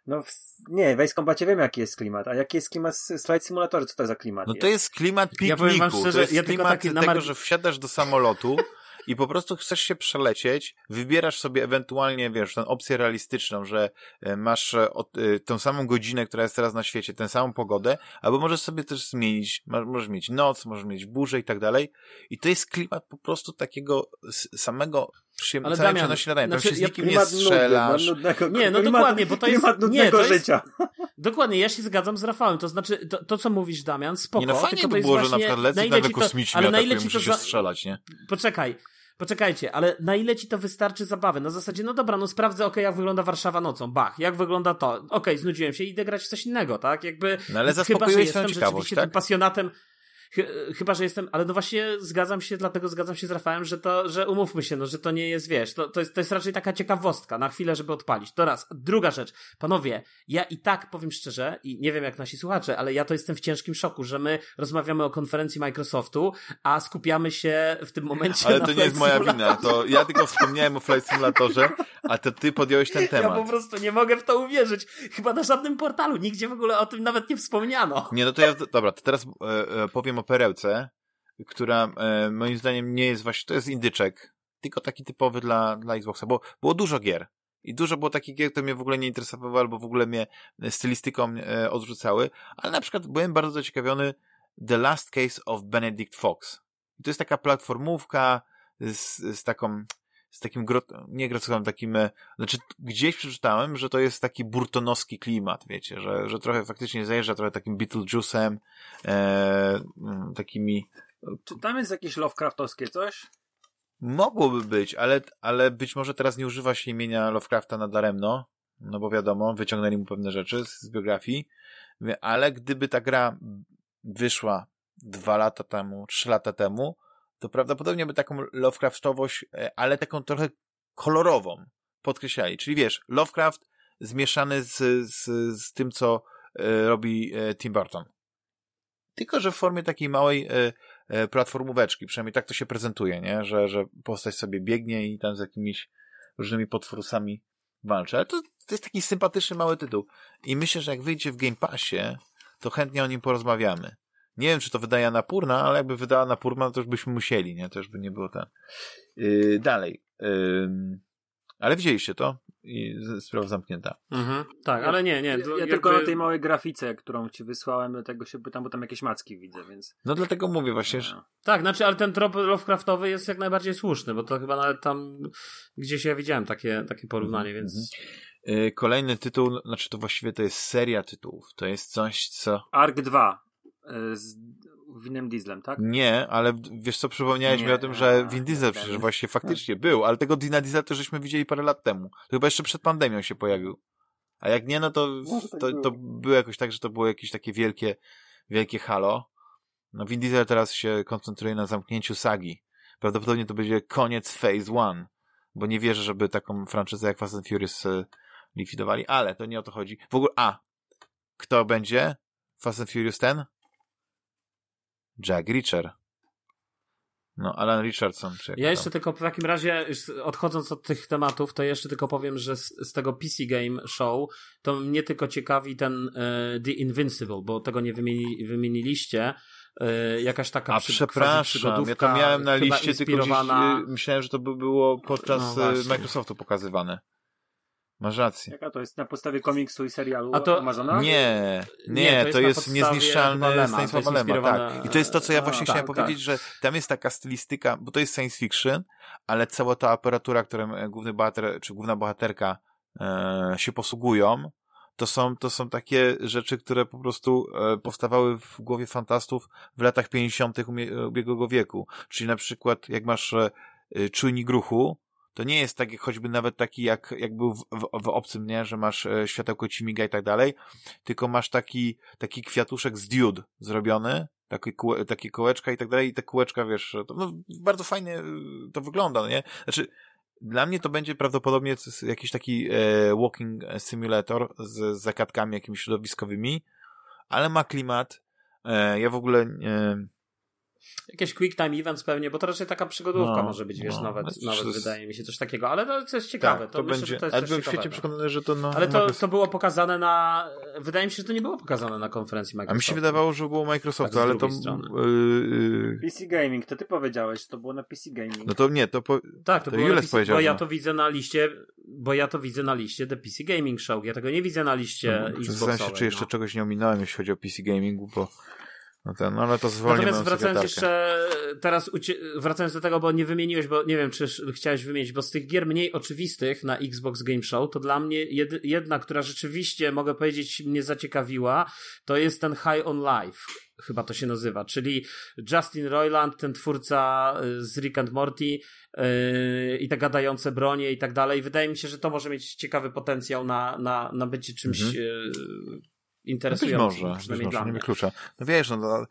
No w, nie, w Ace Combacie wiem jaki jest klimat, a jaki jest klimat z Flight Simulator, co to za klimat No to jest klimat Ja pikniku. powiem wam szczerze, to jest ja klimat taki tego, że wsiadasz do samolotu [laughs] i po prostu chcesz się przelecieć, wybierasz sobie ewentualnie, wiesz, tę opcję realistyczną, że e, masz e, od, e, tą samą godzinę, która jest teraz na świecie, tę samą pogodę, albo możesz sobie też zmienić, możesz mieć noc, możesz mieć burzę i tak dalej. I to jest klimat po prostu takiego samego przyjemnego, Ale Damian, latania. Tam znaczy, się z ja- nikim nie nudny, strzelasz. no, nudnego, Nie, no klimat, dokładnie, bo to jest- nie, nudnego to jest- życia. [laughs] Dokładnie, ja się zgadzam z Rafałem. To znaczy, to, to co mówisz, Damian, spoko. Nie no fajnie by było, że na przykład na ile nagle kosmici ale na atakują, ile ci to muszę się za- strzelać, nie? Poczekaj. poczekajcie, ale na ile ci to wystarczy zabawy? Na zasadzie, no dobra, no sprawdzę, okej, okay, jak wygląda Warszawa nocą, bach, jak wygląda to, okej, okay, znudziłem się, idę grać w coś innego, tak? Jakby, no ale zaspokoiłeś chyba, że jestem rzeczywiście tak? tym pasjonatem, Chyba, że jestem, ale no właśnie zgadzam się, dlatego zgadzam się z Rafałem, że to, że umówmy się, no, że to nie jest, wiesz, to, to, jest, to jest raczej taka ciekawostka na chwilę, żeby odpalić. To raz. Druga rzecz, panowie, ja i tak powiem szczerze, i nie wiem jak nasi słuchacze, ale ja to jestem w ciężkim szoku, że my rozmawiamy o konferencji Microsoftu, a skupiamy się w tym momencie ale na to nie jest moja wina, to ja tylko wspomniałem o Flight Simulatorze, a to ty podjąłeś ten temat. Ja po prostu nie mogę w to uwierzyć. Chyba na żadnym portalu, nigdzie w ogóle o tym nawet nie wspomniano. Nie, no to ja, dobra, to teraz e, e, powiem o perełce, która e, moim zdaniem nie jest właśnie, to jest indyczek, tylko taki typowy dla, dla Xboxa, bo było dużo gier. I dużo było takich gier, które mnie w ogóle nie interesowały, albo w ogóle mnie stylistyką e, odrzucały, ale na przykład byłem bardzo zaciekawiony The Last Case of Benedict Fox. To jest taka platformówka z, z taką, z takim, gro, nie grotowym, takim, e, znaczy gdzieś przeczytałem, że to jest taki burtonowski klimat, wiecie, że, że trochę faktycznie zajeżdża trochę takim Beetlejuice'em, e, takimi czy tam jest jakieś Lovecraftowskie coś? Mogłoby być, ale, ale być może teraz nie używa się imienia Lovecrafta nadaremno, no bo wiadomo, wyciągnęli mu pewne rzeczy z, z biografii, ale gdyby ta gra wyszła dwa lata temu, trzy lata temu, to prawdopodobnie by taką Lovecraftowość, e, ale taką trochę kolorową podkreślali. Czyli wiesz, Lovecraft zmieszany z, z, z tym, co e, robi e, Tim Burton. Tylko, że w formie takiej małej platformóweczki, przynajmniej tak to się prezentuje, nie? Że, że postać sobie biegnie i tam z jakimiś różnymi potworusami walczy. Ale to, to jest taki sympatyczny mały tytuł. I myślę, że jak wyjdzie w Game Passie, to chętnie o nim porozmawiamy. Nie wiem, czy to wydaje Napurna, ale jakby wydała Napurna, to już byśmy musieli, nie? To już by nie było ten. Yy, dalej. Yy, ale widzieliście to? i sprawa zamknięta. Mhm, tak, ale nie, nie. Ja, ja jakby... tylko na tej małej grafice, którą ci wysłałem, tego się pytam, bo tam jakieś macki widzę, więc... No dlatego mówię właśnie, że... Tak, znaczy, ale ten trop Lovecraftowy jest jak najbardziej słuszny, bo to chyba nawet tam gdzieś ja widziałem takie, takie porównanie, mhm. więc... Mhm. Kolejny tytuł, znaczy to właściwie to jest seria tytułów. To jest coś, co... Ark 2 y, z Winem Dieslem, tak? Nie, ale wiesz co, przypomniałeś nie, mi o tym, że Vin Diesel przecież właśnie faktycznie był, ale tego Dina Diesla to żeśmy widzieli parę lat temu. To chyba jeszcze przed pandemią się pojawił. A jak nie, no to, tak to, to było jakoś tak, że to było jakieś takie wielkie, wielkie halo. No Vin Diesel teraz się koncentruje na zamknięciu sagi. Prawdopodobnie to będzie koniec Phase One, bo nie wierzę, żeby taką franczyzę jak Fast and Furious e, likwidowali, ale to nie o to chodzi. W ogóle, a, kto będzie Fast and Furious ten? Jack Reacher. No, Alan Richardson. ja jeszcze tylko w takim razie, odchodząc od tych tematów, to jeszcze tylko powiem, że z, z tego PC Game Show to mnie tylko ciekawi ten e, The Invincible, bo tego nie wymieni, wymieniliście. E, jakaś taka A przy, przepraszam, ja to miałem na liście, tylko gdzieś, myślałem, że to by było podczas no Microsoftu pokazywane. Masz rację. Jaka to jest na podstawie komiksu i serialu A to... Amazona? Nie, nie, nie to jest, to jest niezniszczalny Stanisława Lema, tak. I to jest to, co ja właśnie A, chciałem tak, powiedzieć, tak. że tam jest taka stylistyka, bo to jest science fiction, ale cała ta aparatura, którą e, główny bohater, czy główna bohaterka e, się posługują, to są, to są takie rzeczy, które po prostu e, powstawały w głowie fantastów w latach 50. ubiegłego wieku. Czyli na przykład, jak masz e, czujnik ruchu, to nie jest tak, choćby nawet taki, jak, jak był w, w, w obcym, nie? Że masz e, światełko ci miga i tak dalej, tylko masz taki, taki kwiatuszek z diod zrobiony, takie, kół, takie kółeczka i tak dalej i te kółeczka, wiesz, to, no, bardzo fajnie e, to wygląda, no nie? Znaczy, dla mnie to będzie prawdopodobnie jakiś taki e, walking simulator z, z zakładkami jakimiś środowiskowymi, ale ma klimat. E, ja w ogóle e, Jakieś quick time events pewnie, bo to raczej taka przygodówka no, może być, wiesz, no, nawet, nawet jest... wydaje mi się coś takiego, ale to, to jest ciekawe. Tak, to, to myślę, będzie, to jest ale byłem w świecie przekonany, że to no, Ale to, to było pokazane na, wydaje mi się, że to nie było pokazane na konferencji Microsoftu. A mi się wydawało, że było Microsoft, tak, ale to... Yy, PC Gaming, to ty powiedziałeś, to było na PC Gaming. No to nie, to po... Tak, to, to było Jules PC, powiedział. Bo ja to widzę na liście, bo ja to widzę na liście The PC Gaming Show, ja tego nie widzę na liście no, Xboxowej. się, czy jeszcze no. czegoś nie ominąłem, jeśli chodzi o PC Gaming, bo No, ten, no ale to zwolnię Natomiast wracając jeszcze teraz, wracając do tego, bo nie wymieniłeś, bo nie wiem, czy chciałeś wymienić, bo z tych gier mniej oczywistych na Xbox Game Show, to dla mnie jedna, która rzeczywiście, mogę powiedzieć, mnie zaciekawiła, to jest ten High on Life chyba to się nazywa, czyli Justin Roiland, ten twórca y, z Rick and Morty yy, i te gadające bronie i tak dalej. Wydaje mi się, że to może mieć ciekawy potencjał na, na, na bycie czymś mhm. yy, interesującym. Być może, być może nie wyklucza. No wiesz, no,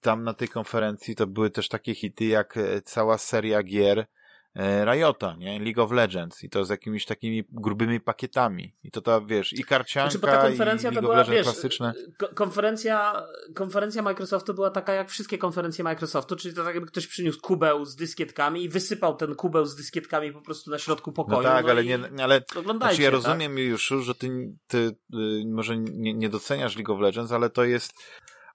tam na tej konferencji to były też takie hity jak e, cała seria gier Riota, nie? League of Legends i to z jakimiś takimi grubymi pakietami. I to ta, wiesz, i karcianka, znaczy, ta konferencja i League to była, of Legends wiesz, klasyczne. Konferencja, konferencja Microsoftu była taka jak wszystkie konferencje Microsoftu, czyli to tak jakby ktoś przyniósł kubeł z dyskietkami i wysypał ten kubeł z dyskietkami po prostu na środku pokoju. No tak, no ale, nie, ale znaczy ja rozumiem tak? już, że ty, ty y, może nie, nie doceniasz League of Legends, ale to jest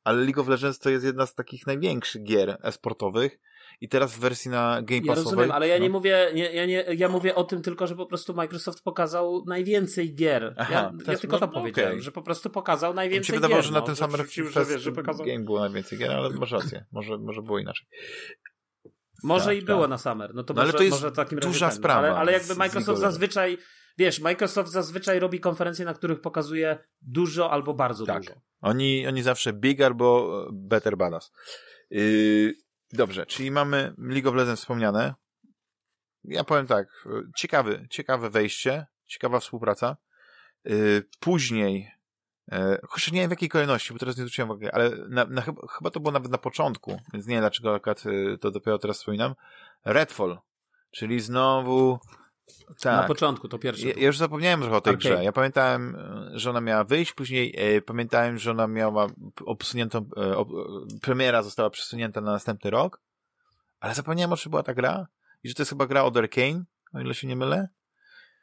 ale League of Legends to jest jedna z takich największych gier esportowych i teraz w wersji na Game Passowej... Ja rozumiem, ale ja no. nie mówię, nie, ja, nie, ja mówię o tym tylko, że po prostu Microsoft pokazał najwięcej gier. Aha, ja, ja tylko no, to powiedziałem, okay. że po prostu pokazał najwięcej gier. Mi się wydawało, że na no, tym samym że, że pokazał... Game było najwięcej gier, ale masz rację, może, może było inaczej. Może tak, i było tak. na Summer, no to, no, może, ale to jest może takim duża razie sprawa. Ale, ale jakby Microsoft zazwyczaj, wiesz, Microsoft zazwyczaj robi konferencje, na których pokazuje dużo albo bardzo tak. dużo. Oni, oni zawsze big albo better badass. Yy, Dobrze, czyli mamy League of Legends wspomniane. Ja powiem tak, ciekawy, ciekawe wejście, ciekawa współpraca. Yy, później, yy, chociaż nie wiem w jakiej kolejności, bo teraz nie zwróciłem uwagi, ale na, na, chyba, chyba to było nawet na początku, więc nie wiem dlaczego akurat to dopiero teraz wspominam. Redfall, czyli znowu tak. Na początku, to pierwsze. Ja, ja, już zapomniałem trochę o tej okay. grze. Ja pamiętałem, że ona miała wyjść, później e, pamiętałem, że ona miała obsuniętą, e, ob, premiera została przesunięta na następny rok, ale zapomniałem, o czym była ta gra i że to jest chyba gra od Arkane, o ile się nie mylę.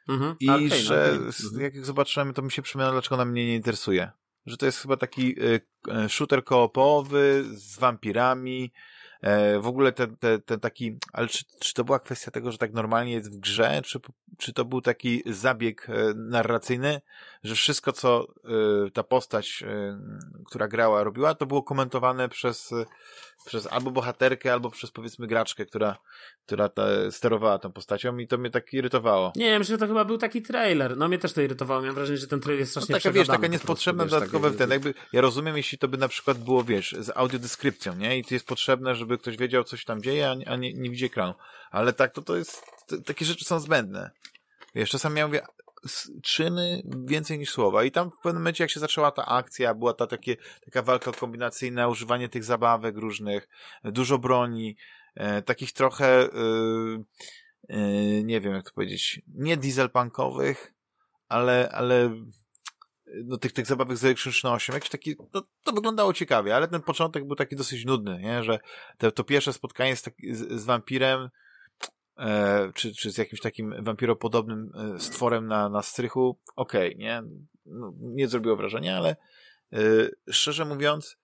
Mhm. I Arcane, że okay. jak zobaczyłem, to mi się przypomniało, dlaczego ona mnie nie interesuje. Że to jest chyba taki e, e shooter koopowy z wampirami, E, w ogóle ten, ten, ten taki, ale czy, czy to była kwestia tego, że tak normalnie jest w grze, czy, czy to był taki zabieg e, narracyjny, że wszystko, co e, ta postać, która grała, robiła, to było komentowane przez, przez albo bohaterkę, albo przez powiedzmy graczkę, która, która ta, sterowała tą postacią i to mnie tak irytowało. Nie wiem, że to chyba był taki trailer. No mnie też to irytowało. Miałem wrażenie, że ten trailer jest strasznie no, taka, wiesz, taka niepotrzebna dodatkowa ten, jakby, ja rozumiem, jeśli to by na przykład było, wiesz, z audiodeskrypcją, nie? I to jest potrzebne, żeby żeby ktoś wiedział, co się tam dzieje, a nie, nie widzi ekranu. Ale tak, to to jest, to, takie rzeczy są zbędne. Wiesz, czasami ja mówię, czyny więcej niż słowa. I tam w pewnym momencie, jak się zaczęła ta akcja, była ta takie, taka walka kombinacyjna, używanie tych zabawek różnych, dużo broni, e, takich trochę, e, e, nie wiem jak to powiedzieć, nie dieselpunkowych, ale, ale no, tych, tych zabawek z elektrycznością, jakiś taki, no, to wyglądało ciekawie, ale ten początek był taki dosyć nudny, nie? że to, to pierwsze spotkanie z, z, z wampirem, e, czy, czy z jakimś takim wampiropodobnym e, stworem na, na strychu, okej, okay, nie? No, nie zrobiło wrażenia, ale e, szczerze mówiąc,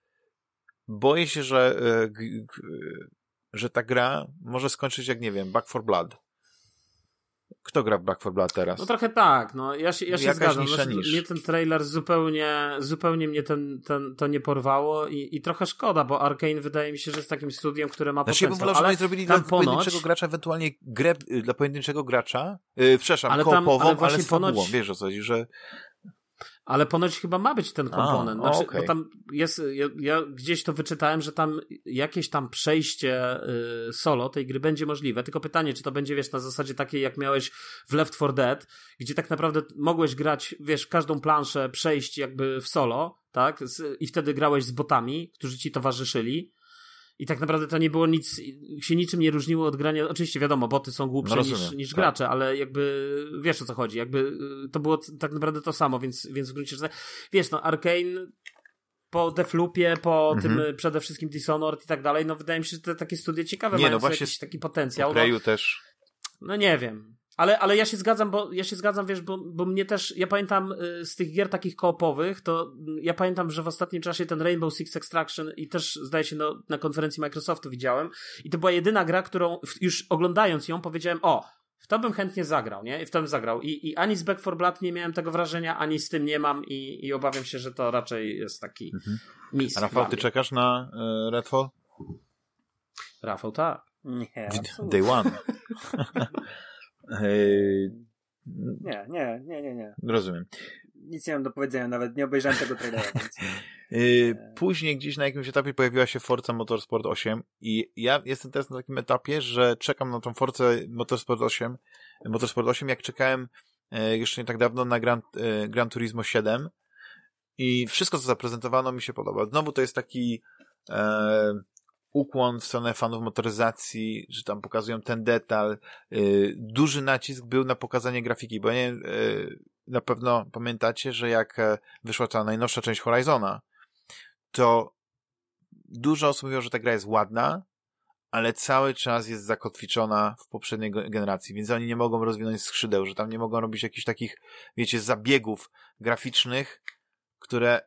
boję się, że, e, g, g, że ta gra może skończyć jak, nie wiem, Back for Blood. Kto gra w Back 4 Blood teraz? No trochę tak, no ja się, ja się zgadzam. Znaczy, mnie ten trailer zupełnie, zupełnie mnie ten, ten, to nie porwało i, i trochę szkoda, bo Arkane wydaje mi się, że jest takim studiem, które ma znaczy, potencjał. Znaczy, ale zrobili dla ponoć... pojedynczego gracza ewentualnie grę y, dla pojedynczego gracza, yy, przepraszam, ale tam, ale, ale z fabułą, ponoć... wiesz o co chodzi, że ale ponoć chyba ma być ten komponent. A, znaczy, okay. bo tam jest, ja, ja, gdzieś to wyczytałem, że tam jakieś tam przejście y, solo tej gry będzie możliwe. Tylko pytanie, czy to będzie, wiesz, na zasadzie takiej, jak miałeś w Left 4 Dead, gdzie tak naprawdę mogłeś grać, wiesz, w każdą planszę przejść jakby w solo, tak? Z, I wtedy grałeś z botami, którzy ci towarzyszyli i tak naprawdę to nie było nic, się niczym nie różniło od grania. Oczywiście wiadomo, boty są głupsze no niż, niż tak. gracze, ale jakby wiesz o co chodzi. Jakby y, to było tak naprawdę to samo, więc, więc w gruncie rzeczy, wiesz, no Arkane po Deflupie, po mhm. tym przede wszystkim Dishonored i tak dalej, no wydaje mi się, że te takie studie ciekawe nie, mają no właśnie jakiś taki potencjał. Po no, też. No nie wiem. Ale, ale ja się zgadzam, bo ja się zgadzam, wiesz, bo, bo mnie też, ja pamiętam y, z tych gier takich koopowych, to y, ja pamiętam, że w ostatnim czasie ten Rainbow Six Extraction i też zdaje się no, na konferencji Microsoftu widziałem i to była jedyna gra, którą już oglądając ją powiedziałem, o, w to bym chętnie zagrał, nie? I w to bym zagrał. I, i ani z Back 4 Blood nie miałem tego wrażenia, ani z tym nie mam i, i obawiam się, że to raczej jest taki mhm. mis. Rafał, ty czekasz na y, Redfall? Rafał, tak. Nie. Day one. [laughs] nie, nie, nie, nie, nie. Rozumiem. Nic nie mam do powiedzenia, nawet nie obejrzałem tego trailera. Więc... [laughs] Yy, później gdzieś na jakimś etapie pojawiła się Forza Motorsport 8 i ja jestem teraz na takim etapie, że czekam na tą Forza Motorsport 8, Motorsport 8 jak czekałem e, jeszcze nie tak dawno na Gran, e, Gran Turismo 7 i wszystko co zaprezentowano mi się podoba. Znowu to jest taki e, ukłon w stronę fanów motoryzacji, że tam pokazują ten detal. Yy, duży nacisk był na pokazanie grafiki, bo nie, yy, na pewno pamiętacie, że jak e, wyszła ta najnowsza część Horizona, to dużo osób mówiło, że ta gra jest ładna, ale cały czas jest zakotwiczona w poprzedniej generacji, więc oni nie mogą rozwinąć skrzydeł, że tam nie mogą robić jakichś takich, wiecie, zabiegów graficznych, które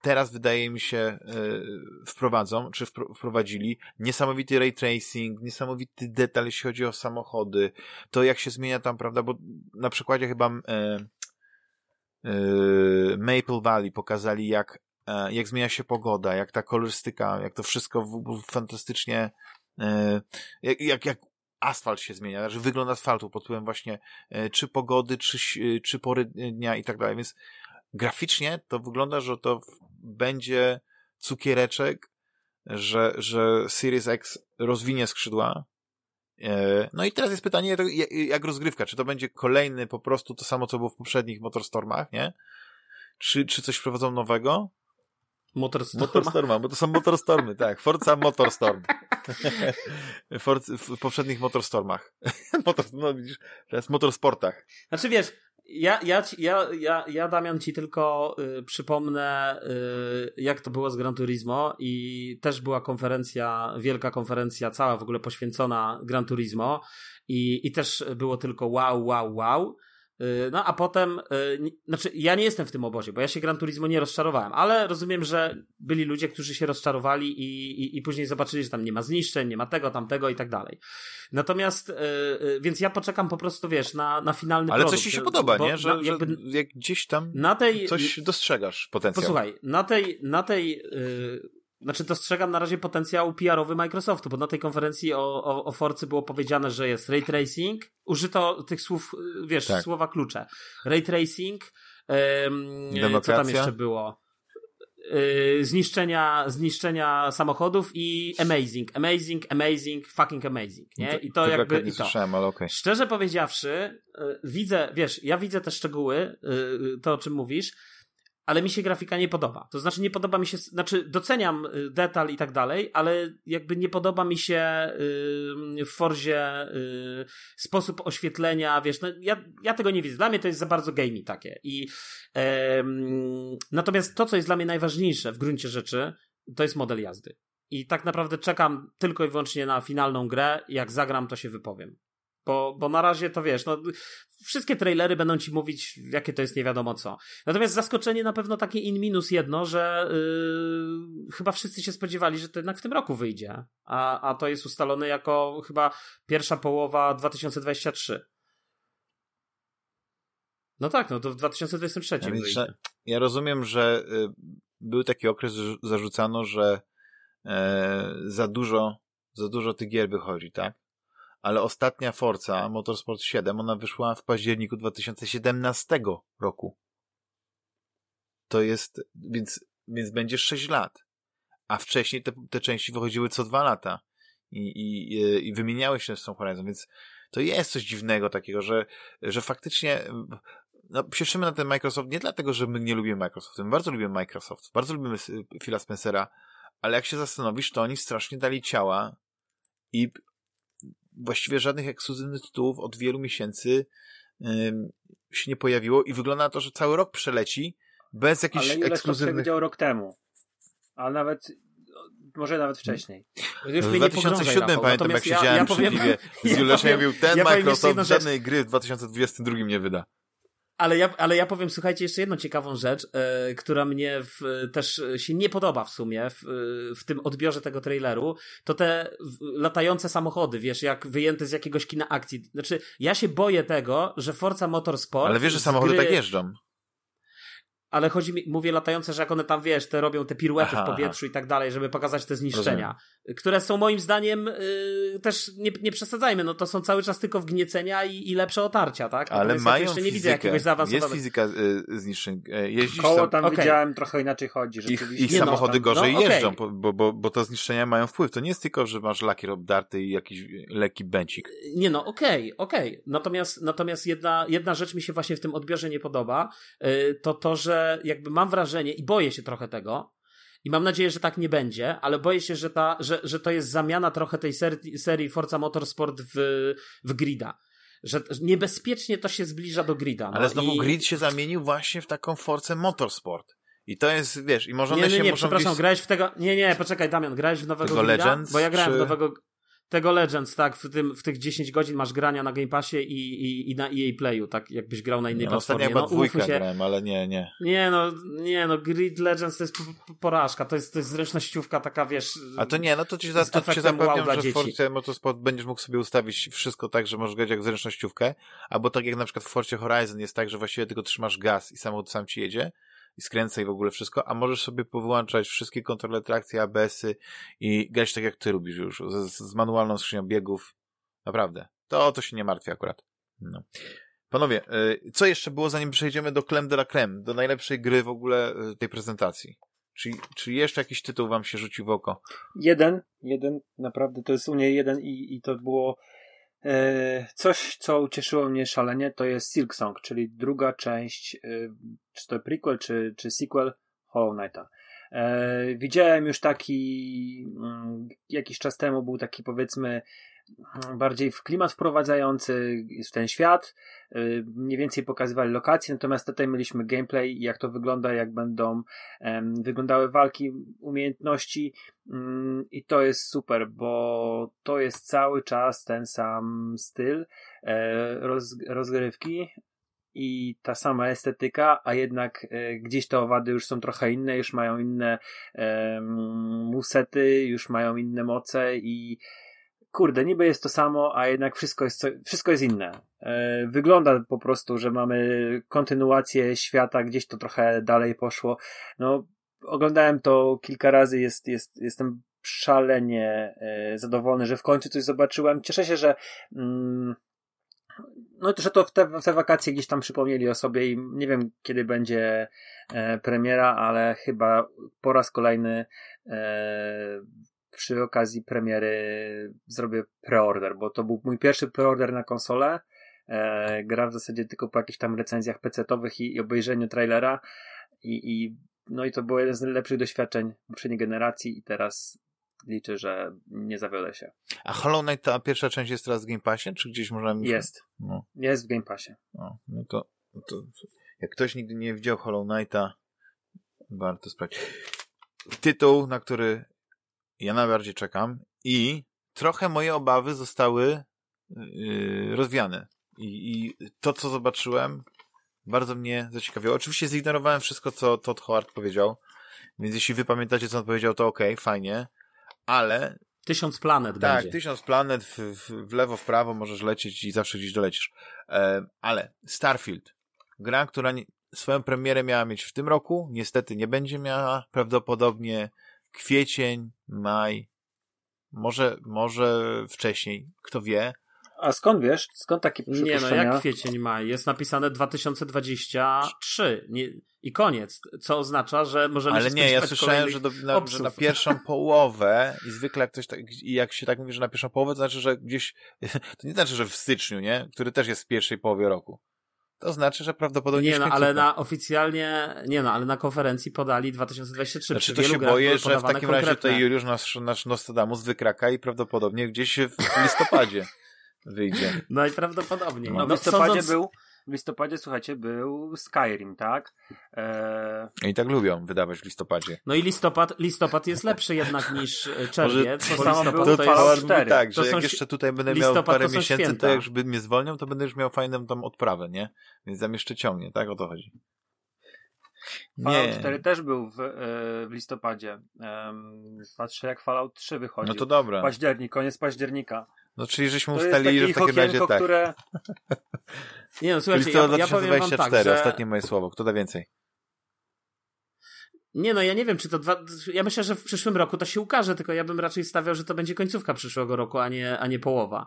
teraz wydaje mi się yy, wprowadzą, czy wprowadzili niesamowity ray tracing, niesamowity detal, jeśli chodzi o samochody, to jak się zmienia tam, prawda, bo na przykładzie chyba yy, yy, Maple Valley pokazali jak, e, jak zmienia się pogoda, jak ta kolorystyka, jak to wszystko fantastycznie jak, jak, jak asfalt się zmienia, znaczy wygląd asfaltu pod wpływem właśnie czy pogody, czy, czy pory dnia i tak dalej, więc graficznie to wygląda, że to będzie cukiereczek, że, że Series X rozwinie skrzydła. E, no i teraz jest pytanie, jak rozgrywka, czy to będzie kolejny po prostu to samo, co było w poprzednich Motorstormach, nie? Czy, czy coś wprowadzą nowego? Motorstorma. Motorstorma, bo to są Motorstormy, tak. Forza Motorstorm. [laughs] Forza, w poprzednich Motorstormach. [laughs] Motor, no widzisz, teraz Motorsportach. Znaczy wiesz, ja, ja, ja, ja, ja Damian ci tylko y, przypomnę, y, jak to było z Gran Turismo i też była konferencja, wielka konferencja, cała w ogóle poświęcona Gran Turismo i, i też było tylko wow, wow, wow. Y, no a potem, y, znaczy ja nie jestem w tym obozie, bo ja się Gran Turismo nie rozczarowałem, ale rozumiem, że byli ludzie, którzy się rozczarowali i, i, i później zobaczyli, że tam nie ma zniszczeń, nie ma tego, tamtego i tak dalej. Natomiast, yy, więc ja poczekam po prostu, wiesz, na, na finalny ale produkt. Ale coś ci się podoba, bo, nie? Że, na, jakby, że jak gdzieś tam tej, coś dostrzegasz potencjał. Posłuchaj, na tej, na tej znaczy dostrzegam na razie potencjał PR-owy Microsoftu, bo na tej konferencji o, o, o Forcy było powiedziane, że jest ray tracing, użyto tych słów, wiesz, tak. słowa klucze. Ray tracing, um, co tam jeszcze było? Yy, zniszczenia, zniszczenia samochodów i amazing, amazing, amazing, fucking amazing, nie? I to, jakby i to. Słyszałem, ale okay. Szczerze powiedziawszy, yy, widzę, wiesz, ja widzę te szczegóły, yy, to o czym mówisz, ale mi się grafika nie podoba. To znaczy nie podoba mi się, znaczy doceniam y, detal i tak dalej, ale jakby nie podoba mi się y, w Forzie y, sposób oświetlenia, wiesz, no ja, ja tego nie widzę. Dla mnie to jest za bardzo gamey takie. I natomiast to, co jest dla mnie najważniejsze w gruncie rzeczy, to jest model jazdy. I tak naprawdę czekam tylko i wyłącznie na finalną grę. Jak zagram, to się wypowiem. Bo, bo na razie to wiesz, no, wszystkie trailery będą ci mówić, jakie to jest nie wiadomo co. Natomiast zaskoczenie na pewno takie in minus jedno, że yy, chyba wszyscy się spodziewali, że to jednak w tym roku wyjdzie. A, a to jest ustalone jako chyba pierwsza połowa 2023. No tak, no to w 2023 ja, wyjdzie. Ja rozumiem, że y, był taki okres, że zarzucano, że e, za dużo, za dużo tych gier wychodzi, tak? Ale ostatnia Forza, Motorsport 7, ona wyszła w październiku 2017 roku. To jest, więc, więc będzie 6 lat. A wcześniej te, te części wychodziły co dwa lata i, i, i wymieniały się z tą Horizon, więc to jest coś dziwnego takiego, że, że faktycznie no, cieszymy na ten Microsoft nie dlatego, że my nie lubimy Microsoft. My bardzo lubimy Microsoft, bardzo lubimy Phila Spencera, ale jak się zastanowisz, to oni strasznie dali ciała i właściwie żadnych ekskluzywnych tytułów od wielu miesięcy się nie pojawiło i wygląda na to, że cały rok przeleci bez jakichś Ale ekskluzywnych... Ale widział rok temu. A nawet może nawet wcześniej. Już w 2007 pamiętam, jak siedziałem ja, ja powiem, z Juleszem, ja mówił, ten ja Microsoft żadnej gry w 2022 nie wyda. Ale ja, ale ja powiem, słuchajcie, jeszcze jedną ciekawą rzecz, e, która mnie w, też się nie podoba w sumie w, w tym odbiorze tego traileru, to te latające samochody, wiesz, jak wyjęte z jakiegoś kina akcji. Znaczy, ja się boję tego, że Forza Motorsport... Ale wiesz, że samochody gry... tak jeżdżą ale chodzi mi, mówię latające, że jak one tam, wiesz, te robią te piruety aha, w powietrzu aha. i tak dalej, żeby pokazać te zniszczenia, Rozumiem. które są moim zdaniem yy, też, nie, nie przesadzajmy, no to są cały czas tylko wgniecenia i, i lepsze otarcia, tak? Ale Natomiast mają ja jeszcze nie widzę jakiegoś zaawansowanego. Jest fizyka y, zniszczeń. E, jeździsz Koło tam, tam okay. widziałem, trochę inaczej chodzi. Ich, ich nie samochody no, gorzej no, okay. jeżdżą, bo, bo, bo to zniszczenia mają wpływ. To nie jest tylko, że masz lakier obdarty i jakiś lekki bęcik. Nie no, okej, okay, okej. Okay. Natomiast, natomiast jedna, jedna rzecz mi się właśnie w tym odbiorze nie podoba, yy, to to, że jakby mam wrażenie, i boję się trochę tego, i mam nadzieję, że tak nie będzie, ale boję się, że, ta, że, że to jest zamiana trochę tej serii, serii Forza Motorsport w, w grida. Że niebezpiecznie to się zbliża do grida. No ale znowu i... grid się zamienił właśnie w taką Force Motorsport. I to jest, wiesz, i może one nie, nie, nie, przepraszam, gdzieś... grałeś w tego, nie, nie, poczekaj Damian, grałeś w nowego tego grida? Legends, bo ja grałem czy... w nowego, tego Legends, tak, w, tym, w tych 10 godzin masz grania na Game Passie i, i, i na EA Playu, tak, jakbyś grał na innej no, platformie. No, dwójkę się... grałem, ale nie, nie. Nie, no, nie, no, Grid Legends to jest porażka, to jest, to jest zręcznościówka taka, wiesz... A to nie, no to ci, za, to ci zapewniam, wow że w Forcie Motorsport będziesz mógł sobie ustawić wszystko tak, że możesz grać jak zręcznościówkę, albo tak jak na przykład w Forcie Horizon jest tak, że właściwie tylko trzymasz gaz i samochód sam ci jedzie, i skręca i w ogóle wszystko, a możesz sobie powyłączać wszystkie kontrole trakcji, ABS-y i grać tak jak ty lubisz już, z, z manualną skrzynią biegów. Naprawdę. To to się nie martwię akurat. No. Panowie, y, co jeszcze było zanim przejdziemy do Clem de la Creme, do najlepszej gry w ogóle y, tej prezentacji? Czy, czy jeszcze jakiś tytuł wam się rzucił w oko? Jeden, jeden, naprawdę to jest u niej jeden i, i to było coś, co ucieszyło mnie szalenie, to jest Silk Song, czyli druga część, e, czy to prequel, czy, czy sequel Hollow Knighta. E, widziałem już taki, mm, jakiś czas temu był taki powiedzmy bardziej w klimat wprowadzający w ten świat. Y, mniej więcej pokazywali lokacje, natomiast tutaj mieliśmy gameplay, jak to wygląda, jak będą wyglądały walki, umiejętności um, i to jest super, bo to jest cały czas ten sam styl e, roz, rozgrywki, i ta sama estetyka, a jednak e, gdzieś te owady już są trochę inne, już mają inne e, musety, już mają inne moce i kurde, niby jest to samo, a jednak wszystko jest, wszystko jest inne. E, wygląda po prostu, że mamy kontynuację świata, gdzieś to trochę dalej poszło. No, oglądałem to kilka razy, jest, jest, jestem szalenie e, zadowolony, że w końcu coś zobaczyłem. Cieszę się, że mm, no, że to w te, w te wakacje gdzieś tam przypomnieli o sobie i nie wiem, kiedy będzie e, premiera, ale chyba po raz kolejny e, przy okazji premiery zrobię preorder, bo to był mój pierwszy preorder na konsolę. E, gra w zasadzie tylko po jakichś tam recenzjach PC-owych i, i obejrzeniu trailera i, i no i to było jeden z najlepszych doświadczeń poprzedniej generacji i teraz liczę, że nie zawiodę się. A Hollow Knight, ta pierwsza część jest teraz w Game Passie, czy gdzieś możemy... Jest. No. Jest w Game Passie. No, no to, no to jak ktoś nigdy nie widział Hollow Knighta, warto sprawdzić. Tytuł, na który ja najbardziej czekam i trochę moje obawy zostały yy, rozwiane. I, I to, co zobaczyłem, bardzo mnie zaciekawiło. Oczywiście zignorowałem wszystko, co Todd Howard powiedział, więc jeśli wy pamiętacie, co on powiedział, to okej, okay, fajnie, ale... Tysiąc planet tak, będzie. Tysiąc planet, w, w, w, lewo, w prawo możesz lecieć i zawsze gdzieś dolecisz. E, ale Starfield, gra, która nie, swoją premierę miała mieć w tym roku, niestety nie będzie miała, prawdopodobnie kwiecień, maj, może, może wcześniej, kto wie. A skąd wiesz? Skąd takie Nie no, jak kwiecień, maj? Jest napisane 2023 nie, i koniec, co oznacza, że możemy Ale nie, ja słyszałem, że, do, na, że na, pierwszą [laughs] połowę i zwykle jak ktoś tak, jak się tak mówi, że na pierwszą połowę, to znaczy, że gdzieś, [laughs] to nie znaczy, że w styczniu, nie? Który też jest w pierwszej połowie roku. To znaczy, że prawdopodobnie Nie no, ale na oficjalnie, nie no, ale na konferencji podali 2023. Znaczy to się boję, że w takim konkretne. razie tutaj Juliusz nasz, nasz Nostradamus wykraka i prawdopodobnie gdzieś w listopadzie wyjdzie. Najprawdopodobniej. No, w listopadzie Sądząc... był, w listopadzie, słuchajcie, był Skyrim, tak? E... I tak lubią wydawać w listopadzie. No i listopad, listopad jest lepszy jednak niż e, czerwiec, Może bo to- listopad to to, Fallout jest... 4. tak, że To jak jeszcze tutaj będę miał parę to miesięcy, to święta. jak żeby mnie zwolnią, to będę już miał fajną tam odprawę, nie? Więc tam jeszcze ciągnie, tak? O to chodzi. Fallout 4 też był w, e, w listopadzie. Patrzę jak Fallout 3 wychodzi. No to dobra. Październik, koniec października. No czyli żeśmy To ustalili, że w takie takim razie tak. które... [laughs] Nie no, słuchajcie, ja, ja powiem wam 2024, tak, że... ostatnie moje słowo. Kto da więcej? Nie no, ja nie wiem, czy to dwa... Ja myślę, że w przyszłym roku to się ukaże, tylko ja bym raczej stawiał, że to będzie końcówka przyszłego roku, a nie, a nie połowa.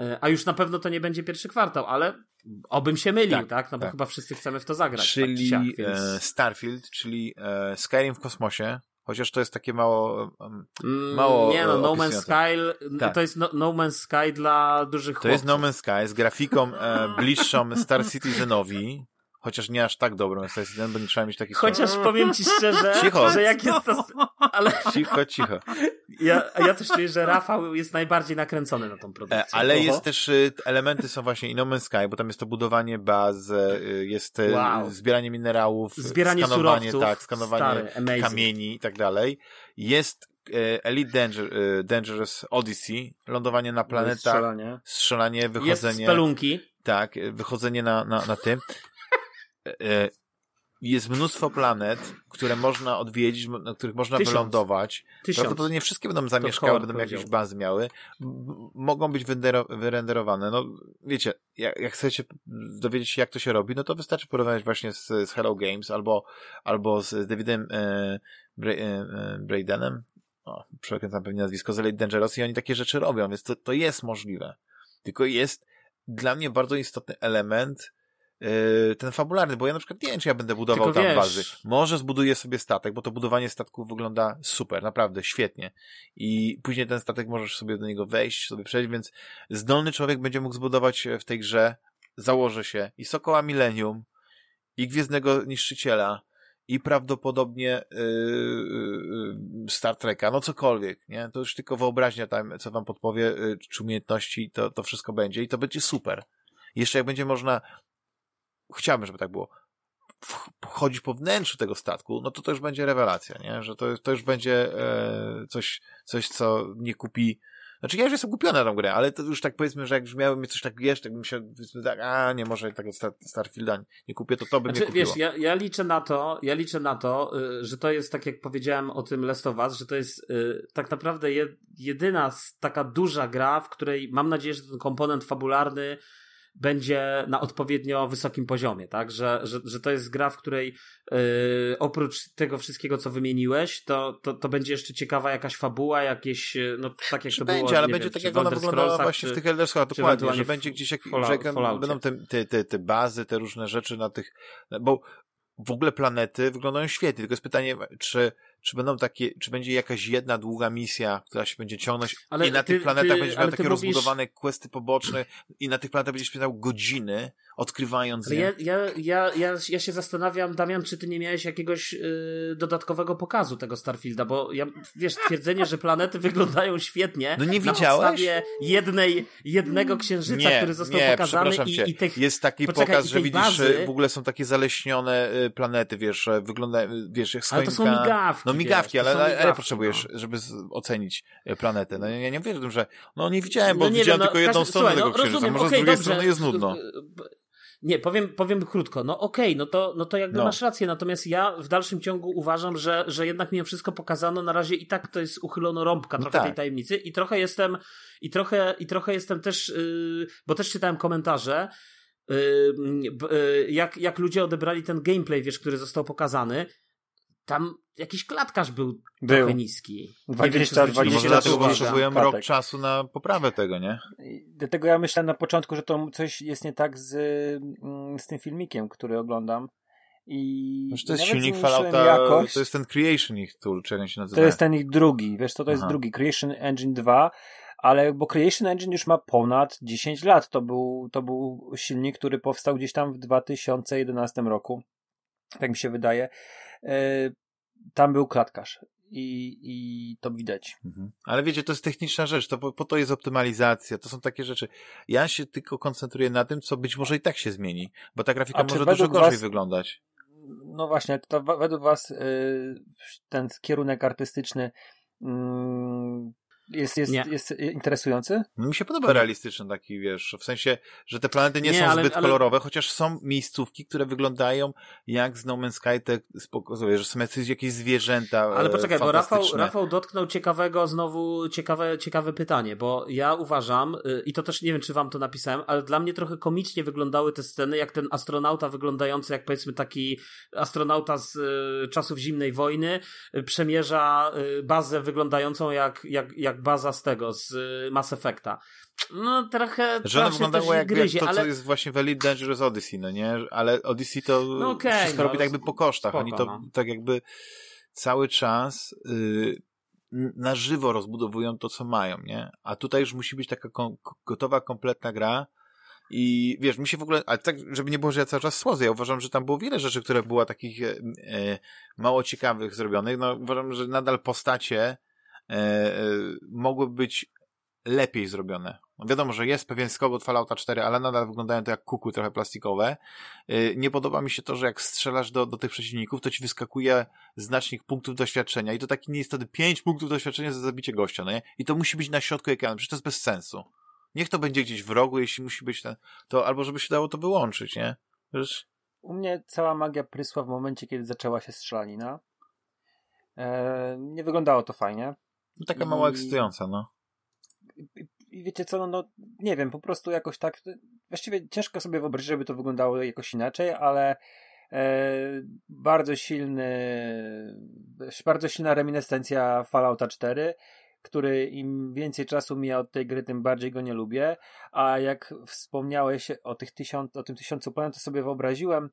E, A już na pewno to nie będzie pierwszy kwartał, ale obym się mylił, tak? Tak, No bo tak. chyba wszyscy chcemy w to zagrać. tak czy Czyli siak, więc... e, Starfield, czyli e, Skyrim w kosmosie, chociaż to jest takie mało... Mm, mało, Nie no, No Man's. Sky, Tak. to jest no, no Man's Sky dla dużych To jest chłopców. No Man's Sky z grafiką e, bliższą Star Citizenowi, chociaż nie aż tak dobrą Star Citizen, bo nie trzeba mieć takich... Chociaż powiem ci szczerze, Cicho. że jak jest to... Ale Cicho, cicho. ja, ja też czuję, że Rafał jest najbardziej nakręcony na tą E, produkcję. Ale Oho. jest też, y, elementy są właśnie No Man's Sky, bo tam jest to budowanie baz, y, jest y, Wow. zbieranie minerałów, Zbieranie skanowanie, surowców. tak, skanowanie Stary, kamieni i tak dalej. Jest e, Elite Danger, e, Dangerous Odyssey, lądowanie na planetach, Strzelanie. strzelanie, Jest wychodzenie, spelunki. tak, e, wychodzenie na, na, na tym. E, Jest mnóstwo planet, które można odwiedzić, na których można Tysiąc. wylądować. Tysiąc. Prawdopodobnie wszystkie będą zamieszkałe, Howard będą jakieś bazy miały. Mogą być wyrenderowane. No, wiecie, jak, jak chcecie dowiedzieć się, jak to się robi, no to wystarczy porównać właśnie z, z Hello Games albo, albo z Davidem e, Bra- e, e, Braidenem. O, przekręcam pewnie nazwisko, z Elite Dangerous i oni takie rzeczy robią, więc to, to jest możliwe. Tylko jest dla mnie bardzo istotny element ten fabularny, bo ja na przykład nie wiem, czy ja będę budował Tylko tam wiesz- bazy. Może zbuduję sobie statek, bo to budowanie statku wygląda super, naprawdę, świetnie. I później ten statek możesz sobie do niego wejść, sobie przejść, więc zdolny człowiek będzie mógł zbudować w tej grze, założę się, i Sokoła Millennium, i Gwiezdnego Niszczyciela, i prawdopodobnie yy, yy, Star Treka, no cokolwiek, nie? To już tylko wyobraźnia tam, co wam podpowie, yy, czy umiejętności, to, to wszystko będzie i to będzie super. Jeszcze jak będzie można, chciałbym, żeby tak było, chodzić po wnętrzu tego statku, no to to już będzie rewelacja, nie? Że to, to już będzie e, coś, coś, co nie kupi znaczy ja już jestem kupiony na tą grę, ale to już tak powiedzmy, że jak mi coś tak jeszcze, tak bym się, powiedzmy tak, a nie, może tego Star, Starfielda nie kupię, to to by mnie Znaczy, kupiło. wiesz, ja, ja liczę na to, ja liczę na to, y, że to jest tak jak powiedziałem o tym Last of Us, że to jest y, tak naprawdę je, jedyna taka duża gra, w której mam nadzieję, że ten komponent fabularny będzie na odpowiednio wysokim poziomie, tak? Że, że, że to jest gra, w której y, oprócz tego wszystkiego, co wymieniłeś, to, to, to będzie jeszcze ciekawa jakaś fabuła, jakieś, y, no tak jak Czy to będzie, było, ale będzie wiem, tak jak ona wyglądała właśnie w tych Elder Scrollsach, czy dokładnie, że będzie gdzieś jak, Fallout- że będą te, te, te, te bazy, te różne rzeczy na tych, bo w ogóle planety wyglądają świetnie, tylko jest pytanie, czy, czy będą takie, czy będzie jakaś jedna długa misja, która się będzie ciągnąć Ale i na ty- tych planetach ty- będziesz miał takie mówisz- rozbudowane questy poboczne i na tych planetach będziesz spędzał godziny odkrywając je. ja, ja, ja, ja, ja się zastanawiam, Damian, czy ty nie miałeś jakiegoś y, dodatkowego pokazu tego Starfielda, bo ja, wiesz, twierdzenie, że planety [laughs] wyglądają świetnie No nie na widziałeś? podstawie jednej, jednego księżyca, który został nie, pokazany i, i tych... Jest taki Poczekaj, pokaz, że widzisz, bazy- w ogóle są takie zaleśnione y, planety, wiesz, wygląda, y, wiesz, jak Ale to są migawki, No migawki, ale, ale, migawki, potrzebujesz, no. żeby z, ocenić e, planetę. No ja nie mówię o tym, że no nie widziałem, bo No nie widziałem wiem, no, tylko jedną każdym- stronę słuchaj, tego no, księżyca. rozumiem, Może okej, z drugiej dobrze. strony jest nudno. Nie, powiem, powiem krótko. No okej, no, to, no to jakby No. masz rację, natomiast ja w dalszym ciągu uważam, że, że jednak mimo wszystko pokazano na razie i tak to jest uchylono rąbka No trochę tak. tej tajemnicy i trochę jestem i trochę, i trochę jestem też, yy, bo też czytałem komentarze, yy, yy, jak, jak ludzie odebrali ten gameplay, wiesz, który został pokazany. Tam jakiś klatkarz był, Był. trochę niski. 20, No 20 może lat potrzebujemy rok czasu na poprawę tego, nie? Dlatego ja myślałem na początku, że to coś jest nie tak z, mm, z tym filmikiem, który oglądam. I Znaczy, to jest silnik Fallouta, jakość. to jest ten Creation ich tool, czy jak się nazywa. To jest ten ich drugi, wiesz co to jest Aha. drugi, Creation Engine 2, ale bo Creation Engine już ma ponad 10 lat. To był, to był silnik, który powstał gdzieś tam w 2011 roku. Tak mi się wydaje. E, tam był klatkarz. I, I to widać. Mhm. Ale wiecie, to jest techniczna rzecz, to po, po to jest optymalizacja, to są takie rzeczy. Ja się tylko koncentruję na tym, co być może i tak się zmieni, bo ta grafika może dużo gorzej was- wyglądać. no właśnie, to według Was y, ten kierunek artystyczny jest, jest, jest interesujący? No, mi się podoba realistyczny taki, wiesz, w sensie, że te planety nie, nie są ale, zbyt ale... kolorowe, chociaż są miejscówki, które wyglądają jak z No Man's Sky, te spokojnie, że są jakieś, jakieś zwierzęta Ale poczekaj, bo Rafał, Rafał dotknął ciekawego, znowu ciekawe, ciekawe pytanie, bo ja uważam, y, i to też nie wiem, czy wam to napisałem, ale dla mnie trochę komicznie wyglądały te sceny, jak ten astronauta wyglądający, jak powiedzmy taki astronauta z y, czasów zimnej wojny, y, przemierza bazę wyglądającą jak, jak, jak baza z tego, z y, Mass Effecta. No trochę Że ona wyglądało jak, gryzie, jak to, ale... co jest właśnie w Elite Dangerous Odyssey, no nie? Ale Odyssey to no okay, wszystko no, robi tak jakby po kosztach. Spoko, Oni to no. tak jakby cały czas yy, na żywo rozbudowują to, co mają, nie? A tutaj już musi być taka kom gotowa, kompletna gra, i wiesz, mi się w ogóle, ale tak, żeby nie było, że ja cały czas słodzę, ja uważam, że tam było wiele rzeczy, które były takich e, e, mało ciekawych zrobionych. No uważam, że nadal postacie mogłyby być lepiej zrobione. No wiadomo, że jest pewien skok od Fallouta 4, ale nadal wyglądają to jak kuku trochę plastikowe. E, nie podoba mi się to, że jak strzelasz do, do tych przeciwników, to ci wyskakuje znacznik punktów doświadczenia i to taki nie jest wtedy 5 punktów doświadczenia za zabicie gościa, no nie? I to musi być na środku ekranu, przecież to jest bez sensu. Niech to będzie gdzieś w rogu, jeśli musi być ten, to albo żeby się dało to wyłączyć, nie? Wiesz? U mnie cała magia prysła w momencie, kiedy zaczęła się strzelanina. Eee, nie wyglądało to fajnie. No, taka I... mało ekscytująca, no. I, I, wiecie co, no, no nie wiem, po prostu jakoś tak, właściwie ciężko sobie wyobrazić, żeby to wyglądało jakoś inaczej, ale e, bardzo silny, bardzo silna reminiscencja Fallouta 4, który im więcej czasu mija od tej gry, tym bardziej go nie lubię, a jak wspomniałeś o, tych tysiąc, o tym tysiącu planet, to sobie wyobraziłem,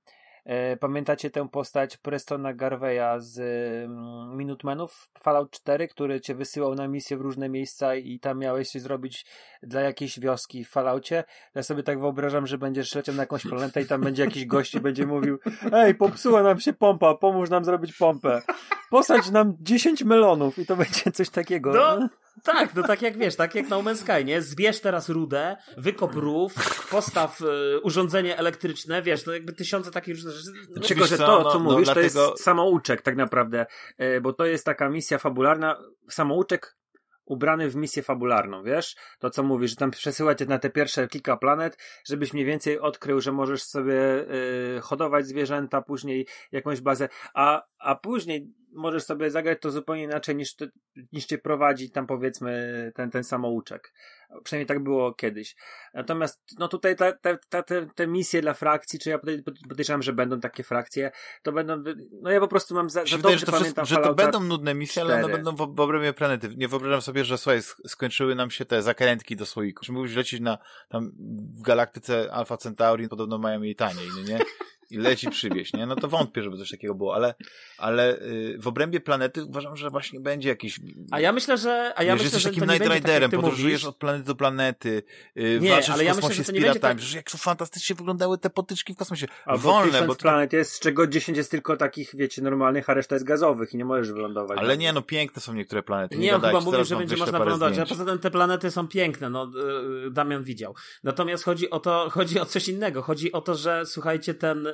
pamiętacie tę postać Prestona Garveya z mm, Minutemenów Fallout 4, który cię wysyłał na misję w różne miejsca i tam miałeś coś zrobić dla jakiejś wioski w Falloutie? Ja sobie tak wyobrażam, że będziesz leciał na jakąś planetę i tam będzie jakiś gość i będzie mówił ej, popsuła nam się pompa, pomóż nam zrobić pompę. Posadź nam 10 melonów i to będzie coś takiego. No. Tak, no tak jak wiesz, tak jak na Omen Sky, nie? Zbierz teraz rudę, wykop rów, postaw y, urządzenie elektryczne, wiesz, no jakby tysiące takich różnych rzeczy. No, Tylko, że to, no, co no, mówisz, dlatego... to jest samouczek tak naprawdę, y, bo to jest taka misja fabularna, samouczek ubrany w misję fabularną, wiesz? To co mówisz, że tam przesyłacie na te pierwsze kilka planet, żebyś mniej więcej odkrył, że możesz sobie y, hodować zwierzęta, później jakąś bazę, a, a później możesz sobie zagrać to zupełnie inaczej niż, ty, niż cię prowadzi tam powiedzmy ten, ten samouczek. Przynajmniej tak było kiedyś. Natomiast no tutaj te, te, te, te misje dla frakcji, czy ja podejrzewam, że będą takie frakcje, to będą, no ja po prostu mam za, za dobrze że to pamiętam Że to będą nudne misje, 4. ale one będą w, w obrębie planety. Nie wyobrażam sobie, że słuchaj, skończyły nam się te zakrętki do słoiku. Że mógłbyś lecieć na, tam w galaktyce Alpha Centauri, podobno mają jej taniej, nie? I leci przywieźć, nie? No to wątpię, żeby coś takiego było, ale, ale yy, w obrębie planety uważam, że właśnie będzie jakiś... A ja myślę, że... A ja Wiesz, myślę, jesteś takim Night tak, Riderem, tak, podróżujesz mówisz. od planety do planety, yy, nie, walczysz ale w kosmosie ja myślę, z piratami, tak... że jak fantastycznie wyglądały te potyczki w kosmosie. Albo Wolne, bo... planet jest, z czego 10 jest tylko takich, wiecie, normalnych, a reszta jest gazowych i nie możesz wylądować. Ale nie, no piękne są niektóre planety. Nie, nie on chyba mówił, że będzie można wylądować, a poza tym te planety są piękne, no yy, Damian widział. Natomiast chodzi o to, chodzi o coś innego. Chodzi o to, że słuchajcie, ten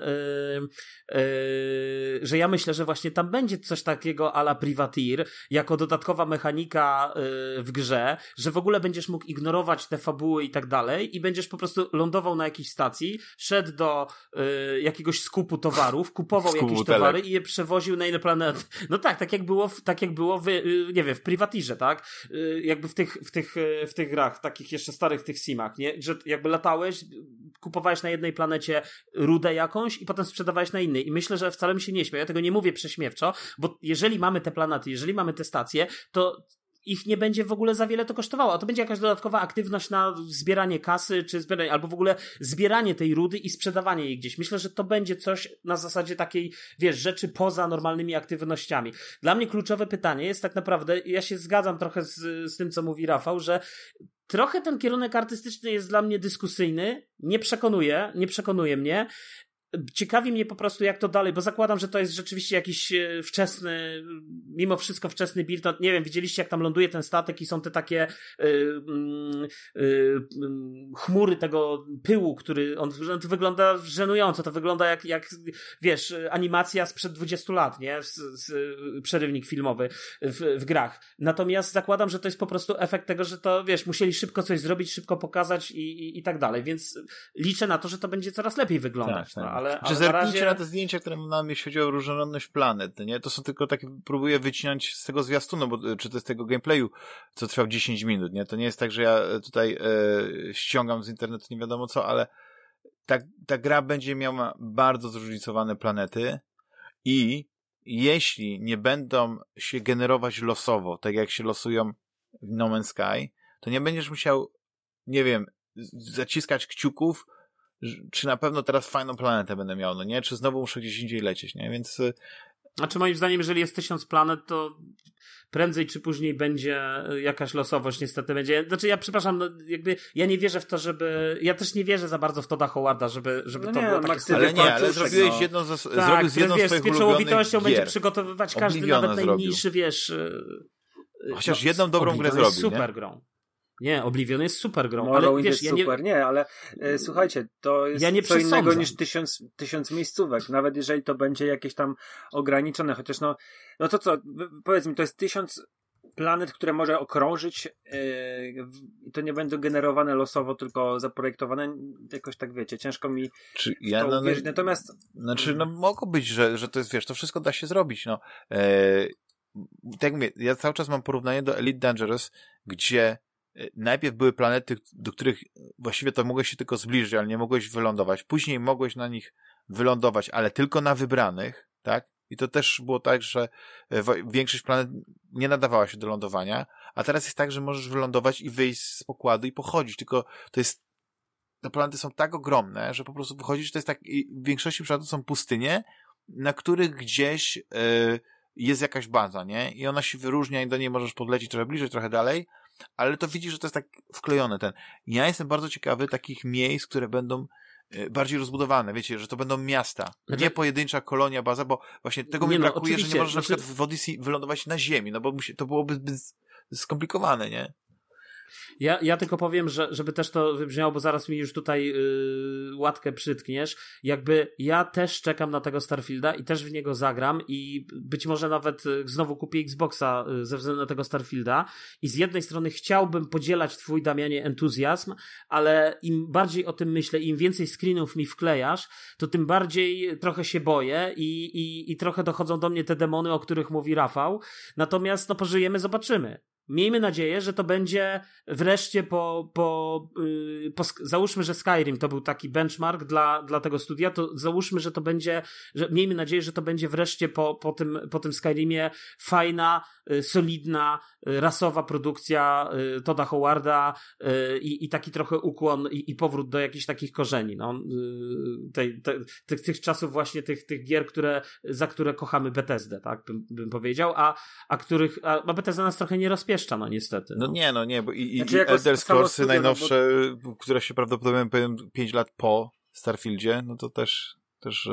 że ja myślę, że właśnie tam będzie coś takiego ala Privateer, jako dodatkowa mechanika yy, w grze, że w ogóle będziesz mógł ignorować te fabuły i tak dalej i będziesz po prostu lądował na jakiejś stacji, szedł do jakiegoś skupu towarów, kupował jakieś towary i je przewoził na inne planety. No tak, tak jak było, w, tak jak było w, nie wiem, w Privateerze, tak? Jakby w tych, w tych, w tych grach, takich jeszcze starych tych simach, nie? Że jakby latałeś, kupowałeś na jednej planecie rudę jakąś i potem sprzedawałeś na innej. I myślę, że wcale mi się nie śmieję. Ja tego nie mówię prześmiewczo, bo jeżeli mamy te planety, jeżeli mamy te stacje, to ich nie będzie w ogóle za wiele to kosztowało, a to będzie jakaś dodatkowa aktywność na zbieranie kasy, czy zbieranie, albo w ogóle zbieranie tej rudy i sprzedawanie jej gdzieś. Myślę, że to będzie coś na zasadzie takiej, wiesz, rzeczy poza normalnymi aktywnościami. Dla mnie kluczowe pytanie jest tak naprawdę, ja się zgadzam trochę z, z tym, co mówi Rafał, że trochę ten kierunek artystyczny jest dla mnie dyskusyjny, nie przekonuje, nie przekonuje mnie, ciekawi mnie po prostu, jak to dalej, bo zakładam, że to jest rzeczywiście jakiś e, wczesny, mimo wszystko wczesny build. No, nie wiem, widzieliście, jak tam ląduje ten statek i są te takie y, y, y, chmury tego pyłu, który on to wygląda żenująco. To wygląda jak, jak wiesz, animacja sprzed 20 lat, nie? Z, z, przerywnik filmowy w, w grach. Natomiast zakładam, że to jest po prostu efekt tego, że to, wiesz, musieli szybko coś zrobić, szybko pokazać i, i, i tak dalej. Więc liczę na to, że to będzie coraz lepiej wyglądać. Tak, tak. No, ale, Czy znaczy, zerknijcie na, razie... na te zdjęcia, które mamy, jeśli chodzi o różnorodność planet, nie? To są tylko takie, próbuję wycinać z tego zwiastunu, bo, czy to z tego gameplayu, co trwał 10 minut, nie? To nie jest tak, że ja tutaj e, ściągam z internetu nie wiadomo co, ale ta, ta gra będzie miała bardzo zróżnicowane planety i jeśli nie będą się generować losowo, tak jak się losują w No Man's Sky, to nie będziesz musiał, nie wiem, zaciskać kciuków, czy na pewno teraz fajną planetę będę miał, no nie? Czy znowu muszę gdzieś indziej lecieć, nie? Więc... Y, znaczy moim zdaniem, jeżeli jest tysiąc planet, to prędzej czy później będzie jakaś losowość, niestety będzie. Znaczy ja przepraszam, no jakby ja nie wierzę w to, żeby. Ja też nie wierzę za bardzo w Toda Howarda, żeby, żeby no to nie, było takie Ale nie, ale zrobiłeś no. jedną z, tak, zrobił z jedną wiesz, z swoich pieczołowitością będzie przygotowywać każdy, Obliviona nawet najmniejszy, zrobił. wiesz. Y, Chociaż no, jedną dobrą grę zrobił. super nie? grą. Nie, Oblivion jest super grą, Morrowind ale wiesz, jest ja super, nie... nie, ale e, słuchajcie, to jest ja nie co innego niż tysiąc, tysiąc miejscówek, nawet jeżeli to będzie jakieś tam ograniczone, chociaż no, no to co, powiedz mi, to jest tysiąc planet, które może okrążyć yy, to nie będą generowane losowo, tylko zaprojektowane, jakoś tak wiecie, ciężko mi Czy ja, no, uwierzyć, natomiast... Znaczy, no mogło być, że, że to jest, wiesz, to wszystko da się zrobić, no. E, tak jak mówię, ja cały czas mam porównanie do Elite Dangerous, gdzie najpierw były planety, do których właściwie to mogłeś się tylko zbliżyć, ale nie mogłeś wylądować. Później mogłeś na nich wylądować, ale tylko na wybranych, tak? I to też było tak, że e, większość planet nie nadawała się do lądowania, a teraz jest tak, że możesz wylądować i wyjść z pokładu i pochodzić, tylko to jest te planety są tak ogromne, że po prostu wychodzisz, to jest tak, w większości przypadków są pustynie, na których gdzieś y, jest jakaś baza, nie? I ona się wyróżnia i do niej możesz podlecieć trochę bliżej, trochę dalej, ale to widzisz, że to jest tak wklejone ten. Ja jestem bardzo ciekawy takich miejsc, które będą e, bardziej rozbudowane, wiecie, że to będą miasta, znaczy... nie pojedyncza kolonia, baza, bo właśnie tego nie mi no, brakuje, że nie możesz na przykład w Odyssey wylądować na ziemi, no bo to byłoby zbyt skomplikowane, nie? Ja, ja tylko powiem, że, żeby też to wybrzmiało, bo zaraz mi już tutaj yy, łatkę przytkniesz. Jakby ja też czekam na tego Starfielda i też w niego zagram i być może nawet y, znowu kupię Xboxa yy, ze względu na tego Starfielda. I z jednej strony chciałbym podzielać twój, Damianie, entuzjazm, ale im bardziej o tym myślę, im więcej screenów mi wklejasz, to tym bardziej trochę się boję i, i, i trochę dochodzą do mnie te demony, o których mówi Rafał. Natomiast no pożyjemy, zobaczymy miejmy nadzieję, że to będzie wreszcie po, po, yy, po, załóżmy, że Skyrim to był taki benchmark dla, dla tego studia, to załóżmy, że to będzie, że miejmy nadzieję, że to będzie wreszcie po, po, tym, po tym Skyrimie fajna, solidna, yy, rasowa produkcja yy, Toda Howarda i, i taki trochę ukłon i, i powrót do jakichś takich korzeni, no, tej, tych, tych czasów właśnie tych, tych gier, które, za które kochamy Bethesdę, tak, bym, bym powiedział, a, a których, a, a Bethesda nas trochę nie rozpieszcza no niestety. No, no nie, no nie, bo i, znaczy, i Elder Scrollsy najnowsze, no bo... które się prawdopodobnie powiem 5 lat po Starfieldzie, no to też, też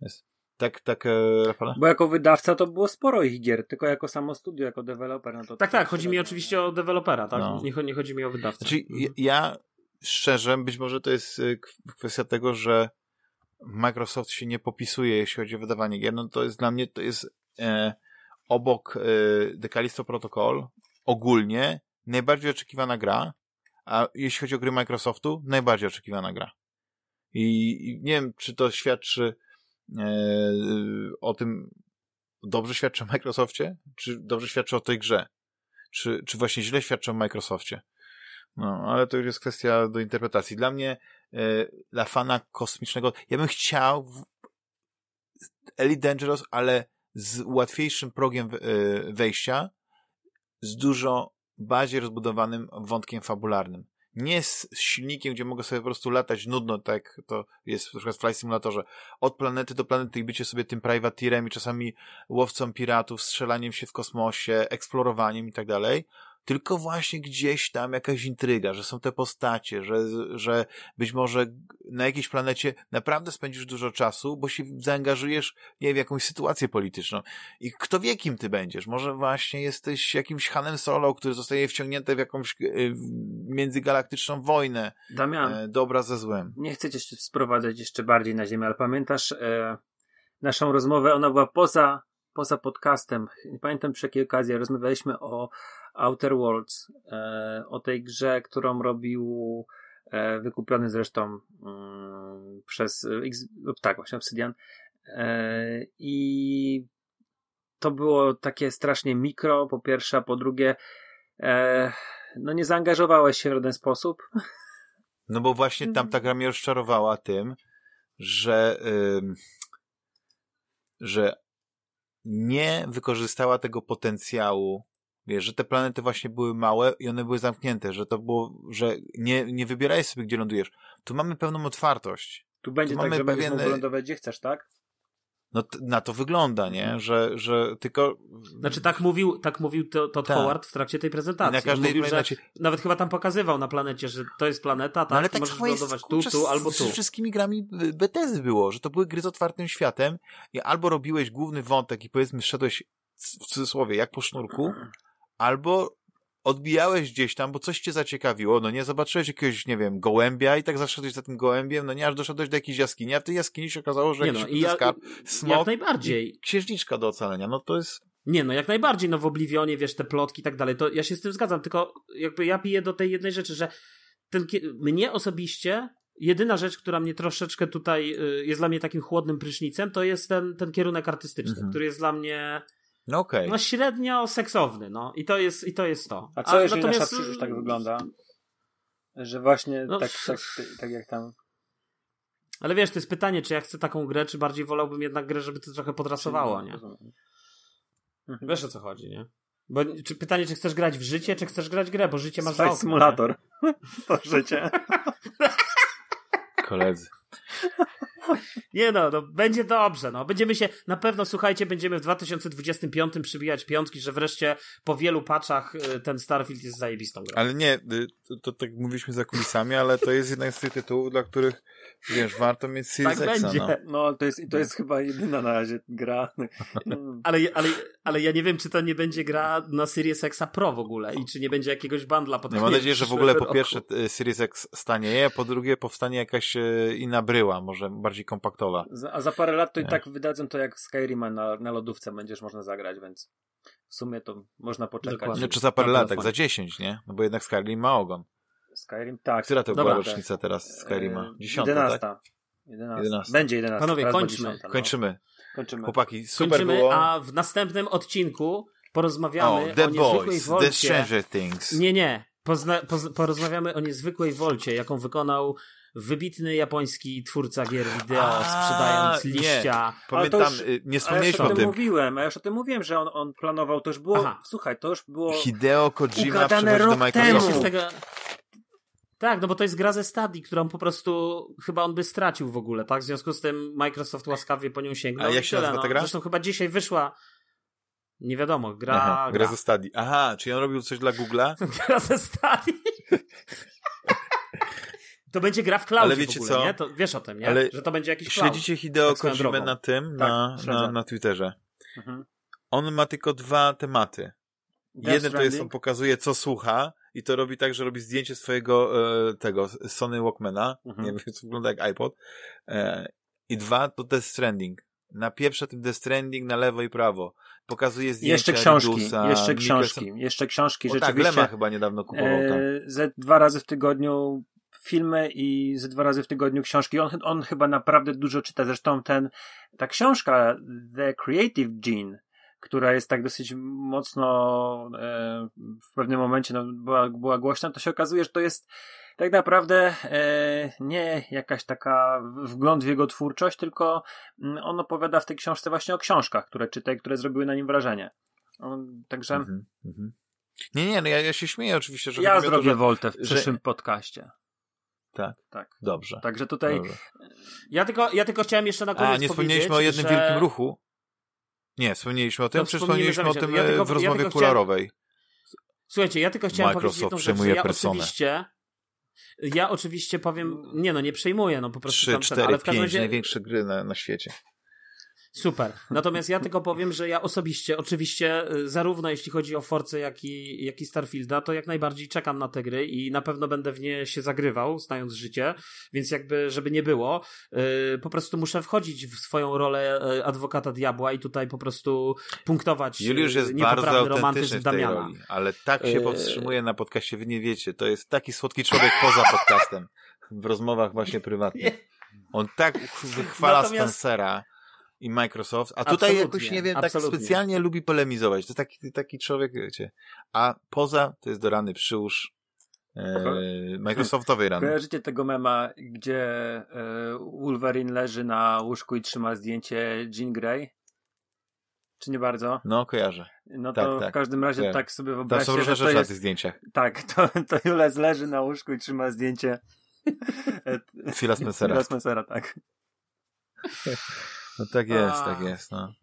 jest. Tak, tak, e, Rafale? Bo jako wydawca to było sporo ich gier, tylko jako samo studio, jako deweloper. No to tak, tak, chodzi mi oczywiście o dewelopera, tak? No. Nie, nie chodzi mi o wydawcę. Znaczy, mhm. ja szczerze, być może to jest e, kwestia tego, że Microsoft się nie popisuje, jeśli chodzi o wydawanie gier, no to jest dla mnie, to jest e, obok y, The Callisto Protocol ogólnie najbardziej oczekiwana gra, a jeśli chodzi o gry Microsoftu, najbardziej oczekiwana gra. I, i nie wiem, czy to świadczy e, o tym, dobrze świadczy o Microsoftie, czy dobrze świadczy o tej grze, czy, czy właśnie źle świadczy o Microsoftie. No, ale to już jest kwestia do interpretacji. Dla mnie, e, dla fana kosmicznego, ja bym chciał Elite Dangerous, ale z łatwiejszym progiem e, wejścia, z dużo bardziej rozbudowanym wątkiem fabularnym. Nie z silnikiem, gdzie mogę sobie po prostu latać nudno, tak to jest na przykład w Flight Simulatorze, od planety do planety i bycie sobie tym privateerem i czasami łowcą piratów, strzelaniem się w kosmosie, eksplorowaniem i tak dalej, tylko właśnie gdzieś tam jakaś intryga, że są te postacie, że, że być może na jakiejś planecie naprawdę spędzisz dużo czasu, bo się zaangażujesz, nie wiem, w jakąś sytuację polityczną. I kto wie, kim ty będziesz? Może właśnie jesteś jakimś Hanem Solo, który zostaje wciągnięty w jakąś y, międzygalaktyczną wojnę. Damian. E, dobra ze złem. Nie chcę cię sprowadzać jeszcze bardziej na ziemię, ale pamiętasz e, naszą rozmowę? Ona była poza, poza podcastem. Nie pamiętam przy jakiej okazji. Rozmawialiśmy o Outer Worlds, e, o tej grze, którą robił e, wykupiony zresztą mm, przez X, tak, właśnie Obsidian. E, I to było takie strasznie mikro, po pierwsze, a po drugie, e, no nie zaangażowałeś się w żaden sposób. No bo właśnie tam ta gra mnie rozczarowała tym, że, że nie wykorzystała tego potencjału. Wiesz, że te planety właśnie były małe i one były zamknięte, że to było, że nie, nie wybieraj sobie, gdzie lądujesz. Tu mamy pewną otwartość. Tu będzie Tu tak, mamy że będziesz pewien- mógł lądować gdzie chcesz, tak? No t- na to wygląda, nie? Że, że tylko... Znaczy tak mówił, tak mówił to, Todd Tak. Howard w trakcie tej prezentacji. Na każdej mówił, że planecie- nawet chyba tam pokazywał na planecie, że to jest planeta, tak, No ale tak możesz lądować tu, tu albo tu. z wszystkimi grami Bethesdy było, że to były gry z otwartym światem i albo robiłeś główny wątek i powiedzmy szedłeś w cudzysłowie jak po sznurku, albo odbijałeś gdzieś tam, bo coś cię zaciekawiło, no nie, zobaczyłeś jakiegoś, nie wiem, gołębia i tak zaszedłeś za tym gołębiem, no nie, aż doszedłeś do jakiejś jaskini, a w tej jaskini się okazało, że Nie jakiś no, ja, skarb, jak smok najbardziej. i księżniczka do ocalenia, no to jest... Nie, no jak najbardziej, no w Oblivionie, wiesz, te plotki i tak dalej, to ja się z tym zgadzam, tylko jakby ja piję do tej jednej rzeczy, że ten, mnie osobiście, jedyna rzecz, która mnie troszeczkę tutaj y, jest dla mnie takim chłodnym prysznicem, to jest ten, ten kierunek artystyczny, Mhm. który jest dla mnie No okej. no średnio seksowny, no i to jest, i to, jest to. A co jeżeli nasza natomiast- przyszłość tak wygląda? Że właśnie No, tak, tak, tak jak tam. Ale wiesz, to jest pytanie, czy ja chcę taką grę, czy bardziej wolałbym jednak grę, żeby to trochę podrasowało, nie? Mhm. Wiesz o co chodzi, nie? Bo czy pytanie, czy chcesz grać w życie, czy chcesz grać w grę, bo życie masz za Flight oknem, Simulator. [laughs] To życie. [laughs] Koledzy. [laughs] Nie no, no, będzie dobrze, no. Będziemy się, na pewno, słuchajcie, będziemy w 2025 przybijać piątki, że wreszcie po wielu patchach y, ten Starfield jest zajebistą grą. Ale nie, y, to, to tak mówiliśmy za kulisami, ale to jest jeden z tych tytułów, dla których, wiesz, warto mieć Series Tak Xa, będzie. no. No, to jest, to jest chyba jedyna na razie gra. [laughs] Ale, ale, ale ja nie wiem, czy to nie będzie gra na Series X Pro w ogóle i czy nie będzie jakiegoś bundla potem. Ja mam nadzieję, że w ogóle po pierwsze y, Series X stanieje, a po drugie powstanie jakaś inna bryła, może bardziej kompaktowa. Za- A za parę lat to i tak wydadzą to jak Skyrima na, na lodówce będziesz można zagrać, więc w sumie to można poczekać. Dokładnie. Czy za parę lat, tak za 10, nie? No bo jednak Skyrim ma ogon. Skyrim, tak. Która to Dobra, była rocznica teraz Skyrima? E, Dziesiąta, 11. tak? 11. 11. Będzie 11. Panowie, teraz kończmy. 10, no. Kończymy. Kończymy. Chłopaki, super Kończymy, było. a w następnym odcinku O, porozmawiamy o, The niezwykłej Boys, wolcie. The Stranger Things. Nie, nie. Pozna, poz, porozmawiamy o niezwykłej wolcie, jaką wykonał wybitny japoński twórca gier wideo, A, sprzedając nie. liścia. Pamiętam, Ale to już- y, nie ja już wspomnieliśmy o tym mówiłem, a ja już o tym mówiłem, że on, on planował, to już było, Aha. słuchaj, to już było, Hideo Kojima Ugadane przechodzi do Microsoftu. tego... Tak, no bo to jest gra ze Stadii, którą po prostu chyba on by stracił w ogóle, tak? W związku z tym Microsoft łaskawie po nią sięgnął. A jak się tyle, nazywa ta no. gra? Zresztą chyba dzisiaj wyszła nie wiadomo, gra, Aha, gra. gra ze Stadii. Aha, czyli on robił coś dla Google'a? [laughs] gra ze Stadii. [laughs] To będzie gra w cloudzie Ale wiecie w ogóle, co? nie? To wiesz o tym, nie? Ale Że to będzie jakiś cloud. Śledzicie Hideo Tak Kojimę na tym, Tak, na, na, na Twitterze. Mhm. On ma tylko dwa tematy. Death Jeden to jest, on pokazuje, co słucha i to robi tak, że robi zdjęcie swojego e, tego Sony Walkmana, Mhm. nie wiem, co wygląda jak iPod. E, I dwa to Death Stranding. Napieprza tym Death Stranding na lewo i prawo. Pokazuje zdjęcia Jeszcze książki, Ridusa, jeszcze Mikkelsen- książki, jeszcze książki, O tak. Lema chyba niedawno kupował tam. e, ze dwa razy w tygodniu filmy i ze dwa razy w tygodniu książki. On, on chyba naprawdę dużo czyta. Zresztą ten, ta książka The Creative Gene, która jest tak dosyć mocno e, w pewnym momencie no, była, była głośna, to się okazuje, że to jest tak naprawdę e, nie jakaś taka wgląd w jego twórczość, tylko mm, on opowiada w tej książce właśnie o książkach, które czyta i które zrobiły na nim wrażenie. On, także Mhm, mhm. Nie, nie, no ja, ja się śmieję oczywiście, że ja zrobię to, że... woltę w że- przyszłym podcaście. Tak, Tak. dobrze. Także tutaj dobrze. Ja tylko, ja tylko chciałem jeszcze na koniec A, nie wspomnieliśmy o jednym że... wielkim ruchu. Nie, wspomnieliśmy o tym, No, wspomnimy wspomnieliśmy o tym. Ja e, tylko- w ja rozmowie tylko chciałem- kolorowej. Słuchajcie, ja tylko chciałem Microsoft powiedzieć jedną rzecz, że przejmuje ja personę. oczywiście ja oczywiście powiem, nie no, nie przejmuję, no po prostu 3, tam ten, 4, ale w każdym 5 razie największe gry na, na świecie. Super. [laughs] Natomiast ja tylko powiem, że ja osobiście, oczywiście, y, zarówno jeśli chodzi o Force, jak i, jak i Starfielda, to jak najbardziej czekam na te gry i na pewno będę w nie się zagrywał, znając życie, więc jakby, żeby nie było, yy, po prostu muszę wchodzić w swoją rolę y, adwokata diabła i tutaj po prostu punktować Juliusz y, jest bardzo autentyczny w tej Damiana. roli, ale tak się powstrzymuje na podcaście, wy nie wiecie. To jest taki słodki człowiek poza podcastem. W rozmowach właśnie prywatnych. [laughs] On tak wychwala Natomiast- Spencera i Microsoft, a tutaj Absolutnie, jakoś, nie wiem, tak absolutnie. specjalnie lubi polemizować. To taki, taki człowiek, wiecie. A poza, to jest do rany przyłóż e, Microsoftowej rany. Kojarzycie tego mema, gdzie e, Wolverine leży na łóżku i trzyma zdjęcie Jean Grey? Czy nie bardzo? No, kojarzę. No Tak, to tak. w każdym razie Kojarzę. tak sobie Tam wyobraźcie, są różne rzeczy na tych zdjęciach. Tak, [laughs] to, to Jules leży na łóżku i trzyma zdjęcie Phila Spencera. Phila Spencera, tak. [laughs] No tak jest, A. tak jest, no.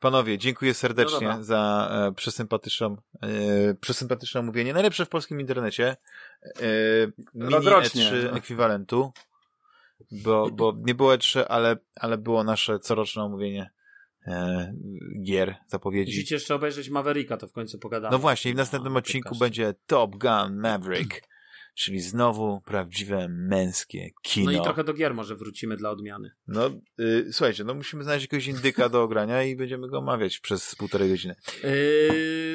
Panowie, dziękuję No serdecznie dobra. za e, przesympatyczną, e, przesympatyczne omówienie. Najlepsze w polskim internecie. E, mini Rokrocznie. E3 ekwiwalentu. Bo, bo nie było E3, ale, ale było nasze coroczne omówienie e, gier, zapowiedzi. Musicie jeszcze obejrzeć Mavericka, to w końcu pogadamy. No właśnie, w następnym No, odcinku podcaście. będzie Top Gun Maverick, czyli znowu prawdziwe męskie kino. No i trochę do gier może wrócimy dla odmiany. No, y, słuchajcie, no musimy znaleźć jakiegoś indyka do ogrania i będziemy go omawiać przez półtorej godziny. Yy,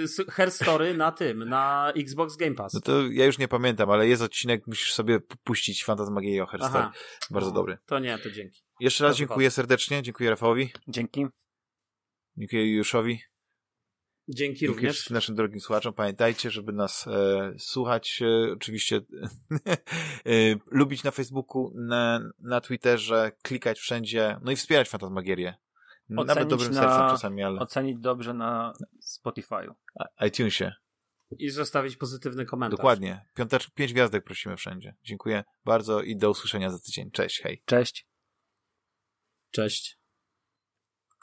s- Her Story na tym, na Xbox Game Pass. No to ja już nie pamiętam, ale jest odcinek, musisz sobie puścić Fantasmagieję o. Aha. Bardzo O, dobry. To nie, to dzięki. Jeszcze raz to dziękuję serdecznie, dziękuję Rafałowi, Dzięki. dziękuję Juszowi, Dzięki dziękuję również. wszystkim naszym drogim słuchaczom. Pamiętajcie, żeby nas e, słuchać, e, oczywiście [laughs] e, lubić na Facebooku, na, na Twitterze, klikać wszędzie, no i wspierać Fantasmagierię. Nawet Ocenić dobrym na- sercem czasami, ale Ocenić dobrze na Spotify'u. iTunesie. I zostawić pozytywny komentarz. Dokładnie. Piątecz, pięć gwiazdek prosimy wszędzie. Dziękuję bardzo i do usłyszenia za tydzień. Cześć, hej. Cześć. Cześć.